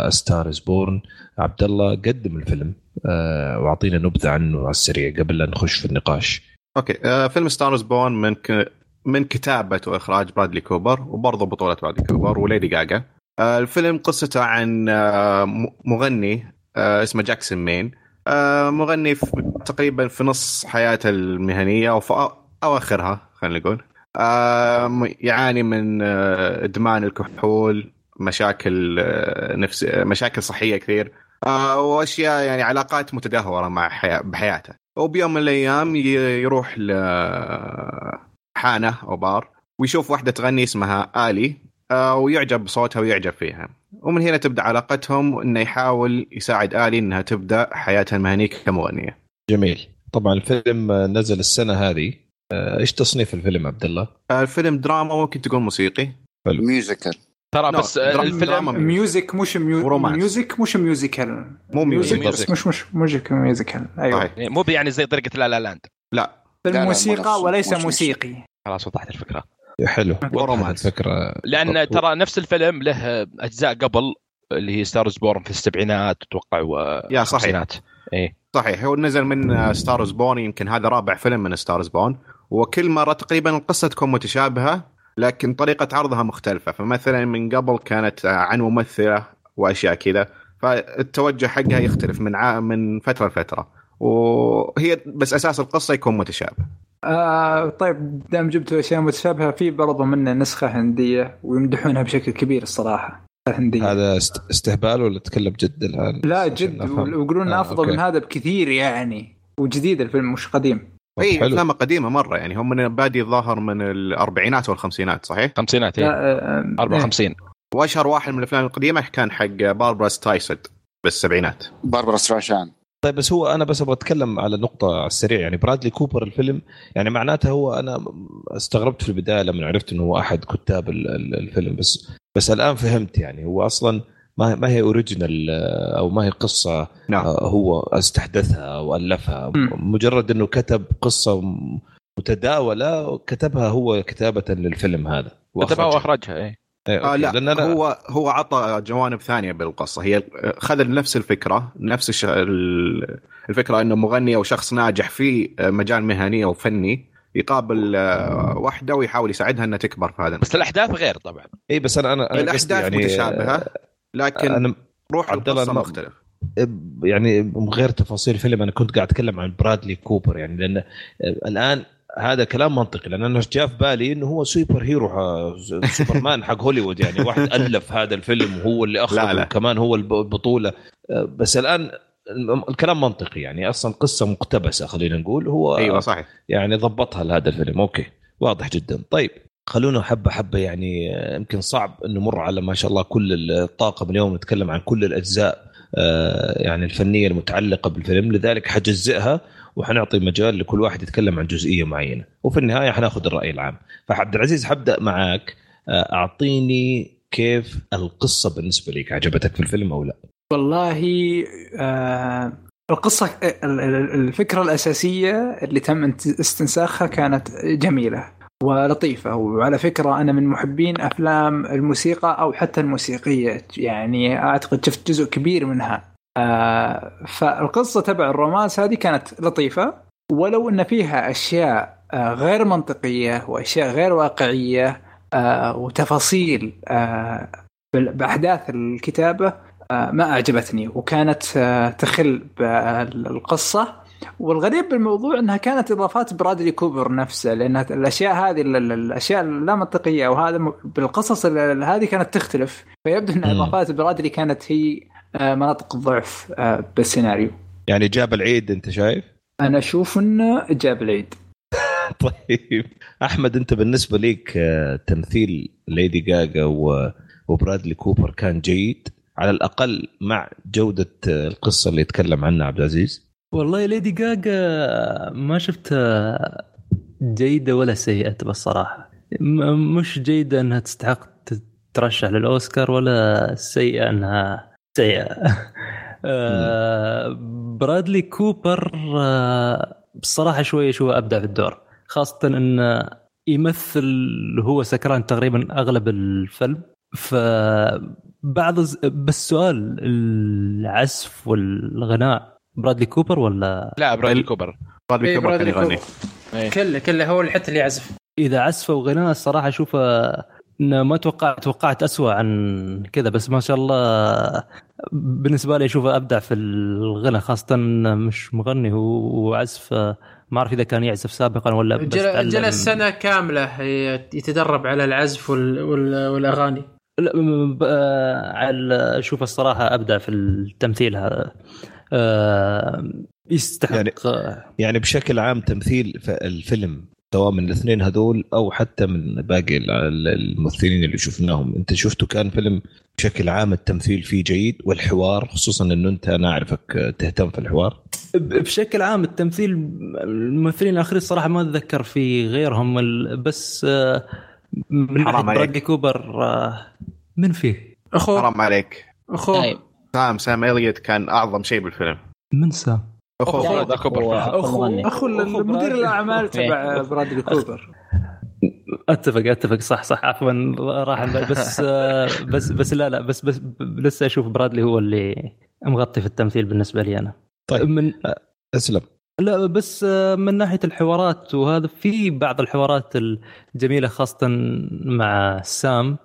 Star Is Born عبد الله قدم الفيلم آه، واعطينا نبذة عنه على السريع قبل لا نخش في النقاش. أوكي آه فيلم Star Is Born من ك... من كتابة وإخراج برادلي كوبر وبرضه بطولة برادلي كوبر وليدي جاجا. آه الفيلم قصته عن آه مغني آه اسمه جاكسون ماين. آه مغني في تقريبا في نص حياته المهنية أو في أواخرها خلينا نقول. آه يعاني من آه إدمان الكحول مشاكل آه نفس مشاكل صحية كثير. آه وأشياء يعني علاقات متدهورة مع حياة بحياته. وبيوم من الأيام يروح لحانه أو بار ويشوف واحدة تغني اسمها آلي. آه، ويعجب بصوتها ويعجب فيها. ومن هنا تبدأ علاقتهم إنه يحاول يساعد آلي إنها تبدأ حياتها المهنيه كمغنية. جميل. طبعا الفيلم نزل السنة هذه. آه، إيش تصنيف الفيلم عبد الله؟ آه، الفيلم دراما ممكن تقول موسيقي. ميوزيكال ترى بس الفيلم دراما. music مش mu... music مش musical مو music مش مش music musical أيوه. صحيح. يعني مو يعني زي طريقة لا لا لاند لا. فيلم لا، لا، موسيقى مو وليس مش موسيقي. خلاص وضحت الفكرة. حلو. و romance. الفكرة لأن ترى نفس الفيلم له أجزاء قبل اللي هي ستارز بورن في السبعينات أتوقع و يا صحيح. إيه. صحيح. هو نزل من Star Is Born يمكن هذا رابع فيلم من Star Is Born وكل مرة تقريبا القصة تكون متشابهة لكن طريقة عرضها مختلفة. فمثلا من قبل كانت عن ممثلة وأشياء كذا فالتوجه حقها يختلف من. من فترة لفترة. وهي بس أساس القصة يكون متشابه. آه طيب دام جبتوا أشياء متشابهة في برضه منه نسخة هندية ويمدحونها بشكل كبير الصراحة هندية هذا است- استهبال ولا تكلم جد الآن؟ لا جد. ويقولون آه، أفضل أوكي. من هذا بكثير يعني وجديد الفيلم مش قديم اي حلو. افلام قديمة مرة يعني هم من بادي الظاهر من الأربعينات والخمسينات صحيح؟ خمسينات لا إيه آه، آه، 54 وأشهر واحد من الأفلام القديمة كان حق باربرا ستايسد بالسبعينات باربرا ستراشان طيب بس هو أنا بس أبغى أتكلم على نقطة على السريع. يعني برادلي كوبر الفيلم يعني معناته هو أنا استغربت في البداية لما عرفت إنه هو أحد كتاب ال- ال- الفيلم بس بس الآن فهمت يعني هو أصلا ما ما هي original أو ما هي قصة نعم. آه، هو استحدثها أو ألفها. مم. مجرد إنه كتب قصة متداولة كتبها هو كتابة للفيلم هذا. كتبها وأخرجها. وأخرجها إيه إيه، آه أوكي. لا لأن أنا هو هو عطى جوانب ثانية بالقصة هي خذ نفس الفكرة نفس الش... ال- الفكرة إنه مغني أو شخص ناجح في مجال مهني أو فني يقابل آه، واحدة ويحاول يساعدها إنها تكبر في هذا بس الأحداث غير طبعا اي بس أنا أنا أنا الأحداث يعني متشابهة لكن أنا روح عبد الله القصة مختلف يعني من غير تفاصيل الفيلم أنا كنت قاعد أتكلم عن برادلي كوبر يعني لأن الآن هذا كلام منطقي لأن أنا جاء في بالي إنه هو super hero ح- سوبرمان حق هوليوود يعني. واحد ألف هذا الفيلم وهو اللي اخرج لا، لا. وكمان هو الب- البطوله بس الآن الكلام منطقي يعني. أصلا قصة مقتبسة خلينا نقول. هو أيوه صحيح. يعني ضبطها لهذا الفيلم. أوكي واضح جدا. طيب خلونا حبة حبة يعني آه، يمكن صعب إنه نمر على ما شاء الله كل الطاقم اليوم نتكلم عن كل الأجزاء آه، يعني الفنية المتعلقة بالفيلم. لذلك حجزئها وحنعطي مجال لكل واحد يتكلم عن جزئية معينة. وفي النهاية حناخذ الرأي العام. فعبد العزيز حبدأ معك آه، أعطيني كيف القصة بالنسبة لك؟ عجبتك في الفيلم أو لا؟ والله آه القصة ال- ال- الفكرة الأساسية اللي تم استنساخها كانت جميلة ولطيفة. وعلى فكرة أنا من محبين أفلام الموسيقى أو حتى الموسيقية. يعني أعتقد شفت جزء كبير منها. آه فالقصة تبع الرومانس هذه كانت لطيفة ولو أن فيها أشياء آه غير منطقية وأشياء غير واقعية آه وتفاصيل آه الكتابة آه، ما أعجبتني وكانت آه، تخل بالقصة والغريب بالموضوع إنها كانت إضافات برادلي كوبر نفسه لأن الأشياء هذه ال- ال- الأشياء اللا منطقية وهذا بالقصص ال- ال- هذه كانت تختلف فيبدو إن. إضافات برادلي كانت هي مناطق الضعف آه، بالسيناريو. يعني جاب العيد انت شايف؟ أنا أشوف انه جاب العيد. طيب. أحمد أنت بالنسبة لك آه، تمثيل ليدي جاجا وبرادلي كوبر كان جيد على الأقل مع جودة آه، القصة اللي يتكلم عنها عبد العزيز؟ والله ليدي جاجا ما شفتها جيدة ولا سيئة بالصراحة م- مش جيدة إنها تستحق ترشح للأوسكار ولا سيئة إنها سيئة. آه، برادلي كوبر آه، بصراحة شوية شو أبدع في الدور خاصة انه يمثل هو سكران تقريبا أغلب الفيلم. فبعض الز- بس سؤال العزف والغناء برادلي كوبر ولا؟ لا برادلي كوبر. برادلي إيه، كوبر كان برادلي يغني. إيه. كله كله هو اللي حتى اللي يعزف. إذا عزف وغناء الصراحه أشوفه ما توقعت توقعت اسوء عن كذا بس ما شاء الله بالنسبة لي أشوفه أبدع في الغنى خاصة إنه مش مغني هو وعزف ما أعرف إذا كان يعزف سابقا ولا بس جلس سنة كاملة يتدرب على العزف وال- وال- والأغاني. لا م- ب- على أشوف الصراحة أبدع في التمثيل هذا. آه، يستحق. يعني- يعني بشكل عام تمثيل الفيلم سواء من الاثنين هذول أو حتى من باقي ال- ال- الممثلين اللي شفناهم. أنت شفته كان فيلم بشكل عام التمثيل فيه جيد والحوار خصوصا إنه أنت أنا أعرفك تهتم في الحوار. ب- بشكل عام التمثيل الممثلين الآخرين صراحة ما أتذكر في غيرهم ال- بس آه، من حرام ناحيه عليك. برادلي كوبر آه، من فيه؟ أخوه. حرام عليك. أخوه. طيب. سام سام إليوت كان أعظم شيء بالفيلم. من سام؟ أخو أخوه. برادلي كوبر. اخو أخو مدير. الأعمال تبع برادلي كوبر. أتفق أتفق. صح صح. عفوا راح. بس آه، بس بس لا لا. بس بس لسه أشوف برادلي هو اللي مغطي في التمثيل بالنسبة لي أنا. طيب. من أسلم. لا بس آه، من ناحية الحوارات وهذا في بعض الحوارات الجميلة خاصة مع سام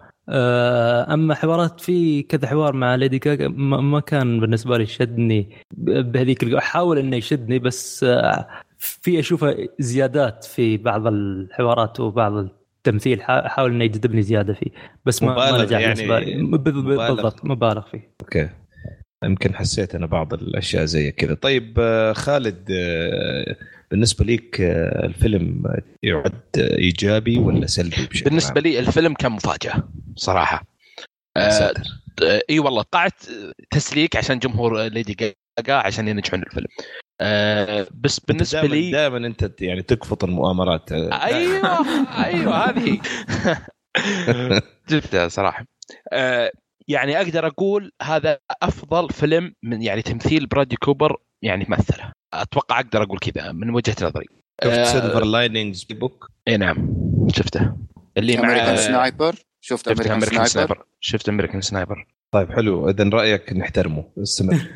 أما حوارات في كذا حوار مع ليدي جاجا ما ما كان بالنسبة لي شدني بهذيك أحاول إنه يشدني بس آه، في أشوفه زيادات في بعض الحوارات وبعض التمثيل حا- احاول إنه يجذبني زيادة فيه بس ما ما مبالغ نجح يعني، بالنسبة لي. بالضبط مبالغ فيه. okay. يمكن حسيت أنا بعض الأشياء زي كذا. طيب آه، خالد آه، بالنسبة لك آه، الفيلم يعد إيجابي ولا سلبي بشكل بالنسبة عام؟ لي الفيلم كان مفاجأة صراحة. يا آه، ساتر. آه، إي والله قاعت تسليك عشان جمهور ليدي جاجا عشان ينجحون الفيلم. آه، بس بالنسبة لي دائما أنت يعني تلقط المؤامرات. آه، أيوه أيوه هذه جبتها صراحة. آه، يعني أقدر أقول هذا أفضل فيلم من يعني تمثيل برادلي كوبر يعني مثله أتوقع أقدر أقول كذا من وجهة نظري. شفت Silver Linings Playbook إي نعم شفته. اللي مع American Sniper شفت American Sniper Sniper شفت American Sniper طيب حلو. اذا رأيك نحترمه. استمر.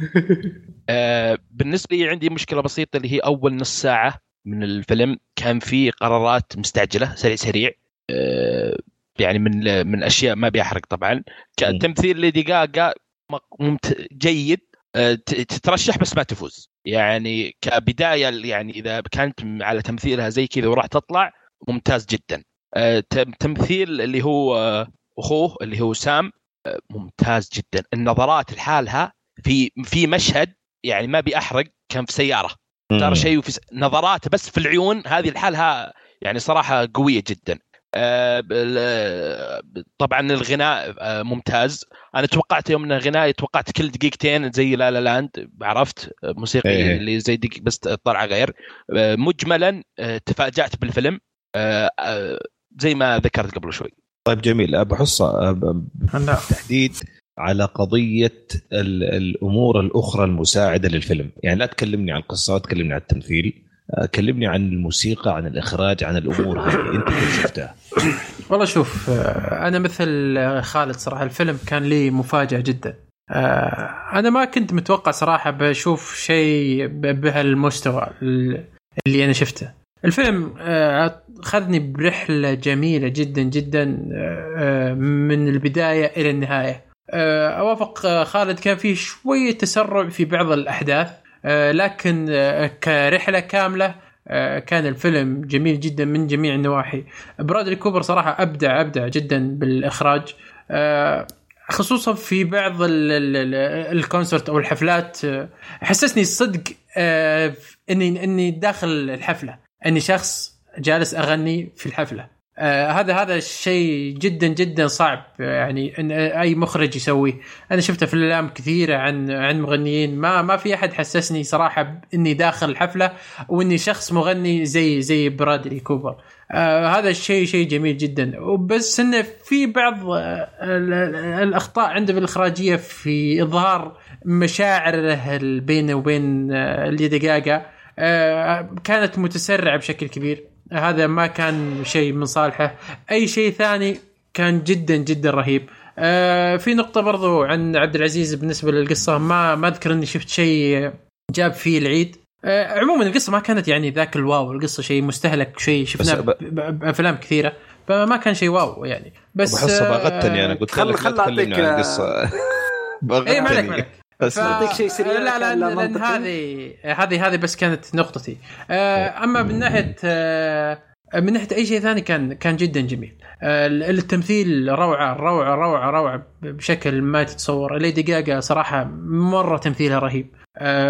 آه بالنسبة لي عندي مشكلة بسيطة اللي هي أول نص ساعة من الفيلم كان في قرارات مستعجلة سريع سريع. آه يعني من من أشياء ما بيحرق طبعا. تمثيل ليدي جاجا ممت... جيد. آه، تترشح بس ما تفوز. يعني كبداية يعني إذا كانت على تمثيلها زي كذا وراح تطلع ممتاز جدا. آه، تم- تمثيل اللي هو أخوه اللي هو سام آه، ممتاز جدا. النظرات لحالها في في مشهد يعني ما بيحرق كان في سيارة. ترى شيء نظراته بس في العيون هذه لحالها يعني صراحة قوية جدا. طبعا الغناء آه، ممتاز. أنا توقعت يوم انه غناء توقعت كل دقيقتين زي لا لا لاند عرفت؟ آه، موسيقى إيه. اللي زي دقيق بس طلع غير. آه، مجملا آه، تفاجأت بالفيلم. زي ما ذكرت قبل شوي. طيب جميل. أبو حصة بالتحديد على قضية ال- الأمور الأخرى المساعدة للفيلم، يعني لا تكلمني عن القصة، تكلمني عن التمثيل، كلمني عن الموسيقى، عن الإخراج، عن الأمور هذه. أنت كيف شفتها؟ والله شوف آه، أنا مثل آه، خالد صراحة الفيلم كان لي مفاجأة جدا. آه، أنا ما كنت متوقع صراحة بشوف شيء بهالمستوى ال- اللي أنا شفته. الفيلم آه، خذني برحلة جميلة جدا جدا آه، آه، من البداية إلى النهاية. آه، أوافق آه، خالد كان فيه شوية تسرع في بعض الأحداث. آه، لكن آه، كرحلة كاملة آه، كان الفيلم جميل جدا من جميع النواحي. برادلي كوبر صراحة أبدع أبدع جدا بالإخراج. آه، خصوصا في بعض ال- ال- ال- الكونسرت أو الحفلات آه، حسسني صدق آه، إني إني داخل الحفلة. إني شخص جالس أغني في الحفلة. آه هذا هذا الشيء جدا جدا صعب آه، يعني إن أي مخرج يسويه. أنا شفته في أفلام كثيرة عن عن مغنيين ما ما في أحد حسسني صراحة إني داخل الحفلة وإني شخص مغني زي زي برادلي كوبر. آه هذا الشيء شيء جميل جدا. وبس انه في بعض آه ال- ال- الأخطاء عنده بالاخراجيه في إظهار مشاعره بينه وبين آه ليدي جاجا. آه كانت متسرعة بشكل كبير. هذا ما كان شيء من صالحه. أي شيء ثاني كان جدا جدا رهيب. آه في نقطة برضو عن عبد العزيز بالنسبة للقصة. ما ما أذكر إني شفت شيء جاب فيه العيد. آه عموما القصة ما كانت يعني ذاك الواو. القصة شيء مستهلك شيء شفناه بأفلام كثيرة. فما كان شيء واو يعني. بس أبو حصه آه، باغتني أنا قلت خل- لك خل عن آه، القصة. اي ما عليك ما عليك. بس أعطيك شيء سريع لا لا لأن. هذه هذه هذه بس كانت نقطتي. آه، أما من ناحية آه، من ناحية أي شيء ثاني كان كان جدا جميل. آه، التمثيل روعة روعة روعة روعة بشكل ما تتصور. ليدي جاجا صراحة مرة تمثيلها رهيب.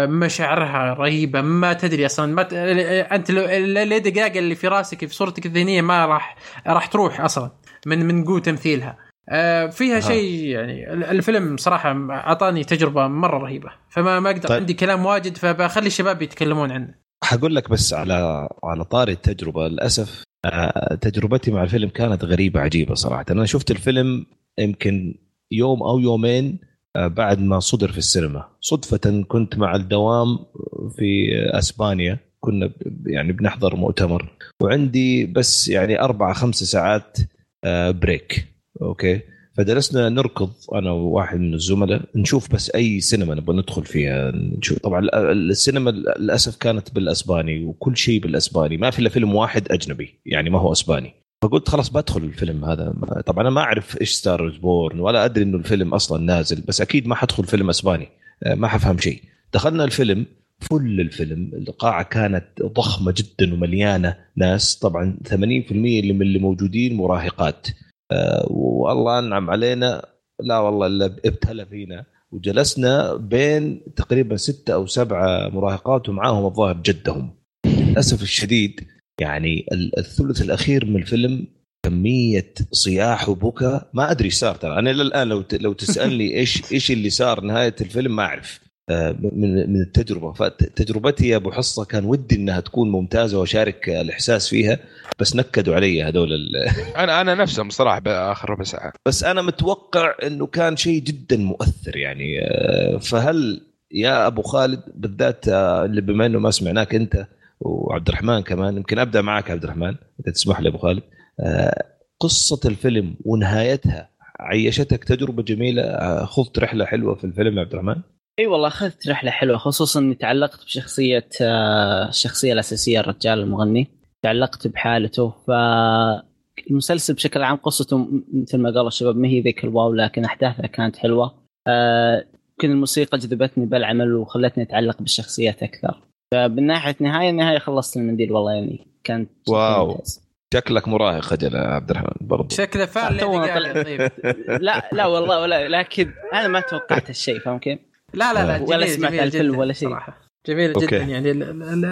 مشاعرها رهيبة. ما تدري أصلا ما ت... أنت لو ليدي جاجا اللي في راسك في صورتك الذهنية ما راح راح تروح أصلا من من قوة تمثيلها. فيها شيء يعني ال- الفيلم صراحة أعطاني تجربة مرة رهيبة فما ما أقدر طيب. عندي كلام واجد فبخلي الشباب يتكلمون عنه. حقول لك بس على على طاري التجربة. للأسف آه، تجربتي مع الفيلم كانت غريبة عجيبة صراحة. أنا شفت الفيلم يمكن يوم أو يومين آه، بعد ما صدر في السينما. صدفة كنت مع الدوام في أسبانيا. كنا يعني بنحضر مؤتمر. وعندي بس يعني أربع خمس ساعات آه، break okay. فجلسنا نركض أنا وواحد من الزملاء نشوف بس أي سينما نبغى ندخل فيها. نشوف. طبعا ال- ال- السينما للأسف كانت بالأسباني وكل شيء بالأسباني. ما في إلا فيلم واحد أجنبي يعني ما هو أسباني. فقلت خلاص بدخل الفيلم هذا. طبعا أنا ما أعرف إيش Star Born ولا أدري إنه الفيلم أصلا نازل بس أكيد ما حدخل فيلم أسباني. آه، ما حفهم شيء. دخلنا الفيلم فل الفيلم. القاعة كانت ضخمة جدا ومليانة ناس. طبعا 80% اللي من اللي موجودين مراهقات. والله أنعم علينا. لا والله إلا ابتلى فينا. وجلسنا بين تقريبا ستة أو سبعة مراهقات ومعاهم الظاهر جدهم. للأسف الشديد يعني ال- الثلث الأخير من الفيلم كمية صياح وبكاء. ما أدري إيش صار ترى. أنا إلى الآن لو لو تسألني إيش إيش اللي صار نهاية الفيلم ما أعرف. من من التجربة. فتجربتي يا أبو حصة كان ودي إنها تكون ممتازة وأشارك الإحساس فيها بس نكدوا علي هذول ال- أنا أنا نفسهم صراحة باخر ربع ساعة. بس أنا متوقع إنه كان شيء جدا مؤثر يعني. آه، فهل يا أبو خالد بالذات آه، اللي بما إنه ما سمعناك أنت وعبد الرحمن كمان يمكن أبدأ معك عبد الرحمن إذا تسمح لي أبو خالد. آه، قصة الفيلم ونهايتها عيشتك تجربة جميلة آه، خضت رحلة حلوة في الفيلم يا عبد الرحمن؟ إي والله أخذت رحلة حلوة خصوصا إني تعلقت بشخصية آه، الشخصية الأساسية الرجال المغني. تعلقت بحالته. فالمسلسل بشكل عام قصته مثل ما قال الشباب ما هي ذيك الواو لكن أحداثها كانت حلوة. آه، يمكن الموسيقى جذبتني بالعمل وخلتني أتعلق بالشخصيات أكثر. فمن ناحية نهاية النهايه خلصت المنديل والله يعني كانت واو. ممتاز. شكلك مراهق خجل يا عبد الرحمن برضو. شكله فعلا جاجا طيب. لا لا والله ولا لكن أنا ما توقعت الشيء فاهم كيف؟ لا لا لا ولا جميل سمعت جميل الفيلم جدا ولا شيء. صراحة جميل okay. جدا يعني ال ال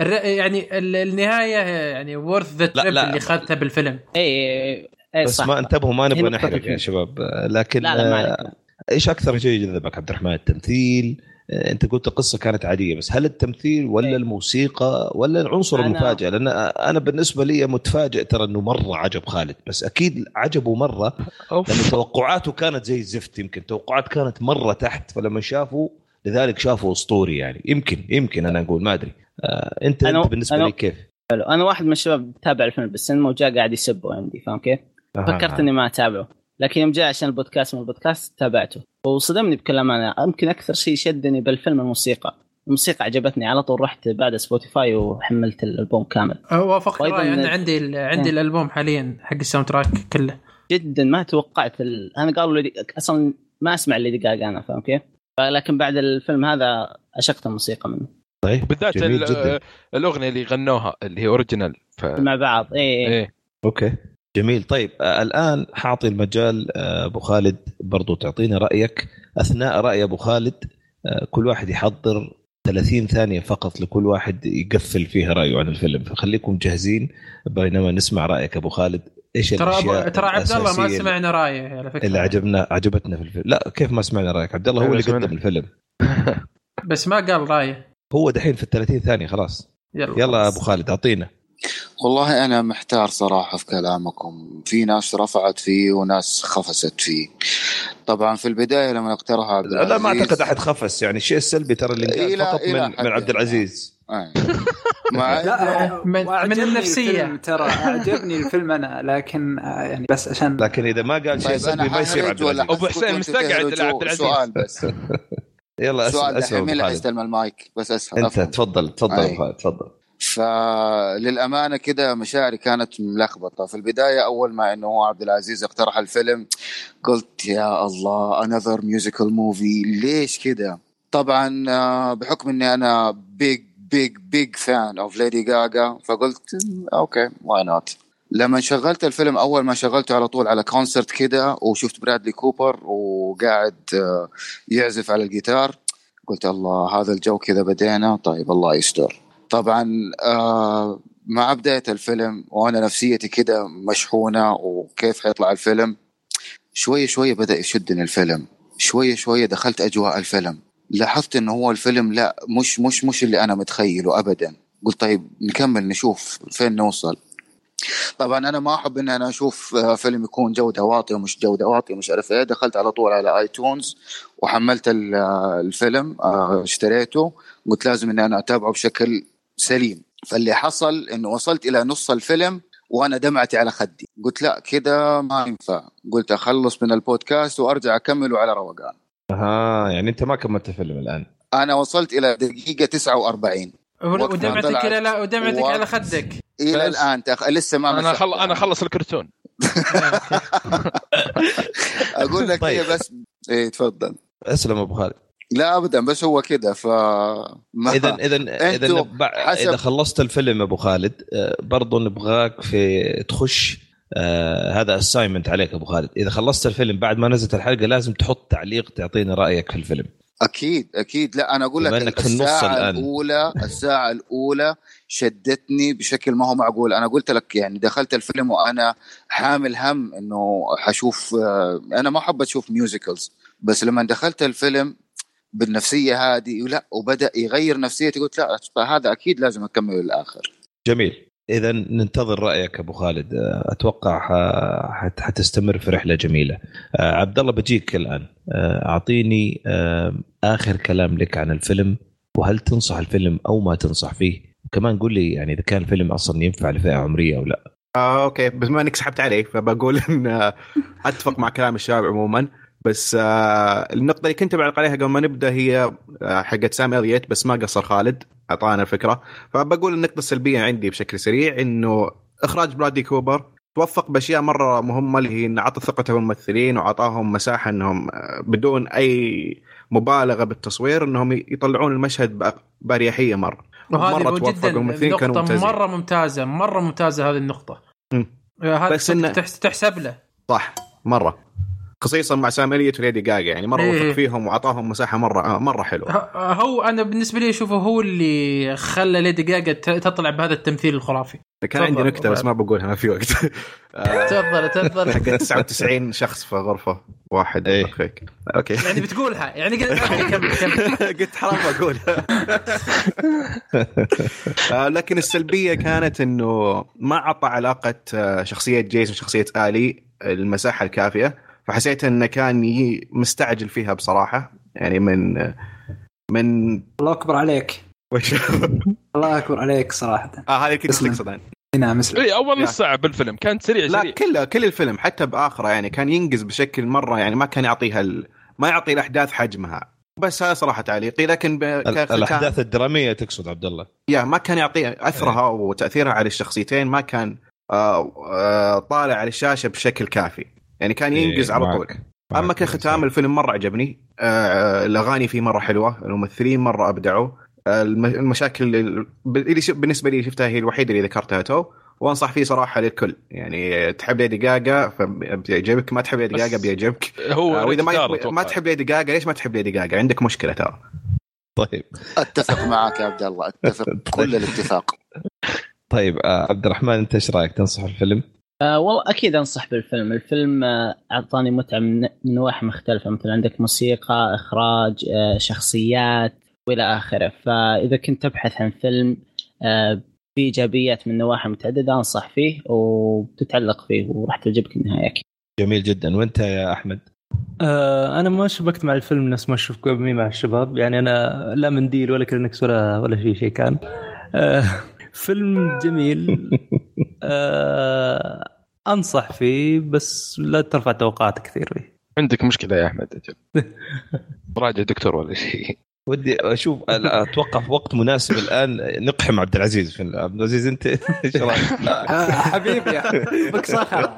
ال يعني ال النهاية يعني worth the لا، trip لا. اللي اخذتها بالفيلم اي اي اي بس صح ما انتبهوا ما نبغى نحرق يا. شباب آه، لكن لا لا ما آه، عليك إيش أكثر شيء جذبك عبد الرحمن التمثيل آه، انت قلت القصة كانت عادية بس هل التمثيل ولا إيه. الموسيقى ولا العنصر أنا- المفاجئ لأن أنا بالنسبة لي متفاجئ ترى إنه مرة عجب خالد بس أكيد عجبه مرة. لأن توقعاته كانت زي الزفت يمكن توقعات كانت مرة تحت فلما شافوا لذلك شافوا أسطوري يعني يمكن يمكن أنا أقول ما أدري آه انت أنا- أنت بالنسبة أنا- لي كيف؟ حلو أنا واحد من الشباب تابع الفيلم بالسينما وجاء قاعد يسبه عندي فاهم كيف؟ فكرت إني ما أتابعه لكن يوم جاء عشان البودكاست من البودكاست تابعته وصدمني بكل امانه يمكن أكثر شيء شدني بالفيلم الموسيقى. الموسيقى عجبتني. على طول رحت بعد Spotify وحملت الألبوم كامل. وافق وأيضاً- رايي أنا عندي ال- عندي إيه. الألبوم حاليا حق ال soundtrack كله. جدا ما توقعت ال... أنا قالوا لي أصلا ما أسمع ليدي جاجا أنا فاهم كيف؟ لكن بعد الفيلم هذا عشقت الموسيقى منه. طيب. بالذات الأغنية اللي غنوها اللي هي original ف... مع بعض. اي اي إيه. okay. جميل. طيب آه الآن حاعطي المجال آه أبو خالد برضو تعطينا رأيك. أثناء رأي أبو خالد آه كل واحد يحضر 30 ثانية فقط لكل واحد يقفل فيها رأيه عن الفيلم. فخليكم جاهزين بينما نسمع رأيك أبو خالد. إيش ترى الأشياء أبو- ترى عبد الله ما سمعنا رأيه على فكرة. اللي عجبنا عجبتنا في الفيلم. لا كيف ما سمعنا رأيك؟ عبد الله هو اللي. قدم الفيلم. بس ما قال رأيه. هو دحين في ال 30 ثانية خلاص. يلا يلا أبو خالد أعطينا. والله أنا محتار صراحة في كلامكم. في ناس رفعت فيه وناس خفست فيه. طبعا في البداية لما اقترح عبد لا ما العزيز- أعتقد أحد خفس. يعني الشيء السلبي ترى اللي إيه انقال لا- فقط إيه من لا من عبد العزيز. مع لا من- من النفسية. الفيلم ترى. أعجبني الفيلم أنا. لكن آه، يعني بس عشان لكن إذا ما قال شيء طيب سلبي ما يصير عبد العزيز. حسكت حسين مستقعد؟ لعبد العزيز. سؤال بس. يلا اسال سؤال أسأل مين ابو اللي حيستلم المايك؟ بس اسهل أنت. تفضل تفضل. أبو تفضل. فللأمانة كده مشاعري كانت ملخبطة. في البداية أول ما إنه عبد العزيز اقترح الفيلم قلت يا الله another musical movie ليش كده؟ طبعا آه، بحكم إني أنا big big big fan of ليدي جاجا فقلت "مم، okay why not لما شغلت الفيلم أول ما شغلته على طول على concert كده وشفت برادلي كوبر وقاعد آه، يعزف على الجيتار قلت الله هذا الجو كذا بدينا؟ طيب الله يستر. طبعا آه مع بداية الفيلم وأنا نفسيتي كده مشحونة وكيف حيطلع الفيلم شوية شوية بدأ يشدني الفيلم شوية شوية دخلت أجواء الفيلم لاحظت إنه هو الفيلم لا مش مش مش اللي أنا متخيله ابدا قلت طيب نكمل نشوف فين نوصل. طبعا أنا ما أحب إن أنا أشوف آه، فيلم يكون جودة واطية ومش جودة واطية مش عارف إيه دخلت على طول على اي تونز وحملت آه، الفيلم اشتريته قلت لازم اني أنا أتابعه بشكل سليم فاللي حصل إنه وصلت إلى نص الفيلم وأنا دمعتي على خدي قلت لا كده ما ينفع قلت أخلص من البودكاست وأرجع أكمله على روقان ها يعني أنت ما كملت الفيلم الآن أنا وصلت إلى دقيقة 49 وقت ما ودمعتك طلعت. لا لا ودمعتك وقت. على خدك إلى. الآن تخ... لسه ما أنا. خل... أنا خلص الكرتون أقول لك طيب. هي بس إيه تفضل أسلم أبو خالد لا ابدا بس هو كده ف اذا اذا إذا حسب- إذا خلصت الفيلم أبو خالد آه، برضو نبغاك في تخش آه هذا assignment عليك أبو خالد. إذا خلصت الفيلم بعد ما نزلت الحلقة لازم تحط تعليق تعطينا رأيك في الفيلم. أكيد أكيد. لا أنا أقول لك في النص الساعة الآن. الأولى الساعة الأولى شدتني بشكل ما هو معقول. أنا قلت لك يعني دخلت الفيلم وأنا حامل هم إنه حشوف آه، أنا ما أحب أشوف musicals بس لما دخلت الفيلم بالنفسية هذه لا وبدأ يغير نفسيتي قلت لا هذا أكيد لازم اكمله للآخر. جميل. اذا ننتظر رأيك أبو خالد. آه، أتوقع حت- حتستمر في رحلة جميلة. آه، عبد الله بجيك الآن. آه، أعطيني آه، آخر كلام لك عن الفيلم وهل تنصح الفيلم أو ما تنصح فيه؟ كمان قول لي يعني إذا كان الفيلم أصلا ينفع لفئة عمرية أو لا. آه أوكي. بس بما إنك سحبت علي فبقول إن آه، أتفق مع كلام الشباب عموما. بس آه النقطة اللي كنت بعلق عليها قبل ما نبدأ هي آه حقت سام اليت بس ما قصر خالد أعطانا الفكرة. فبقول النقطة السلبية عندي بشكل سريع إنه إخراج برادي كوبر توفق بأشياء مرة مهمة اللي هي انه اعطى ثقته بالممثلين وعطاهم مساحة إنهم آه، بدون أي مبالغة بالتصوير إنهم يطلعون المشهد بأريحية مرة. مو توفق جدا والممثلين كانوا ممتازين. مرة ممتازة مرة ممتازة هذه. هذا بس تحس- تحسب له. صح مرة. خصيصا مع ساميلية وليدي جاجا يعني مرة إيه. وثق فيهم وعطاهم مساحة مرة مرة حلوة. هو أنا بالنسبة لي اشوفه هو اللي خلى ليدي جاجا تطلع بهذا التمثيل الخرافي. كان عندي. نكتة بس ما بقولها ما في وقت. آه، تفضل تفضل. حق 99 شخص في غرفة واحد إيه. فيك أوكي. يعني بتقولها يعني قلت كمل كمل. قلت حرام أقول. آه، لكن السلبية كانت إنه ما أعطى علاقة آه، شخصية جيسون وشخصيه آلي المساحة الكافية. فحسيت انه كان مستعجل فيها بصراحة. يعني من من الله أكبر عليك. وش الله أكبر عليك صراحة. آه هذه كنت تسلم. تقصد أنا. نعم اسلم إي أول. نص ساعة بالفيلم كانت سريع لا سريع. كل كل الفيلم حتى بآخره يعني كان ينجز بشكل مرة يعني ما كان يعطيها ال... ما يعطي الأحداث حجمها. بس هذا صراحة تعليقي. لكن ب... الأحداث الدرامية تقصد عبد الله؟ يا ما كان يعطي أثرها وتأثيرها على الشخصيتين ما كان آه آه طالع على الشاشة بشكل كافي. يعني كان ينجز إيه، على معك. طول. أما كختام الفيلم مرة عجبني. آه الأغاني فيه مرة حلوة. الممثلين مرة أبدعوا. آه الم- المشاكل ال- اللي ش- بالنسبة لي شفتها هي الوحيدة اللي ذكرتها تو. وأنصح فيه صراحة للكل. يعني تحب ليدي جاجا فبيعجبك. ما تحب ليدي جاجا بيعجبك. هو آه وإذا ما, ما. تحب ليدي جاجا ليش ما تحب ليدي جاجا؟ عندك مشكلة ترى طيب. أتفق معك يا عبد الله. أتفق كل الاتفاق. طيب آه عبد الرحمن أنت إيش رأيك؟ تنصح الفيلم؟ آه والله أكيد أنصح بالفيلم، الفيلم آه، أعطاني متعة من من نواحي مختلفة. مثلا عندك موسيقى، إخراج، آه، شخصيات وإلى آخره، فإذا كنت تبحث عن فيلم آه، فيه ايجابيات من نواحي متعددة أنصح فيه وتتعلق فيه وراح تعجبك النهاية أكيد. جميل جدا. وأنت يا أحمد؟ آه أنا ما شبكت مع الفيلم نفس ما اشوفكم مع الشباب. يعني أنا لا منديل ولا كلينكس ولا ولا شيء شيء كان. آه فيلم جميل. آه أنصح فيه بس لا ترفع توقعات كثير فيه. عندك مشكلة يا أحمد. أجل راجع دكتور ولا شيء. ودي أشوف أتوقع في وقت مناسب الآن نقحم عبد العزيز في عبد العزيز أنت؟ إيش رأيك؟ آه، حبيبي بك صخر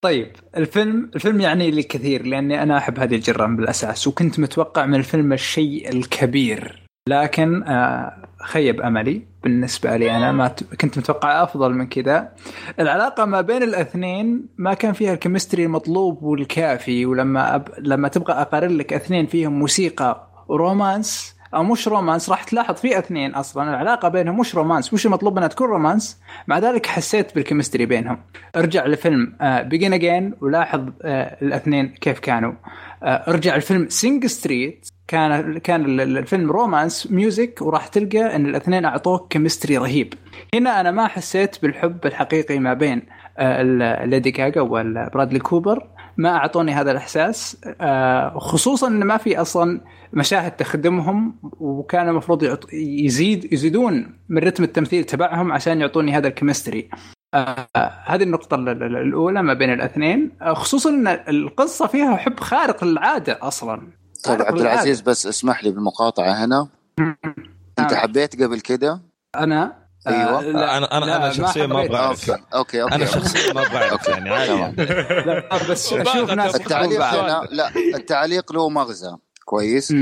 طيب الفيلم الفيلم يعني لي كثير لأني أنا أحب هذه الجرائم بالأساس وكنت متوقع من الفيلم الشيء الكبير لكن آه، خيب أملي. بالنسبة لي أنا ما كنت متوقع أفضل من كذا. العلاقة ما بين الأثنين ما كان فيها ال chemistry المطلوب والكافي ولما أب... لما تبغى أقارن لك أثنين فيهم موسيقى و romance أو مش romance راح تلاحظ في أثنين أصلا. العلاقة بينهم مش romance مش المطلوب انها تكون romance. مع ذلك حسيت بال chemistry بينهم. ارجع لفيلم Begin Again ولاحظ آه، الأثنين كيف كانوا. آه، ارجع الفيلم. Sing Street كان كان ال- ال- الفيلم romance music وراح تلقى إن الاثنين أعطوك chemistry رهيب. هنا أنا ما حسيت بالحب الحقيقي ما بين آه، ليدي جاجا وبرادلي كوبر. ما أعطوني هذا الإحساس آه، خصوصا إن ما في أصلا مشاهد تخدمهم وكان المفروض. يزيد يزيدون من رتم التمثيل تبعهم عشان يعطوني هذا ال chemistry آه هذه النقطة ال- ال- الأولى ما بين الاثنين آه خصوصا أن القصة فيها حب خارق للعادة أصلا طيب عبد للعادة. العزيز بس اسمح لي بالمقاطعة هنا أنت نعم. حبيت قبل كده أنا آه، أيوة. لا، أنا أنا أنا شخصيا ما. أبغى اعرف okay okay okay أنا شخصيا ما أبغى اعرف يعني عادي. يعني. لا بس أشوف ناس التعليق لا التعليق له مغزى كويس.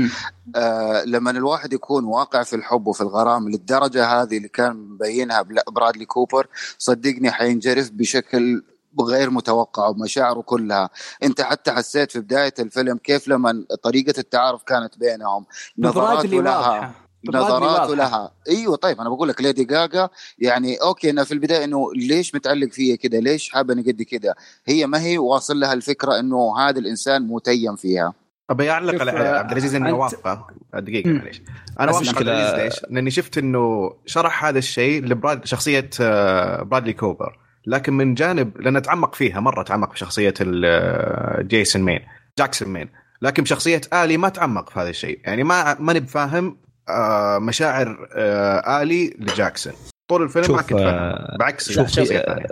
آه لما الواحد يكون واقع في الحب وفي الغرام للدرجة هذه اللي كان مبينها برادلي كوبر صدقني حينجرف بشكل غير متوقع ومشاعره كلها. انت حتى حسيت في بداية الفيلم كيف لما طريقة التعارف كانت بينهم. نظراته لها نظراته. لها. أيوه طيب أنا بقول لك Lady Gaga يعني أوكي أنا في البداية إنه ليش متعلق فيها كده؟ ليش حابة قد كده؟ هي ما هي واصل لها الفكرة إنه هذا الإنسان متيم فيها. ابي أعلق على آه، عبد العزيز اني اوافقه دقيقة مم. معليش. أنا اوافق عبد العزيز ليش؟ لأني شفت إنه شرح هذا الشيء لبراد شخصية آه، برادلي كوبر. لكن من جانب لأنه تعمق فيها مرة تعمق في شخصية ال- آه، جيسون مين جاكسون مين. لكن بشخصية آلي ما تعمق في هذا الشيء. يعني ما ماني بفاهم آه، مشاعر آه، آلي لجاكسون. طول الفيلم ما شوف، كنت فاهم. آه، بعكس آه، الثانية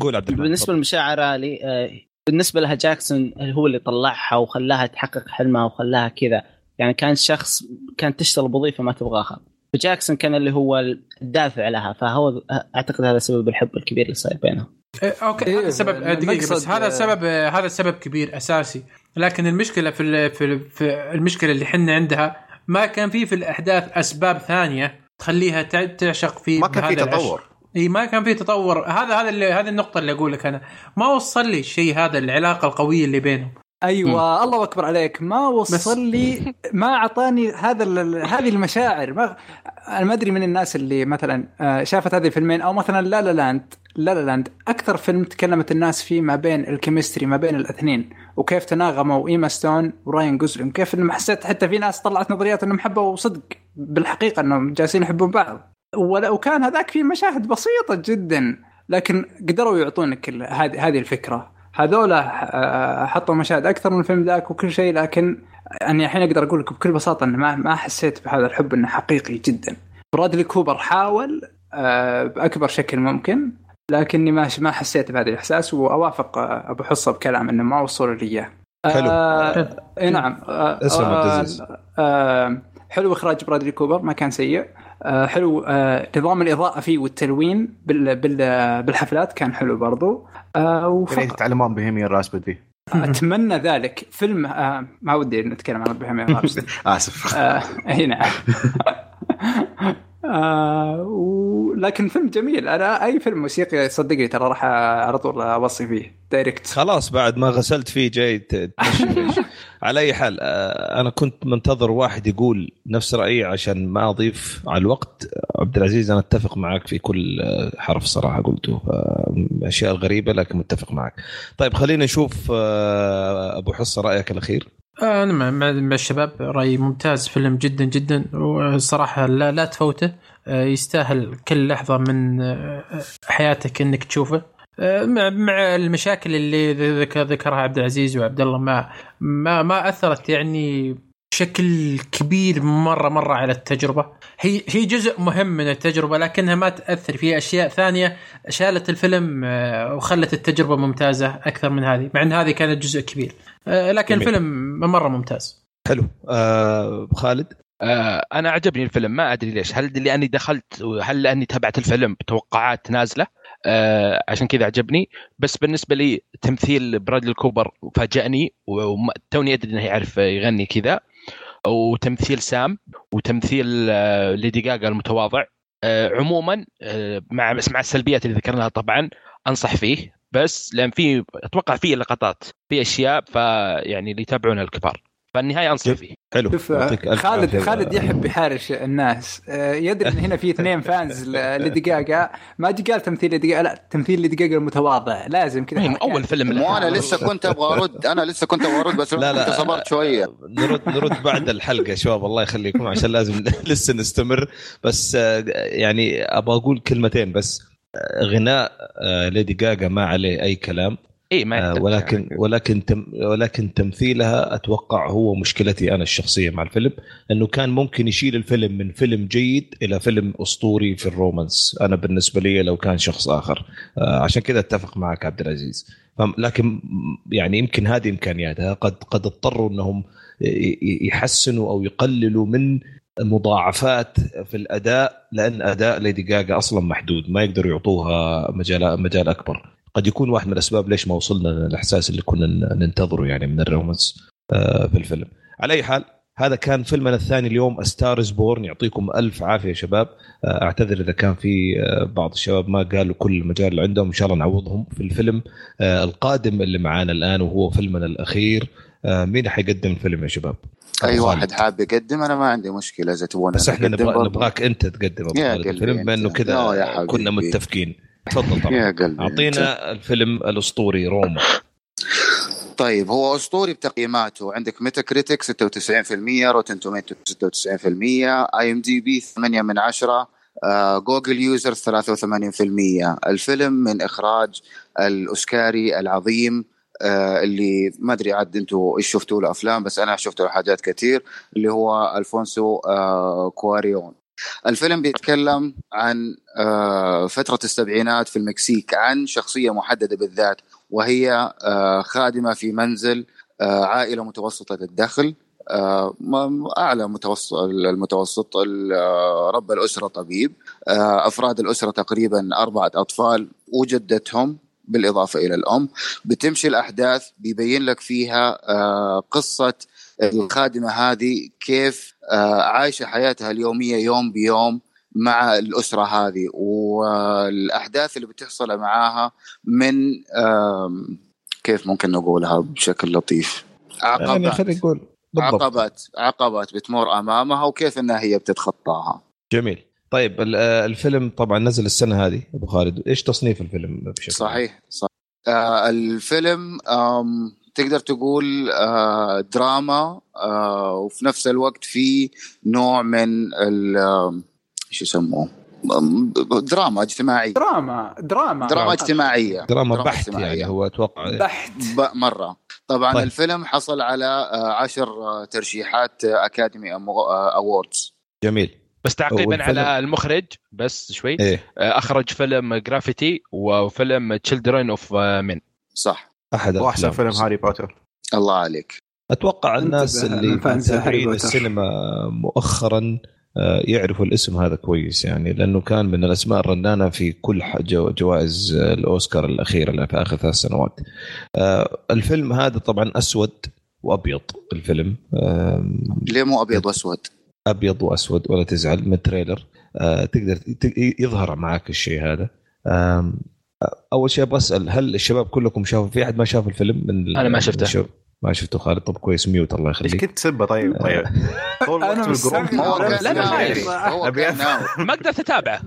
قول عبد بالنسبة لمشاعر آلي آه، بالنسبة لها جاكسون هو اللي طلعها وخلاها تحقق حلمها وخلاها كذا. يعني كان شخص كانت تشتغل بوظيفة ما تبغاها. فجاكسون كان اللي هو الدافع لها فهو أعتقد هذا سبب الحب الكبير اللي صاير بينهم. إيه، أوكي إيه، هذا سبب دقيقة بس هذا سبب هذا سبب كبير أساسي. لكن المشكلة في ال- في, ال- في المشكلة اللي حنا عندها ما كان في في الأحداث أسباب ثانية تخليها تع- تعشق في ما كان في. تطور. إي ما كان في تطور. هذا هذا اللي هذه النقطة اللي أقول لك أنا. ما وصل لي الشيء هذا العلاقة القوية اللي بينهم. أيوه الله أكبر عليك. ما وصل لي ما أعطاني هذا ال- هذه المشاعر. ما أنا ما أدري من الناس اللي مثلا آه، شافت هذه الفيلمين أو مثلا La La Land La La Land أكثر فيلم تكلمت الناس فيه ما بين ال chemistry ما بين الاثنين. وكيف تناغموا إيما ستون وراين جوزلين كيف إنهم حسيت حتى في ناس طلعت نظريات إنهم حبوا صدق. بالحقيقة إنهم جالسين يحبون بعض. وكان هذاك في مشاهد بسيطة جدا لكن قدروا يعطونك ال- هذه هذه الفكرة هذولا آه، حطوا مشاهد أكثر من الفيلم ذاك وكل شيء لكن اني الحين أقدر أقول لك بكل بساطة انه ما ما حسيت بهذا الحب إنه حقيقي جدا. برادلي كوبر حاول آه، بأكبر شكل ممكن لكني ما ما حسيت بهذا الإحساس وأوافق آه، أبو حصة بكلام إنه ما وصلوا لي اياه. حلو. آه إي نعم آه آه. آه حلو إخراج برادلي كوبر ما كان سيء حلو. آه نظام الإضاءة فيه والتلوين بال بال بالحفلات كان حلو برضو. آه يعني وفقط تتعلمون Bohemian Rhapsody أتمنى ذلك. فيلم آه ما ودي نتكلم عن Bohemian Rhapsody آسف. آه اي نعم آه و... لكن فيلم جميل. أنا أي فيلم موسيقي صدقني ترى راح على طول أوصي فيه. direct خلاص بعد ما غسلت فيه جاي. على أي حال آه، أنا كنت منتظر واحد يقول نفس رأيي عشان ما أضيف على الوقت. عبد العزيز أنا أتفق معك في كل آه، حرف صراحة قلته. آه، أشياء غريبه لكن متفق معك. طيب خلينا نشوف أبو حصة رأيك الأخير. أنا مع, مع مع الشباب رايي ممتاز فيلم جدا جدا والصراحه لا لا تفوته. آه، يستاهل كل لحظة من آه، حياتك إنك تشوفه. آه، مع المشاكل اللي ذكر ذكرها عبد العزيز وعبد الله ما ما ما أثرت يعني بشكل كبير مرة مرة على التجربة. هي هي جزء مهم من التجربة لكنها ما تأثر في أشياء ثانية. شالت الفيلم آه، وخلت التجربة ممتازة أكثر من هذه مع إن هذه كانت جزء كبير. آه، لكن جميل. الفيلم مرة ممتاز. حلو. آه خالد؟ آه، أنا عجبني الفيلم ما أدري ليش. هل لأني دخلت هل لأني تابعت الفيلم بتوقعات نازلة؟ آه، عشان كذا عجبني. بس بالنسبة لي تمثيل برادلي كوبر فاجأني وتوني أدري إنه يعرف يغني كذا. وتمثيل سام وتمثيل آه، Lady Gaga المتواضع. آه، عموما آه، مع بس مع السلبيات اللي ذكرناها طبعا أنصح فيه. بس لأن في أتوقع في لقطات في أشياء فيعني اللي يتابعونها الكبار. فالنهاية أنصح. فيه حلو. شوف خالد. خالد يحب يحارش الناس. آه، يدري إن هنا في اثنين fans ل- Lady Gaga ما جا قال تمثيل جاجا لا تمثيل Lady Gaga المتواضع. لازم كذا. أول فيلم مو له. أنا لسه كنت أبغى أرد. أنا لسه كنت أبغى أرد بس لا لا. كنت صبرت شوية. نرد نرد بعد الحلقة يا شباب. الله يخليكم عشان لازم لسه نستمر. بس آه، يعني أبغى أقول كلمتين بس. آه، غناء آه، Lady Gaga ما عليه أي كلام. اي ما آه، ولكن يعني. ولكن تم ولكن تمثيلها أتوقع هو مشكلتي أنا الشخصية مع الفيلم إنه كان ممكن يشيل الفيلم من فيلم جيد إلى فيلم أسطوري في ال romance. أنا بالنسبة لي لو كان شخص آخر. آه، عشان كذا أتفق معك عبد العزيز. لكن يعني يمكن هذه إمكانياتها قد قد اضطروا إنهم يحسنوا أو يقللوا من مضاعفات في الأداء لأن أداء Lady Gaga أصلا محدود ما يقدروا يعطوها مجال مجال أكبر. قد يكون واحد من الأسباب ليش ما وصلنا للإحساس اللي كنا ننتظره يعني من ال romance آه، في الفيلم على أي حال هذا كان فيلمنا الثاني اليوم Star Is Born يعطيكم ألف عافية يا شباب آه، أعتذر إذا كان في آه، بعض الشباب ما قالوا كل المجال اللي عندهم إن شاء الله نعوضهم في الفيلم القادم اللي معانا الآن وهو فيلمنا الأخير مين حيقدم الفيلم يا شباب؟ أي واحد. حاب يقدم أنا ما عندي مشكلة إذا تبون بس إحنا. نبغاك أنت تقدم الفيلم بما انه. كذا. كنا متفقين تفضل طبعا. يا قلبي. أعطينا الفيلم الأسطوري روما. طيب هو أسطوري بتقييماته. عندك Metacritic 96% Rotten Tomatoes 96% IMDb 8 من 10 آه، Google user 83% الفيلم من إخراج الأوسكاري العظيم آه، اللي ما أدري عاد أنتم إيش شفتوا له افلام بس أنا شفت له حاجات كثير اللي هو ألفونسو آه، كوارون. الفيلم بيتكلم عن آه، فترة السبعينات في المكسيك عن شخصية محددة بالذات وهي آه، خادمة في منزل آه، عائلة متوسطة الدخل أعلى متوسط المتوسط ال- رب الأسرة طبيب أفراد الأسرة تقريبا أربعة أطفال وجدتهم بالإضافة إلى الأم. بتمشي الأحداث بيبين لك فيها قصة الخادمة هذه كيف آه، عايشة حياتها اليومية يوم بيوم مع الأسرة هذه والأحداث اللي بتحصل معاها من كيف ممكن نقولها بشكل لطيف؟ يعني خلينا عقبات. نقول بالضبط. عقبات عقبات بتمر أمامها وكيف إنها هي بتتخطاها. جميل. طيب آه، الفيلم طبعا نزل السنة هذه أبو خالد. إيش تصنيف الفيلم بشكل؟ صحيح صح آه الفيلم تقدر تقول آه دراما آه وفي نفس الوقت في نوع من ال آم، إيش يسموه؟ دراما اجتماعيه دراما دراما. دراما اجتماعية. دراما دراما بحت اجتماعية. يعني هو أتوقع. بحت. مرة. طبعا طيب. الفيلم حصل على آه، عشر آه، ترشيحات آه، Academy Awards جميل. بس تعقيبا على المخرج بس شوي. آه، أخرج فيلم Gravity وفيلم Children of Men صح. أحد واحسن. فيلم هاري بوتر الله عليك أتوقع الناس اللي متابعين. السينما مؤخرا آه، يعرفوا الاسم هذا كويس يعني لأنه كان من الأسماء الرنانة في كل جو- جوائز آه، الأوسكار الأخيرة اللي في آخر ثلاث سنوات. آه، الفيلم هذا طبعا أسود وأبيض الفيلم ليه مو أبيض وأسود؟ أبيض وأسود ولا تزعل من ال trailer تقدر يظهر معك الشيء هذا أول شيء أبغى أسأل هل الشباب كلكم شافوا في أحد ما شاف الفيلم من أنا ما شفته. ما شفته خالد؟ طب كويس mute الله إيش يخليك كنت تسبه؟ طيب طيب. طول الوقت. بال group لا، أفهم. ناوي. ما أقدر اتابعه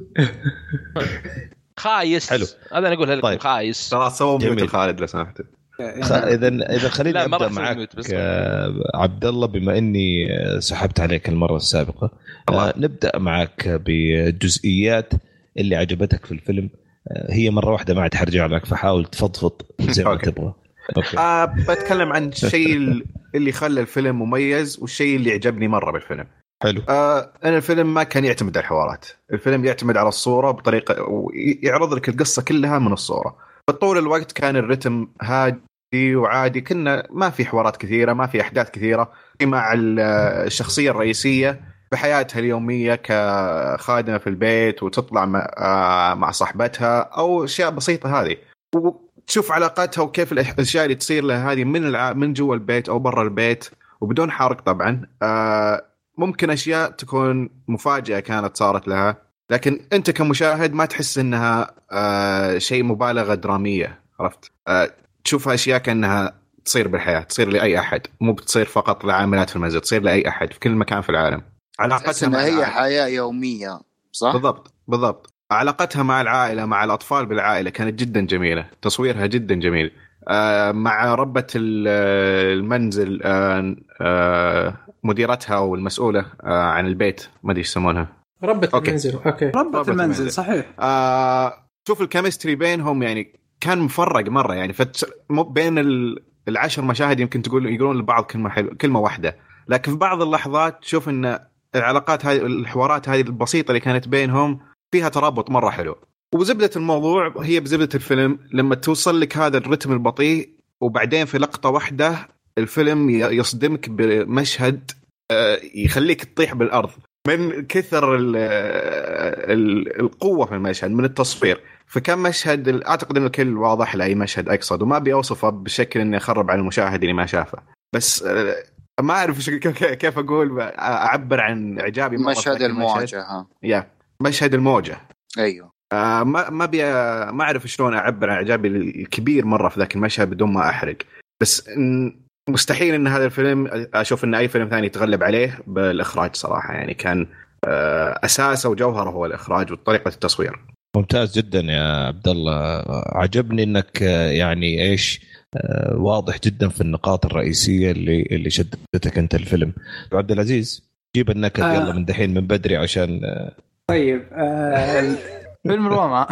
خايس. حلو. هذا أنا اقولها لكم طيب. خايس. خلاص سووا جميل. mute خالد لو سمحت. إذا إذا خليني أبدأ معك آه، عبد الله بما إني آه، سحبت عليك المرة السابقة الله. آه، نبدأ معك بالجزئيات اللي عجبتك في الفيلم. آه، هي مرة واحدة ما عاد حرجع لك فحاول تفضفض زي ما أوكي. تبغى. أوكي. آه بتكلم عن الشيء اللي خلى الفيلم مميز والشيء اللي عجبني مرة بالفيلم. حلو. آه أنا الفيلم ما كان يعتمد على الحوارات. الفيلم يعتمد على الصورة بطريقة ويعرض لك القصة كلها من الصورة. فطول الوقت كان الرتم هادي وعادي كنا ما في حوارات كثيرة ما في أحداث كثيرة. مع ال- الشخصية الرئيسية بحياتها اليومية كخادمة في البيت وتطلع مع, آه مع صاحبتها أو أشياء بسيطة هذه. وتشوف علاقاتها وكيف الأشياء اللي تصير لها هذه من الع... من جوا البيت أو برا البيت وبدون حرق طبعا. آه ممكن أشياء تكون مفاجأة كانت صارت لها. لكن أنت كمشاهد ما تحس إنها آه شيء مبالغة درامية عرفت؟ تشوفها أشياء كأنها تصير بالحياة تصير لأي أحد. مو بتصير فقط لعاملات في المنزل تصير لأي أحد في كل مكان في العالم. علاقتها انها مع هي العائلة. حياة يومية صح؟ بالضبط بالضبط علاقتها مع العائلة مع الأطفال بالعائلة كانت جدا جميلة تصويرها جدا جميل آه مع ربة ال- المنزل آه آه مديرتها والمسؤولة آه عن البيت ما أدري إيش يسمونها ربة okay. المنزل okay ربة ربة المنزل المنزل. صحيح آه شوف ال chemistry بينهم يعني كان مفرق مرة يعني فت... بين ال... العشر مشاهد يمكن تقول يقولون لبعض كلمة حلوة كلمة واحدة لكن في بعض اللحظات تشوف إن العلاقات هذه الحوارات هذه البسيطة اللي كانت بينهم فيها ترابط مرة حلو. وبزبدة الموضوع هي بزبدة الفيلم. لما توصل لك هذا الرتم البطيء وبعدين في لقطة واحدة الفيلم يصدمك بمشهد آه، يخليك تطيح بالأرض. من كثر ال ال القوة في المشهد من التصوير فكان مشهد أعتقد ان الكل واضح لأي مشهد اقصد وما أبي أوصفه بشكل إني أخرب على المشاهد اللي ما شافه. بس آه، ما أعرف كيف كيف أقول أعبر عن إعجابي مشهد ذاك المشهد. المواجهة. يا مشهد الموجة. أيوه. آه ما ما أبي ما أعرف شلون أعبر عن إعجابي الكبير مرة في ذاك المشهد بدون ما أحرق. بس إن مستحيل إن هذا الفيلم أشوف إن أي فيلم ثاني يتغلب عليه بالإخراج صراحة. يعني كان آه أساسه وجوهره هو الإخراج وطريقة التصوير. ممتاز جدا يا عبد الله عجبني إنك آه، يعني إيش آه، واضح جدا في النقاط الرئيسية اللي اللي شدتك أنت الفيلم. عبد العزيز جيب النكد آه. يلا من دحين من بدري عشان آه، طيب آه فيلم روما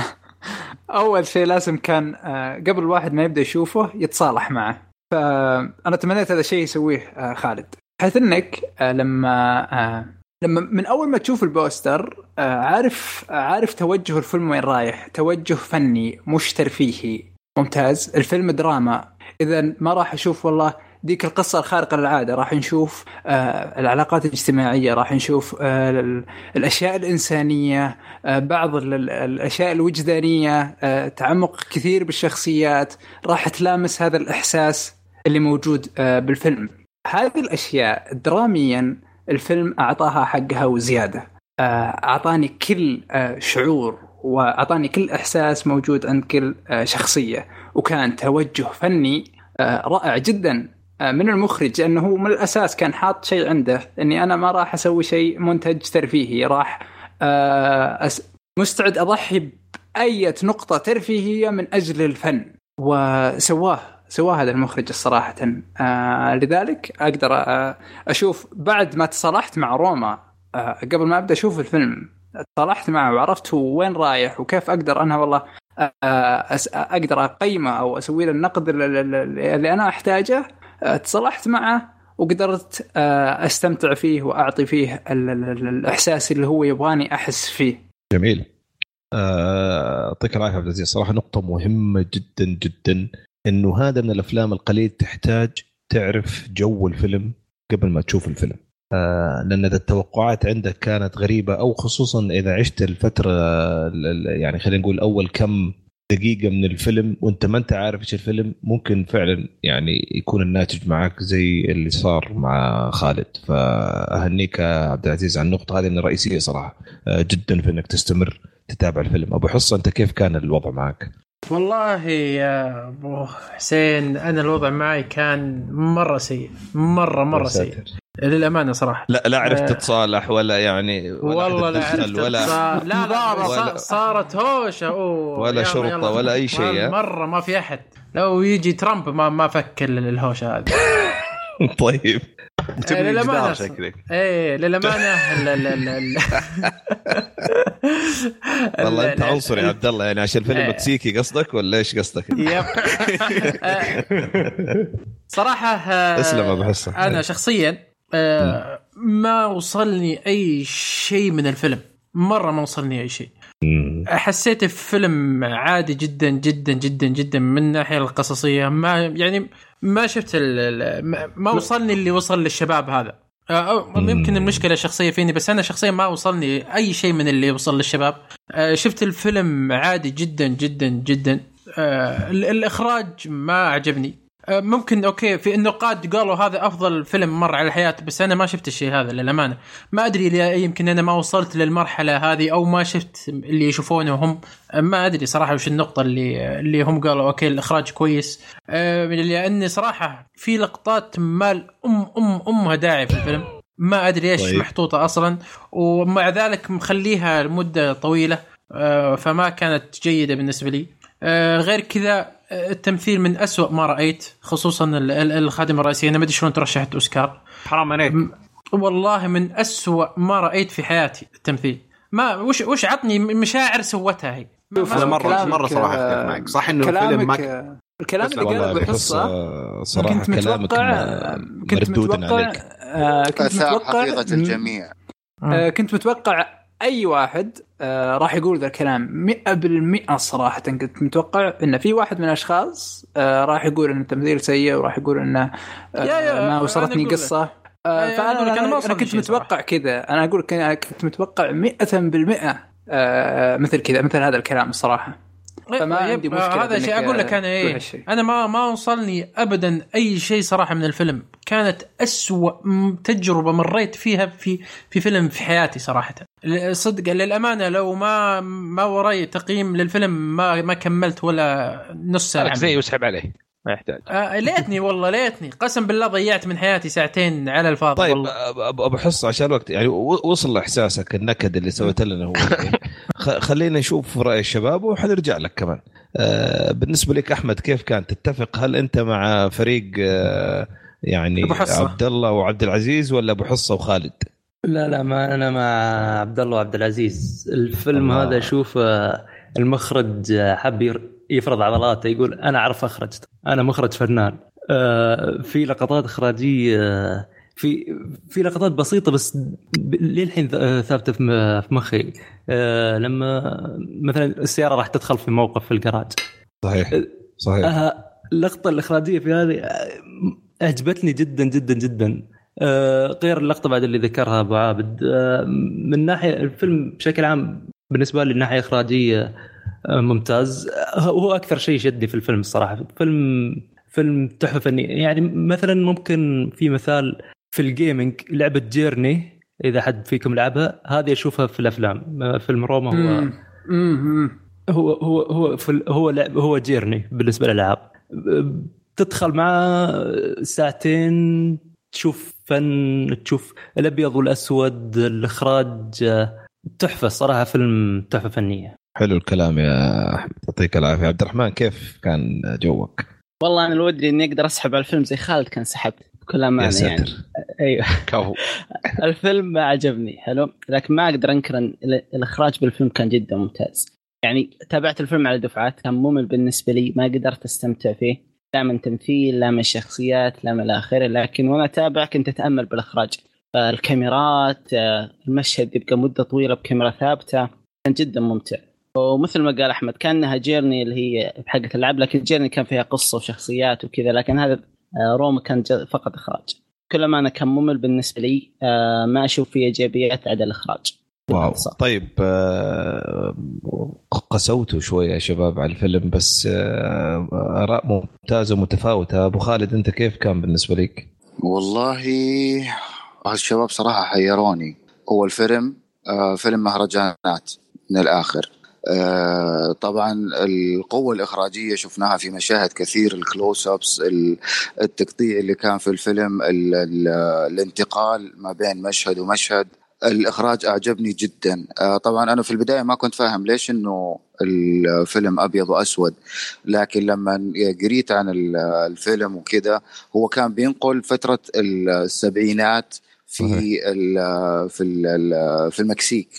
أول شيء لازم كان آه قبل الواحد ما يبدأ يشوفه يتصالح معه. فأنا تمنيت هذا الشيء يسويه آه خالد. بحيث إنك آه لما آه لما من أول ما تشوف البوستر آه عارف آه عارف توجه الفيلم وين رايح توجه فني مش ترفيهي ممتاز. الفيلم دراما. إذا ما راح أشوف والله ديك القصة الخارقة للعادة. راح نشوف آه العلاقات الاجتماعية راح نشوف آه ال- الأشياء الإنسانية آه بعض ال- ال- الأشياء الوجدانية آه تعمق كثير بالشخصيات. راح تلامس هذا الإحساس اللي موجود آه بالفيلم. هذه الأشياء دراميا الفيلم أعطاها حقها وزيادة. آه، أعطاني كل آه، شعور وأعطاني كل إحساس موجود عند كل آه، شخصية. وكان توجه فني آه، رائع جدا آه، من المخرج لأنه هو من الأساس كان حاط شيء عنده إني أنا ما راح أسوي شيء منتج ترفيهي. راح مستعد أضحي بأي نقطة ترفيهية من أجل الفن. وسواه سواه هذا المخرج الصراحة. آه لذلك أقدر آه أشوف بعد ما تصالحت مع روما آه قبل ما أبدأ أشوف الفيلم تصالحت معه وعرفت هو وين رايح وكيف أقدر أنا والله آه أقدر أقيمه أو أسوي له النقد اللي- أنا أحتاجه. آه تصالحت معه وقدرت آه أستمتع فيه وأعطي فيه ال- ال- ال- الإحساس اللي هو يبغاني أحس فيه. جميل. آه، يعطيك العافية عبد العزيز. صراحة نقطة مهمة جدا جدا. إنه هذا من الأفلام القليل تحتاج تعرف جو الفيلم قبل ما تشوف الفيلم. لأن إذا التوقعات عندك كانت غريبة أو خصوصا إذا عشت الفترة ال- ال- يعني خلينا نقول أول كم دقيقة من الفيلم وأنت ما أنت عارف إيش الفيلم ممكن فعلا يعني يكون الناتج معك زي اللي صار مع خالد. فأهنيك عبد العزيز على النقطة هذه انها رئيسية صراحة آه، جدا في إنك تستمر تتابع الفيلم. أبو حصة أنت كيف كان الوضع معك؟ والله يا أبو حسين أنا الوضع معي كان مرة سيء مرة مرة سيء. للأمانة صراحة لا لا عرفت آه. تتصالح ولا يعني ولا والله لا عرفت ولا لا لا ولا- صار- صارت هوشة أوه. ولا يلا. ولا أي شيء،؟ مرة ما في أحد لو يجي ترامب ما ما فك ال- الهوشة هذه طيب تبني للأمانة. شكلك إيه للأمانة ال- ال- ال- ال- والله ال- أنت عنصري يا عبد الله يعني عشان فيلم آه. مكسيكي قصدك ولا إيش قصدك؟ يب آه، صراحة آه، اسلم أبو حصه أنا شخصيا آه، ما وصلني أي شيء من الفيلم. مرة ما وصلني أي شيء. حسيت الفيلم عادي جدا جدا جدا جدا من الناحيه القصصية. ما يعني ما شفت ما- وصلني اللي وصل للشباب هذا. آه، أو. يمكن المشكلة شخصيه فيني بس أنا شخصيا ما وصلني أي شيء من اللي وصل للشباب. آه، شفت الفيلم عادي جدا جدا جدا. ال- الإخراج ما عجبني. ممكن okay في النقاد قالوا هذا أفضل فيلم مر على الحياة بس أنا ما شفت الشيء هذا للأمانة. ما أدري يمكن أنا ما وصلت للمرحلة هذه أو ما شفت اللي يشوفونه هم. آه، ما أدري صراحة وش النقطة اللي اللي هم قالوا okay الإخراج كويس. آه، لاني صراحة في لقطات مال ام أم أمها داعي في الفيلم. ما أدري إيش طيب. محطوطة أصلا. ومع ذلك مخليها لمدة طويلة. آه، فما كانت جيدة بالنسبة لي. آه، غير كذا آه، التمثيل من أسوأ ما رأيت خصوصا ال- ال- الخادمة الرئيسية. أنا ما أدري شلون ترشحت أوسكار. حرام عليك. والله من أسوأ ما رأيت في حياتي التمثيل. ما وش وش عطني مشاعر سوتها هي؟ أنا مره كلامك، مرة صراحة آه، معك. صح إنه الفيلم ما آه، الكلام اللي قاله بحصة حصة صراحة كنت متوقع كنت متوقع عليك. آه، كنت متوقع الجميع. آه، كنت متوقع أي واحد آه، راح يقول ذا الكلام 100% صراحة. كنت متوقع إن في واحد من الأشخاص آه، راح يقول إن التمثيل سيء وراح يقول انه آه، ما أنا وصلتني. قصة. آه، أي، فأنا أنا وصلني أنا كنت متوقع كذا. أنا أقول لك أنا كنت متوقع 100% آه، مثل كذا مثل هذا الكلام الصراحه فما يب، عندي مشكلة هذا بإنك شيء أقول لك أنا إيه. أنا ما ما وصلني ابدا أي شيء صراحة من الفيلم. كانت أسوأ تجربة مريت فيها في في فيلم في حياتي صراحة. صدق للأمانة لو ما ما وراي تقييم للفيلم ما ما كملت ولا نص ساعة لك زي واسحب عليه ما يحتاج. آه ليتني والله ليتني. قسم بالله ضيعت من حياتي ساعتين على الفاضي طيب والله. أب- أب- أبو حصه عشان الوقت يعني وصل لاحساسك النكد اللي سويت لنا هو. خلينا نشوف رأي الشباب وحنرجع لك كمان. آه، بالنسبة لك أحمد كيف كان تتفق؟ هل أنت مع فريق آه، يعني. عبد الله وعبد العزيز ولا أبو حصة وخالد؟ لا لا ما أنا مع عبد الله وعبد العزيز. الفيلم الله. هذا أشوف آه، المخرج آه، حب يفرض عضلاته يقول أنا أعرف أخرج أنا مخرج فنان. آه، في لقطات إخراجية في في لقطات بسيطة بس للحين ثابتة في مخي. آه، لما مثلا السيارة راح تدخل في موقف في الجراج. صحيح. صحيح. آه، اللقطة الإخراجية في هذه أعجبتني جدا جدا جدا. آه، غير اللقطة بعد اللي ذكرها أبو عابد. آه، من ناحية الفيلم بشكل عام بالنسبة لي الناحيه إخراجية آه، ممتاز. هو أكثر شيء شدني في الفيلم الصراحة. فيلم فيلم تحفة فنية. يعني مثلا ممكن في مثال في الجيمنج لعبة جيرني إذا حد فيكم لعبها. هذه أشوفها في الأفلام. فيلم روما هو. هو هو هو هو لعب هو جيرني بالنسبة للألعاب. تدخل معاه ساعتين تشوف فن تشوف الأبيض والأسود الإخراج. تحفة صراحة فيلم تحفة فنية. حلو الكلام يا أحمد. يعطيك العافية. عبد الرحمن كيف كان جوك؟ والله أنا ودي إني أقدر أسحب على الفيلم زي خالد كان سحبت بكل أمانة يعني. أيوه. كفو. الفيلم ما عجبني حلو. لكن ما أقدر أنكر إن ال- الإخراج بالفيلم كان جدا ممتاز. يعني تابعت الفيلم على دفعات كان ممل بالنسبة لي ما قدرت أستمتع فيه. لا من تمثيل لا من شخصيات لا من اخره لكن وأنا أتابع كنت أتأمل بالإخراج. الكاميرات آه، المشهد يبقى مدة طويلة بكاميرا ثابتة كان جدا ممتع. ومثل ما قال أحمد كأنها جيرني اللي هي حقه الالعاب لكن جيرني كان فيها قصة وشخصيات وكذا لكن هذا آه، روما كان فقط إخراج. كل ما أنا كان ممل بالنسبة لي. آه، ما أشوف فيه إيجابيات عدا الإخراج. واو. طيب آه، قسوتوا شوية يا شباب على الفيلم بس آه، آراء ممتازة ومتفاوتة. أبو خالد أنت كيف كان بالنسبة لك؟ والله الشباب صراحة حيروني. هو الفيلم آه فيلم مهرجانات من الآخر. آه طبعا القوة الإخراجية شفناها في مشاهد كثير الكلوز أبس التقطيع اللي كان في الفيلم ال ال الانتقال ما بين مشهد ومشهد. الإخراج أعجبني جدا. آه طبعا أنا في البداية ما كنت فاهم ليش إنه الفيلم أبيض وأسود لكن لما قريت عن ال- الفيلم وكذا هو كان بينقل فترة السبعينات في ال في ال في المكسيك.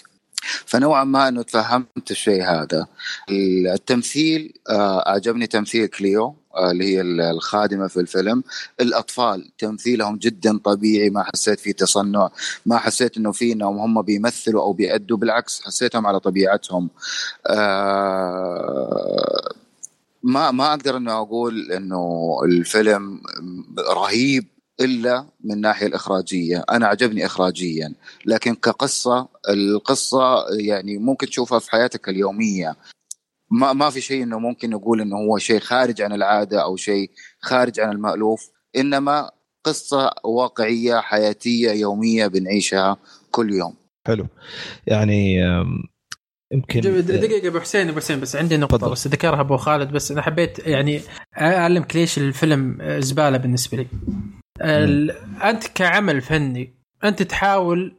فنوعا ما انه تفهمت الشيء هذا. التمثيل آه، أعجبني تمثيل كليو. اللي هي الخادمة في الفيلم. الأطفال تمثيلهم جدا طبيعي ما حسيت في تصنع ما حسيت إنه في إنهم هم بيمثلوا أو بيأدوا بالعكس حسيتهم على طبيعتهم. آه، ما ما أقدر إنه أقول إنه الفيلم رهيب إلا من الناحيه الإخراجية. أنا عجبني اخراجيا لكن كقصة القصة يعني ممكن تشوفها في حياتك اليومية. ما ما في شيء إنه ممكن نقول إنه هو شيء خارج عن العادة أو شيء خارج عن المألوف إنما قصة واقعية حياتية يومية بنعيشها كل يوم حلو يعني يمكن دقيقة أبو حسين أبو حسين بس عندي نقطة تفضل. بس ذكرها أبو خالد بس أنا حبيت يعني اعلمك ليش الفيلم زبالة بالنسبة لي. ال- أنت كعمل فني أنت تحاول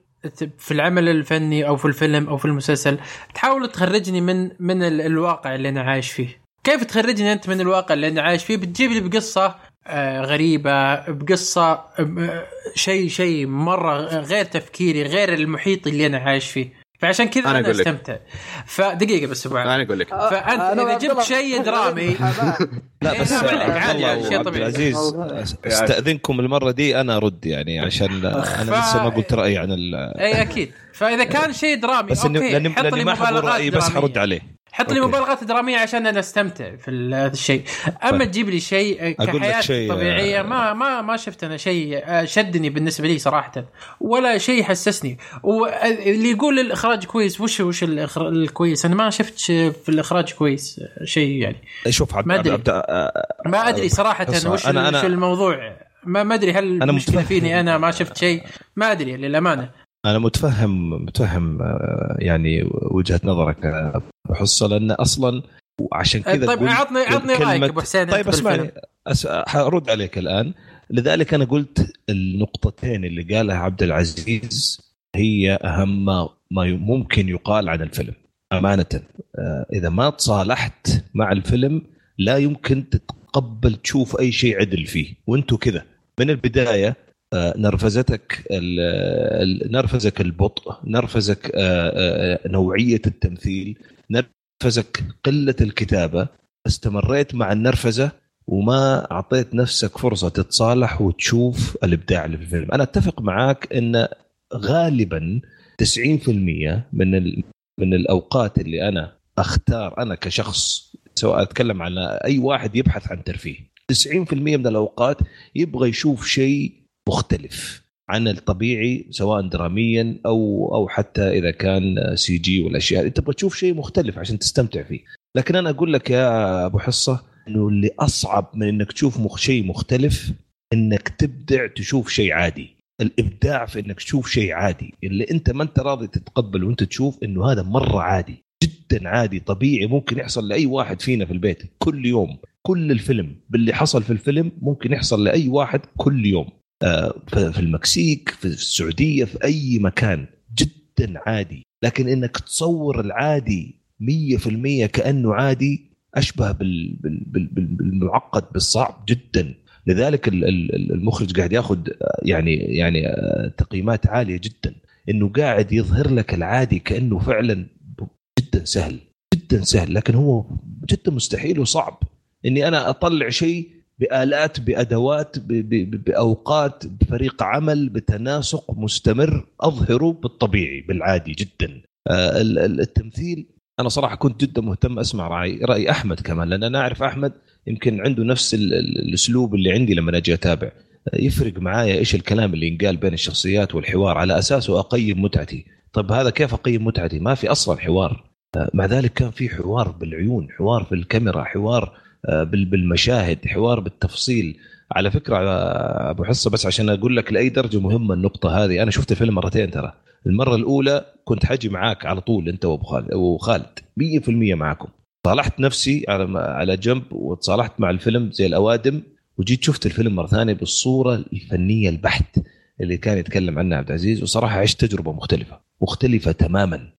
في العمل الفني أو في الفيلم أو في المسلسل تحاول تخرجني من من ال- الواقع اللي أنا عايش فيه. كيف تخرجني أنت من الواقع اللي أنا عايش فيه؟ بتجيب لي بقصة آه، غريبة بقصة آه، شيء شيء مرة غير تفكيري غير المحيط اللي أنا عايش فيه. فعشان كذا أنا أنا, لك. استمتع. فدقيقة بس ابو أنا أقول لك. فأنت أنا إذا جبت شيء درامي لا بس عادي، عادي، شيء طبيعي. العزيز استأذنكم المرة دي أنا أرد يعني عشان أنا لسه ما قلت رأيي عن ال... أي أكيد. فإذا كان شيء درامي بس okay لاني, حط لي ما مبالغات بس. حرد عليه حط لي. مبالغات درامية عشان أنا أستمتع في الشيء أما طيب. تجيب لي شيء كحياة شيء، طبيعية آه، ما ما ما شفت أنا شيء آه، شدني بالنسبة لي صراحة ولا شيء حسسني واللي يقول الإخراج كويس وش وش الكويس أنا ما شفت في الإخراج كويس آه، شيء يعني شوف عبد ما. عبد آه، ما أدري صراحة وش أنا- أنا- الموضوع ما ما أدري هل المشكلة. فيني أنا ما شفت شيء ما أدري للأمانة أنا متفهم متفهم آه، يعني وجهة نظرك آه، حصه لأن أصلا وعشان كذا طيب قلت عطني عطني كلمة- رأيك أبو حسين طيب. أسمعني أس... حرد عليك الآن. لذلك أنا قلت النقطتين اللي قالها عبد العزيز هي أهم ما ممكن يقال عن الفيلم. أمانة آه، إذا ما تصالحت مع الفيلم لا يمكن تتقبل تشوف أي شيء عدل فيه وأنتم كذا. من البداية نرفزتك ال- ال- نرفزك البطء نرفزك آه، آه، نوعية التمثيل نرفزك قلة الكتابة. استمريت مع النرفزة وما أعطيت نفسك فرصة تتصالح وتشوف الإبداع اللي في الفيلم. أنا أتفق معاك إن غالبا 90% من ال... من الأوقات اللي أنا أختار أنا كشخص سواء أتكلم عن أي واحد يبحث عن ترفيه 90% من الأوقات يبغى يشوف شيء مختلف عن الطبيعي سواء دراميا أو أو حتى إذا كان CG والأشياء. أنت تبغى تشوف شيء مختلف عشان تستمتع فيه. لكن أنا أقول لك يا أبو حصة إنه اللي أصعب من إنك تشوف شيء مختلف إنك تبدع تشوف شيء عادي. الإبداع في إنك تشوف شيء عادي. اللي أنت ما أنت راضي تتقبل وأنت تشوف إنه هذا مرة عادي. جدا عادي طبيعي ممكن يحصل لأي واحد فينا في البيت كل يوم. كل الفيلم باللي حصل في الفيلم ممكن يحصل لأي واحد كل يوم. في المكسيك في السعودية في أي مكان جدا عادي. لكن إنك تصور العادي 100% كأنه عادي أشبه بال بال بال بال- بالمعقد بالصعب جدا. لذلك ال- ال- المخرج قاعد ياخذ آه، يعني يعني آه، تقييمات عالية جدا. إنه قاعد يظهر لك العادي كأنه فعلا جدا سهل جدا سهل. لكن هو جدا مستحيل وصعب. إني أنا أطلع شيء بآلات بأدوات بأوقات بفريق عمل بتناسق مستمر. اظهره بالطبيعي بالعادي جدا. آه، ال- ال- التمثيل أنا صراحة كنت جدا مهتم أسمع راي رأي أحمد كمان لأن أنا أعرف أحمد يمكن عنده نفس ال- ال- الأسلوب اللي عندي لما أجي أتابع. آه، يفرق معايا إيش الكلام اللي ينقال بين الشخصيات والحوار. على أساسه أقيم متعتي. طيب هذا كيف أقيم متعتي؟ ما في أصلا حوار. آه، مع ذلك كان في حوار بالعيون حوار في الكاميرا حوار بالمشاهد حوار بالتفصيل. على فكرة آه، أبو حصة بس عشان أقول لك لأي درجة مهمة النقطة هذه أنا شفت الفيلم مرتين ترى. المرة الأولى كنت حاجي معاك على طول أنت وخالد 100% معاكم. صالحت نفسي على على جنب وتصالحت مع الفيلم زي الأوادم وجيت شفت الفيلم مرة ثانية بالصورة الفنية البحت اللي كان يتكلم عنها عبد العزيز وصراحة عشت تجربة مختلفة مختلفة تماما. آه،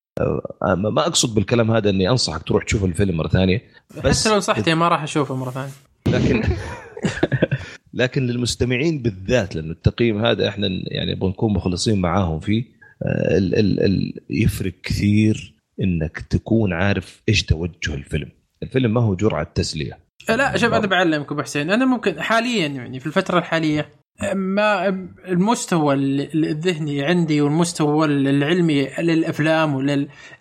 ما ما أقصد بالكلام هذا إني أنصحك تروح تشوف الفيلم مرة ثانية بس حتى لو نصحتي ما راح أشوفه مرة ثانية. لكن لكن للمستمعين بالذات لأنه التقييم هذا إحنا يعني بنكون مخلصين معاهم فيه آه، ال ال ال يفرق كثير إنك تكون عارف إيش توجه الفيلم. الفيلم ما هو جرعة تسلية. لا شوف أنا بعلمك أبو حسين. أنا ممكن حاليا يعني في الفترة الحالية ما المستوى ال- الذهني عندي والمستوى العلمي للأفلام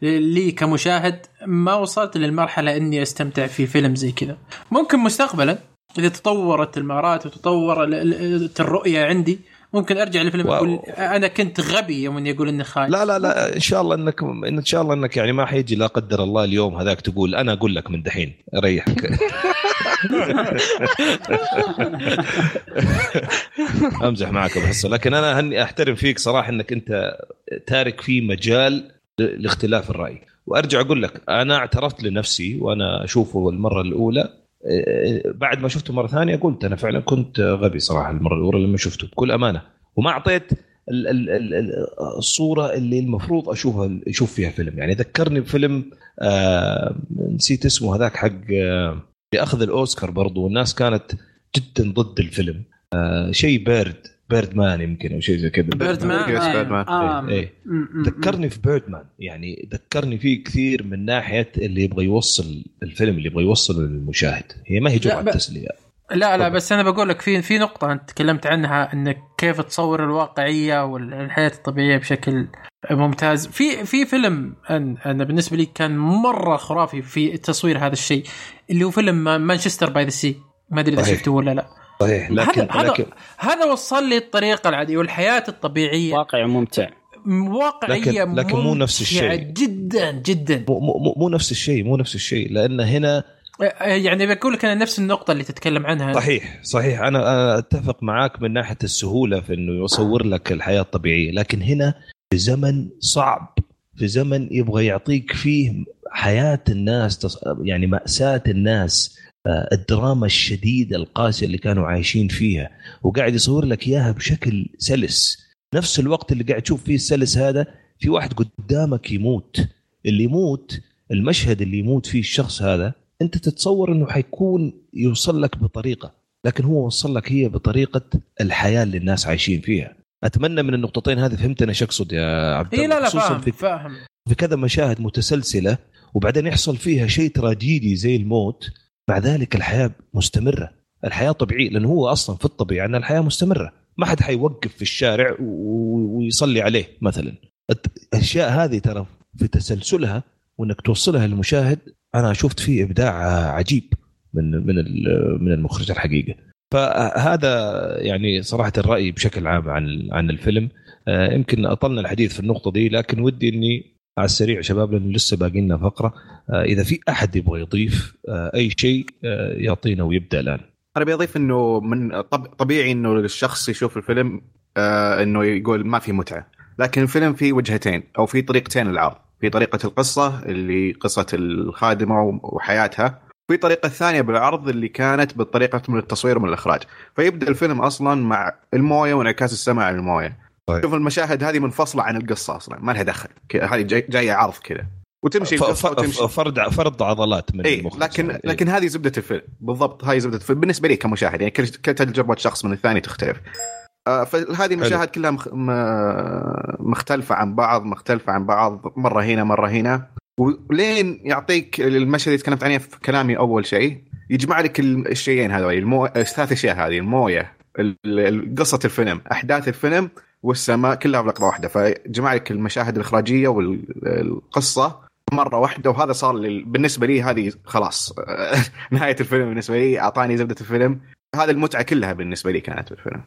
لي كمشاهد ما وصلت للمرحلة إني أستمتع في فيلم زي كذا. ممكن مستقبلا إذا تطورت المهارات وتطور ال- ال- الرؤية عندي ممكن أرجع لفيلم. أقول أنا كنت غبي يوم إني أقول إني خايف. لا لا لا إن شاء الله انك إن شاء الله إنك يعني ما حيجي لا قدر الله اليوم هذاك تقول أنا أقول لك من دحين ريحك امزح معك ابو حصه لكن أنا هني أحترم فيك صراحة إنك أنت تارك في مجال لاختلاف الرأي. وأرجع أقول لك أنا اعترفت لنفسي وأنا أشوفه المرة الأولى. إيه، بعد ما شفته مرة ثانية قلت أنا فعلا كنت غبي صراحة المرة الأولى لما شفته بكل أمانة. وما أعطيت ال- ال- ال- ال- الصورة اللي المفروض أشوفها أشوف فيها فيلم. يعني ذكرني بفيلم آه نسيت اسمه هذاك حق آه اللي اخذ الأوسكار برضو والناس كانت جدا ضد الفيلم آه شيء Bird Birdman يمكن أو شيء زي كذا Birdman؟ آه. آه. إيه. م. ذكرني في Birdman يعني ذكرني فيه كثير من ناحية اللي يبغى يوصل الفيلم اللي يبغى يوصله للمشاهد هي ما هي جرعة تسلية لا لا. بس أنا بقول لك في في نقطة أنت تكلمت عنها إنك كيف تصور الواقعية والحياة الطبيعية بشكل ممتاز في في فيلم أن- أنا بالنسبة لي كان مرة خرافي في تصوير هذا الشيء اللي هو فيلم Manchester by the Sea ما أدري إذا. شفته ولا لا صحيح لكن هذا هذا لكن هذا وصل لي الطريقة العادية والحياة الطبيعية واقع ممتع واقعية لكن- لكن مو نفس ممتعة الشيء. جدا جدا مو, مو, مو نفس الشيء مو نفس الشيء لأن هنا يعني بقول لك أنا نفس النقطة اللي تتكلم عنها. صحيح صحيح. أنا أتفق معاك من ناحية السهولة في إنه يصور لك الحياة الطبيعية. لكن هنا في زمن صعب في زمن يبغى يعطيك فيه حياة الناس يعني مأساة الناس آه، الدراما الشديدة القاسية اللي كانوا عايشين فيها. وقاعد يصور لك إياها بشكل سلس. نفس الوقت اللي قاعد تشوف فيه السلس هذا في واحد قدامك يموت. اللي يموت المشهد اللي يموت فيه الشخص هذا أنت تتصور إنه حيكون يوصل لك بطريقة لكن هو وصل لك هي بطريقة الحياة اللي الناس عايشين فيها. أتمنى من النقطتين هذه فهمت أنا إيش أقصد يا عبد الله لا لا خصوصاً فاهم في, فاهم. في كذا مشاهد متسلسلة وبعدين يحصل فيها شيء تراجيدي زي الموت مع ذلك الحياة مستمرة. الحياة طبيعية لأنه هو أصلا في الطبيعة أن الحياة مستمرة. ما حد حيوقف في الشارع ويصلي عليه مثلا. الأشياء هذه ترى في تسلسلها وإنك توصلها للمشاهد أنا شفت فيه إبداع عجيب من من من المخرج الحقيقة. فهذا يعني صراحة الرأي بشكل عام عن عن الفيلم. آه، يمكن أطلنا الحديث في النقطة دي لكن ودي إني على السريع شباب لأنه لسه باقي لنا فقرة. آه، إذا في أحد يبغى يضيف آه، أي شيء يعطينا ويبدأ الآن. أنا بضيف إنه من طب طبيعي إنه الشخص يشوف الفيلم إنه يقول ما في متعة. لكن الفيلم فيه وجهتين أو في طريقتين للعرض في طريقة القصة اللي قصة الخادمة وحياتها. في طريقة ثانية بالعرض اللي كانت بالطريقة من التصوير ومن الإخراج. فيبدأ الفيلم أصلا مع الموية وانعكاس السماء على الموية. طيب. شوف المشاهد هذه منفصلة عن القصة أصلا ما لها دخل. هذه جاي جاية عرض كذا. وتمشي ف- وتمشي. فرد فرد عضلات من المخرج. لكن إيه. لكن هذه زبدة الفيلم. بالضبط هاي زبدة الفيلم. بالنسبة لي كمشاهد يعني كل تجربه شخص من الثاني تختلف. فهذه المشاهد كلها مخ... م- مختلفة عن بعض مختلفة عن بعض مرة هنا مرة هنا. ولين يعطيك المشهد اللي تكلمت عنه في كلامي أول شيء يجمع لك ال- الشيئين هذول المو... الثلاث أشياء هذه الموية ال- ال- قصة الفيلم أحداث الفيلم والسماء كلها بلقطه واحدة. فجمع لك المشاهد الإخراجية والقصة مرة واحدة وهذا صار لل... بالنسبة لي هذه خلاص نهاية الفيلم بالنسبة لي أعطاني زبدة الفيلم. هذا المتعة كلها بالنسبة لي كانت بالفيلم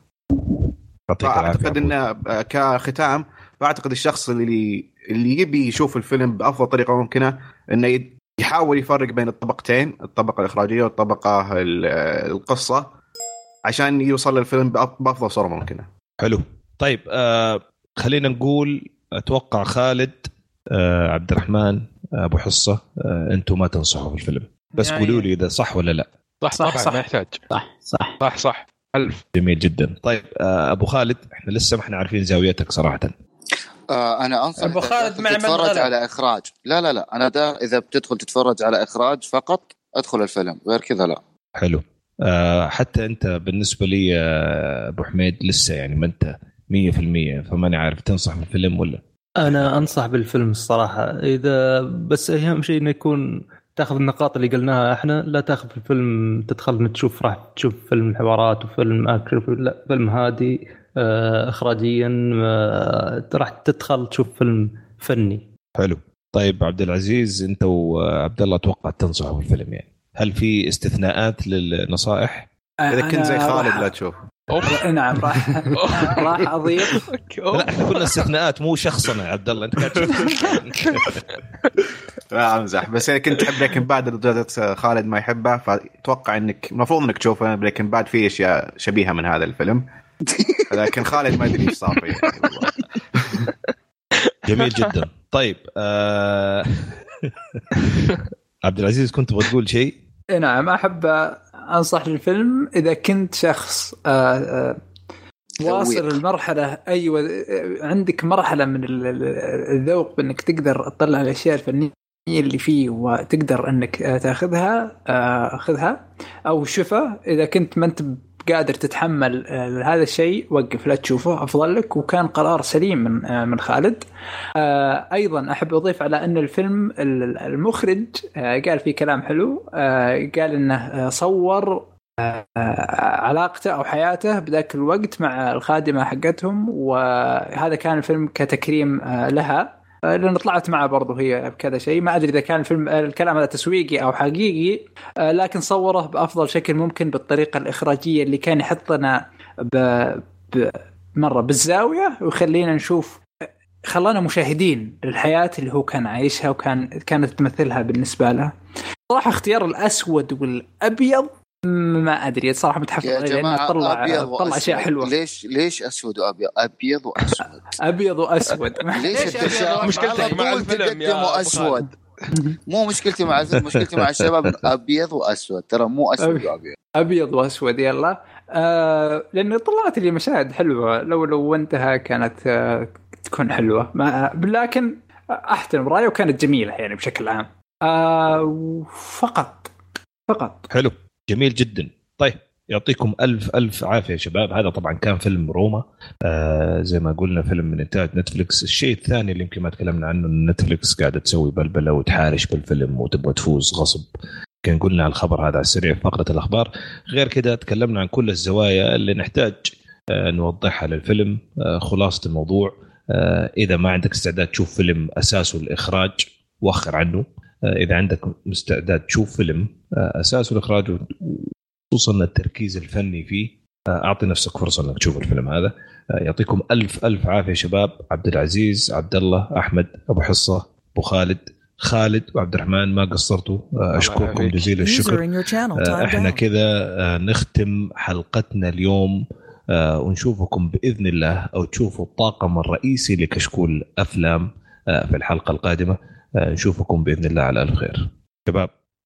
أبو. إنه كختام فأعتقد الشخص اللي اللي يبي يشوف الفيلم بأفضل طريقة ممكنة إنه يحاول يفرق بين الطبقتين الطبقة الإخراجية والطبقة ال- القصة عشان يوصل للفيلم بأفضل صورة ممكنة. حلو. طيب آه خلينا نقول أتوقع خالد آه عبد الرحمن آه أبو حصة آه أنتم ما تنصحوا في الفيلم بس يعني- قولوا لي إذا صح ولا لا. صح صح، طبعا صح. ما يحتاج. صح صح. صح صح. ألف. جميل جدا. طيب آه أبو خالد إحنا لسه ما إحنا عارفين زاويتك صراحة. آه أنا أنصح إذا خالد مع تتفرج. على إخراج. لا لا لا أنا دا إذا بتدخل تتفرج على إخراج فقط أدخل الفيلم. غير كذا لا. حلو. آه حتى أنت بالنسبة لي يا أبو حميد لسه يعني ما أنت 100% فماني عارف تنصح بالفيلم ولا. أنا أنصح بالفيلم الصراحة. إذا بس أهم شيء إنه يكون تاخذ النقاط اللي قلناها إحنا لا تاخذ في الفيلم تدخل تشوف راح تشوف فيلم حوارات وفيلم اكشن لا فيلم هادي آه، اخراجيا آه، راح تدخل تشوف فيلم فني. حلو. طيب عبد العزيز انت وعبد الله أتوقع تنصحوا بالفيلم يعني. هل في استثناءات للنصائح؟ إذا كنت زي خالد لا تشوف. أوف. نعم راح راح أضيف. لا إحنا قلنا استثناءات مو شخصنا يا عبد الله أنت قاعد تشوف. لا أمزح. بس اذا كنت تحب Breaking Bad لدرجه خالد ما يحبه فأتوقع انك المفروض إنك تشوفه Breaking Bad فيه أشياء شبيهة من هذا الفيلم. لكن خالد ما أدري إيش صار فيه. جميل جدا. طيب آه... عبد العزيز كنت تبغى تقول شيء؟ إيه نعم أحب أنصح للفيلم إذا كنت شخص آه، آه، واصل ذويق. المرحلة أيوه عندك مرحلة من ال- ال- الذوق بانك تقدر تطلع الأشياء الفنية اللي فيه وتقدر إنك آه، تأخذها خذها أو شوفها إذا كنت ما أنت قادر تتحمل آه، هذا الشيء وقف لا تشوفه أفضل لك. وكان قرار سليم من آه، من خالد. آه، أيضا أحب أضيف على أن الفيلم ال- المخرج قال فيه كلام حلو. قال إنه صور علاقته أو حياته بذاك الوقت مع الخادمة حقتهم. وهذا كان الفيلم كتكريم لها. لأن طلعت معه برضو هي بكذا شيء. ما أدري إذا كان الفيلم آه، الكلام هذا تسويقي أو حقيقي آه، لكن صوره بأفضل شكل ممكن بالطريقة الإخراجية اللي كان يحطنا ب... ب... مرة بالزاوية ويخلينا نشوف خلانا مشاهدين للحياة اللي هو كان عايشها وكان كانت تمثلها بالنسبة له. صراحة اختيار الأسود والأبيض ما أدري صراحة متحفظ يا عليه لأنه جماعة طلع طلع اشياء حلوة ليش ليش أسود وابيض أبيض وأسود؟ أبيض وأسود. ليش مشكلتك مع طول الفيلم يا اسود مو مشكلتي مع الفيلم مشكلتي مع الشباب. أبيض وأسود. ترى مو أسود وأبيض. أبيض وأسود يلا. آه لأنه طلعت لي مشاهد حلوة. لو لو انتهى كانت آه تكون حلوة. ما لكن أحترم رأيه وكانت جميلة يعني بشكل عام. آه فقط. فقط. حلو. جميل جدا. طيب يعطيكم ألف ألف عافية يا شباب. هذا طبعا كان فيلم روما. آه زي ما قلنا فيلم من إنتاج نتفلكس الشيء الثاني اللي يمكن ما تكلمنا عنه إن نتفلكس قاعدة تسوي بلبلة وتحارش بالفيلم وتبغى تفوز غصب. كان قلنا على الخبر هذا على السريع في فقرة الأخبار. غير كذا تكلمنا عن كل الزوايا اللي نحتاج آه نوضحها للفيلم. آه خلاصة الموضوع آه إذا ما عندك استعداد تشوف فيلم أساسه الإخراج وخر عنه. إذا عندك استعداد تشوف فيلم آه اساسه الإخراج خصوصا التركيز الفني فيه آه، أعطي نفسك فرصة إنك تشوف الفيلم هذا. آه، يعطيكم ألف ألف عافية شباب. عبد العزيز عبد الله أحمد أبو حصة أبو خالد خالد وعبد الرحمن ما قصرتوا. آه، أشكركم. جزيل الشكر. آه، إحنا. كذا آه، نختم حلقتنا اليوم آه، ونشوفكم بإذن الله أو تشوفوا الطاقم الرئيسي لكشكول أفلام آه، في الحلقة القادمة. آه، نشوفكم بإذن الله على الف خير. شباب.